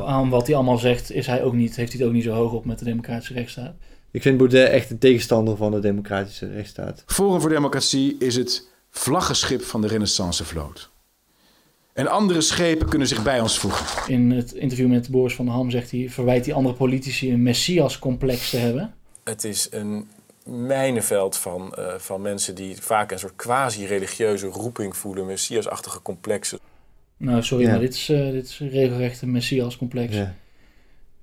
S3: aan wat hij allemaal zegt, is hij ook niet, heeft hij het ook niet zo hoog op met de democratische rechtsstaat.
S1: Ik vind Baudet echt een tegenstander van de democratische rechtsstaat.
S2: Forum voor Democratie is het vlaggenschip van de renaissancevloot. En andere schepen kunnen zich bij ons voegen.
S3: In het interview met Boris van der Ham zegt hij, verwijt hij andere politici een messias-complex te hebben.
S15: Het is een mijnenveld van, eh, van mensen die vaak een soort quasi-religieuze roeping voelen, messiasachtige complexen.
S3: Nou, sorry,
S15: Ja.
S3: maar dit is, eh, dit is regelrecht een messias-complex.
S1: Ja.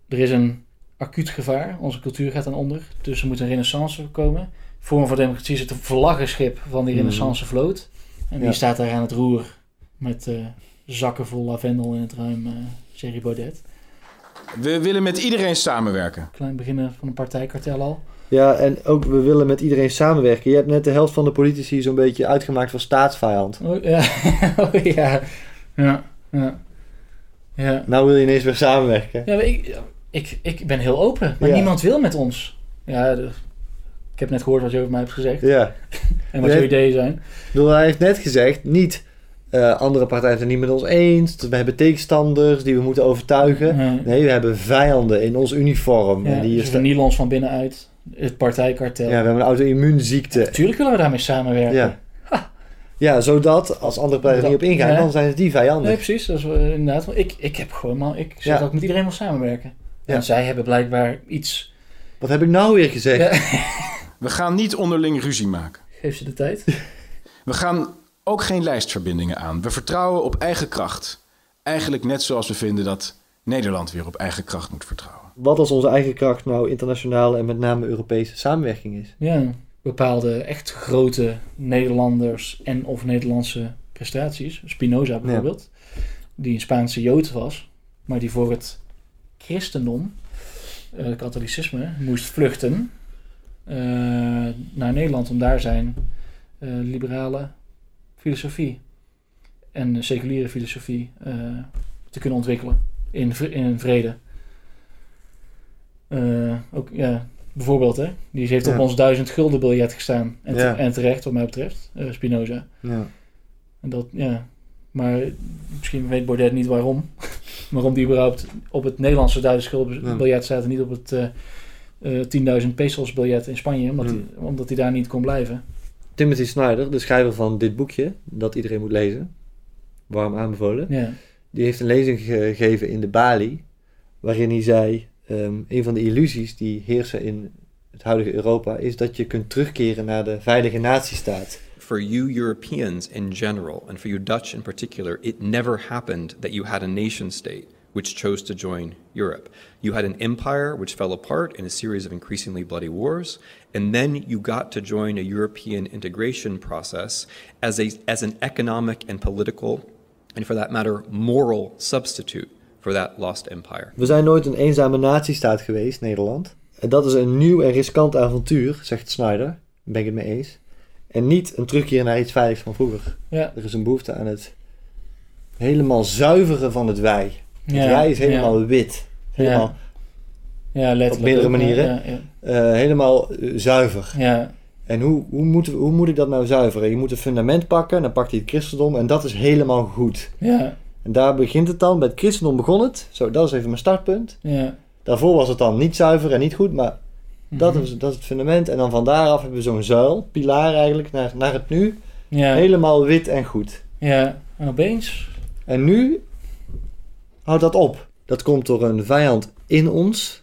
S3: Er is een acuut gevaar. Onze cultuur gaat aan onder. Dus er moet een renaissance komen. Forum voor Democratie is het vlaggenschip van die
S1: Mhm.
S3: renaissance vloot. En die
S1: Ja.
S3: staat daar aan het roer met eh, zakken vol lavendel in het ruim, eh Thierry Baudet.
S2: We willen met iedereen samenwerken.
S3: Klein beginnen van een partijkartel al.
S1: Ja, en ook we willen met iedereen samenwerken. Je hebt net de helft van de politici zo'n beetje uitgemaakt voor staatsvijand.
S3: Oh, ja. <laughs> oh, ja. Ja. Ja. Ja.
S1: Nou wil je ineens weer samenwerken.
S3: Ja, ik, ik, ik ben heel open, maar
S1: Ja.
S3: niemand wil met ons. Ja, de- ik heb net gehoord wat je over mij hebt gezegd.
S1: Ja. <laughs>
S3: En wat jouw ideeën zijn.
S1: Ik bedoel, hij heeft net gezegd, niet eh, andere partijen zijn het niet met ons eens. We hebben tegenstanders die we moeten overtuigen.
S3: Nee.
S1: Nee, we hebben vijanden in ons uniform.
S3: Ja,
S1: en die
S3: dus vernielen ons van binnenuit. Het partijkartel.
S1: ja, we hebben een auto-immuunziekte.
S3: Natuurlijk willen we daarmee samenwerken.
S1: Ja. Ja, zodat als andere partijen er niet op ingaan,
S3: Ja.
S1: dan zijn het die vijanden.
S3: Nee, precies. Dat is wel, inderdaad. Ik, ik heb gewoon maar ik zeg
S1: Ja.
S3: dat ik met iedereen wil samenwerken.
S1: Ja.
S3: En zij hebben blijkbaar iets.
S1: Wat heb ik nou weer gezegd? <laughs>
S2: We gaan niet onderling ruzie maken.
S3: Geef ze de tijd. <laughs>
S2: We gaan ook geen lijstverbindingen aan. We vertrouwen op eigen kracht. Eigenlijk net zoals we vinden dat Nederland weer op eigen kracht moet vertrouwen.
S1: Wat als onze eigen kracht nou internationale en met name Europese samenwerking is?
S3: Ja, bepaalde echt grote Nederlanders en of Nederlandse prestaties. Spinoza bijvoorbeeld. Die een Spaanse Jood was. Maar die voor het christendom, eh katholicisme, moest vluchten eh, naar Nederland om daar zijn eh, liberale filosofie en seculiere filosofie te kunnen ontwikkelen in, in vrede. Ook, ja, bijvoorbeeld, hè? Die heeft op ons duizend gulden biljet gestaan. En, te-
S1: Ja.
S3: en terecht, wat mij betreft, eh, Spinoza.
S1: Ja.
S3: En dat, ja. Maar misschien weet Baudet niet waarom. <laughs> waarom die überhaupt op het Nederlandse duizend gulden biljet staat en niet op het eh, eh, 10.000 pesos biljet in Spanje. Omdat, hij, omdat hij daar niet kon blijven.
S1: Timothy Snyder, de schrijver van dit boekje, dat iedereen moet lezen, warm aanbevolen,
S3: Ja.
S1: die heeft een lezing gegeven in de Bali, waarin hij zei, ehm, een van de illusies die heersen in het huidige Europa, is dat je kunt terugkeren naar de veilige natiestaat.
S19: For you Europeans in general, and for you Dutch in particular, it never happened that you had a nation state which chose to join Europe. You had an empire which fell apart in a series of increasingly bloody wars, and then you got to join a European integration process as, a, as an economic and political, and for that matter, moral substitute for that lost empire.
S1: We zijn nooit een eenzame natiestaat geweest, Nederland. En dat is een nieuw en riskant avontuur, zegt Snyder. Daar ben ik het mee eens. En niet een terugkeer naar iets veiligs van vroeger.
S3: Ja.
S1: Er is een behoefte aan het helemaal zuiveren van het wij. Het
S3: Ja,
S1: wij is helemaal
S3: ja.
S1: wit. Helemaal
S3: Ja, letterlijk.
S1: op meerdere manieren.
S3: ja, ja.
S1: Eh, helemaal eh, zuiver.
S3: Ja.
S1: En hoe, hoe, moeten we- hoe moet ik dat nou zuiveren? Je moet een fundament pakken, dan pakt hij het christendom en dat is helemaal goed. En daar begint het dan. Bij het christendom begon het. Zo, dat is even mijn startpunt.
S3: Ja.
S1: Daarvoor was het dan niet zuiver en niet goed, maar dat,
S3: Mhm.
S1: is, dat is het fundament. En dan van daaraf hebben we zo'n zuil, pilaar eigenlijk, naar, naar het nu.
S3: Ja.
S1: Helemaal wit en goed.
S3: Ja, en opeens.
S1: En nu houdt dat op. Dat komt door een vijand in ons,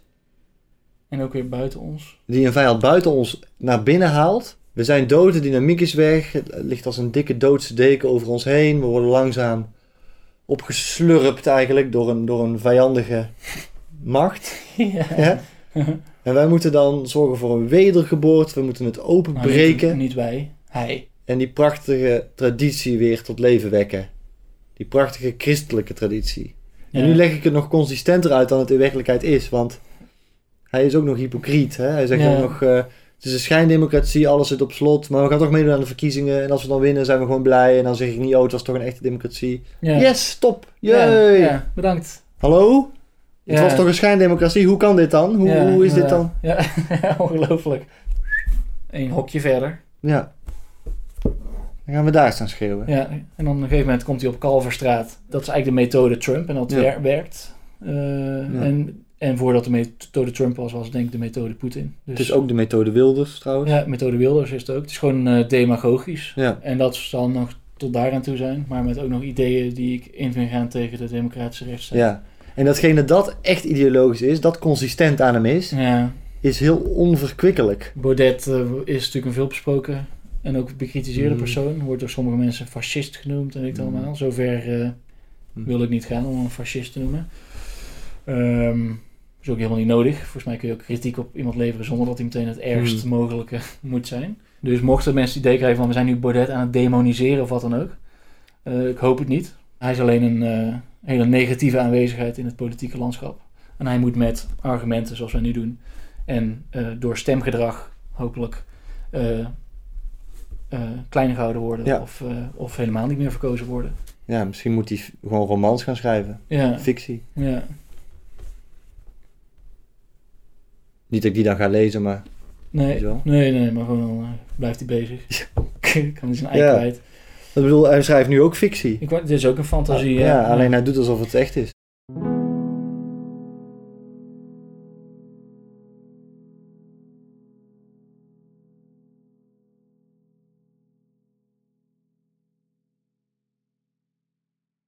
S3: En ook weer buiten ons.
S1: die een vijand buiten ons naar binnen haalt. We zijn dood, de dynamiek is weg. Het ligt als een dikke doodse deken over ons heen. We worden langzaam opgeslurpt eigenlijk door een, door een vijandige macht. <laughs>
S3: Ja.
S1: Ja? <laughs> En wij moeten dan zorgen voor een wedergeboorte. We moeten het openbreken.
S3: Nou, niet, niet wij, hij.
S1: En die prachtige traditie weer tot leven wekken. Die prachtige christelijke traditie. En nu leg ik het nog consistenter uit dan het in werkelijkheid is. Want hij is ook nog hypocriet. Hè? Hij zegt
S3: Ja.
S1: ook nog... eh, het is een schijndemocratie, alles zit op slot. Maar we gaan toch meedoen aan de verkiezingen. En als we dan winnen, zijn we gewoon blij. En dan zeg ik niet, oh, het was toch een echte democratie.
S3: Ja.
S1: Yes, top.
S3: Ja, ja, bedankt.
S1: Hallo? Het was toch een schijndemocratie? Hoe kan dit dan? Hoe, hoe is dit dan? <laughs>
S3: Ja, ongelooflijk. Eén hokje verder.
S1: Ja. Dan gaan we daar staan schreeuwen.
S3: Ja, en dan op een gegeven moment komt hij op Kalverstraat. Dat is eigenlijk de methode Trump en dat werkt. Eh, en, en voordat de methode Trump was, was denk ik de methode Poetin. Dus,
S1: Het is ook de methode Wilders trouwens.
S3: Ja, methode Wilders is het ook. Het is gewoon eh, demagogisch.
S1: Ja.
S3: En dat zal nog tot daaraan toe zijn. Maar met ook nog ideeën die ik in vind gaan tegen de democratische rechtsstaat.
S1: Ja. En datgene dat echt ideologisch is, dat consistent aan hem is,
S3: Ja.
S1: is heel onverkwikkelijk.
S3: Baudet eh, is natuurlijk een veelbesproken en ook bekritiseerde
S1: Mm.
S3: persoon. Wordt door sommige mensen fascist genoemd en weet ik
S1: Mm.
S3: allemaal. Zover eh, wil ik niet gaan om een fascist te noemen. Ehm is ook helemaal niet nodig. Volgens mij kun je ook kritiek op iemand leveren zonder dat hij meteen het ergst
S1: Mm.
S3: mogelijke <laughs> moet zijn. Dus mochten mensen het idee krijgen van we zijn nu Baudet aan het demoniseren of wat dan ook. eh, ik hoop het niet. Hij is alleen een eh, hele negatieve aanwezigheid in het politieke landschap. En hij moet met argumenten zoals wij nu doen en eh, door stemgedrag hopelijk kleiner gehouden worden
S1: Ja.
S3: of, of helemaal niet meer verkozen worden.
S1: Ja, misschien moet hij gewoon romans gaan schrijven.
S3: Ja.
S1: Fictie.
S3: Ja.
S1: Niet dat ik die dan ga lezen, maar...
S3: Nee, nee, nee, maar gewoon eh, blijft hij bezig. <laughs> kan hij zijn ei
S1: Ja.
S3: kwijt.
S1: Ik bedoel, hij schrijft nu ook fictie.
S3: Ik, dit is ook een fantasie.
S1: ja,
S3: ja.
S1: alleen hij doet alsof het echt is.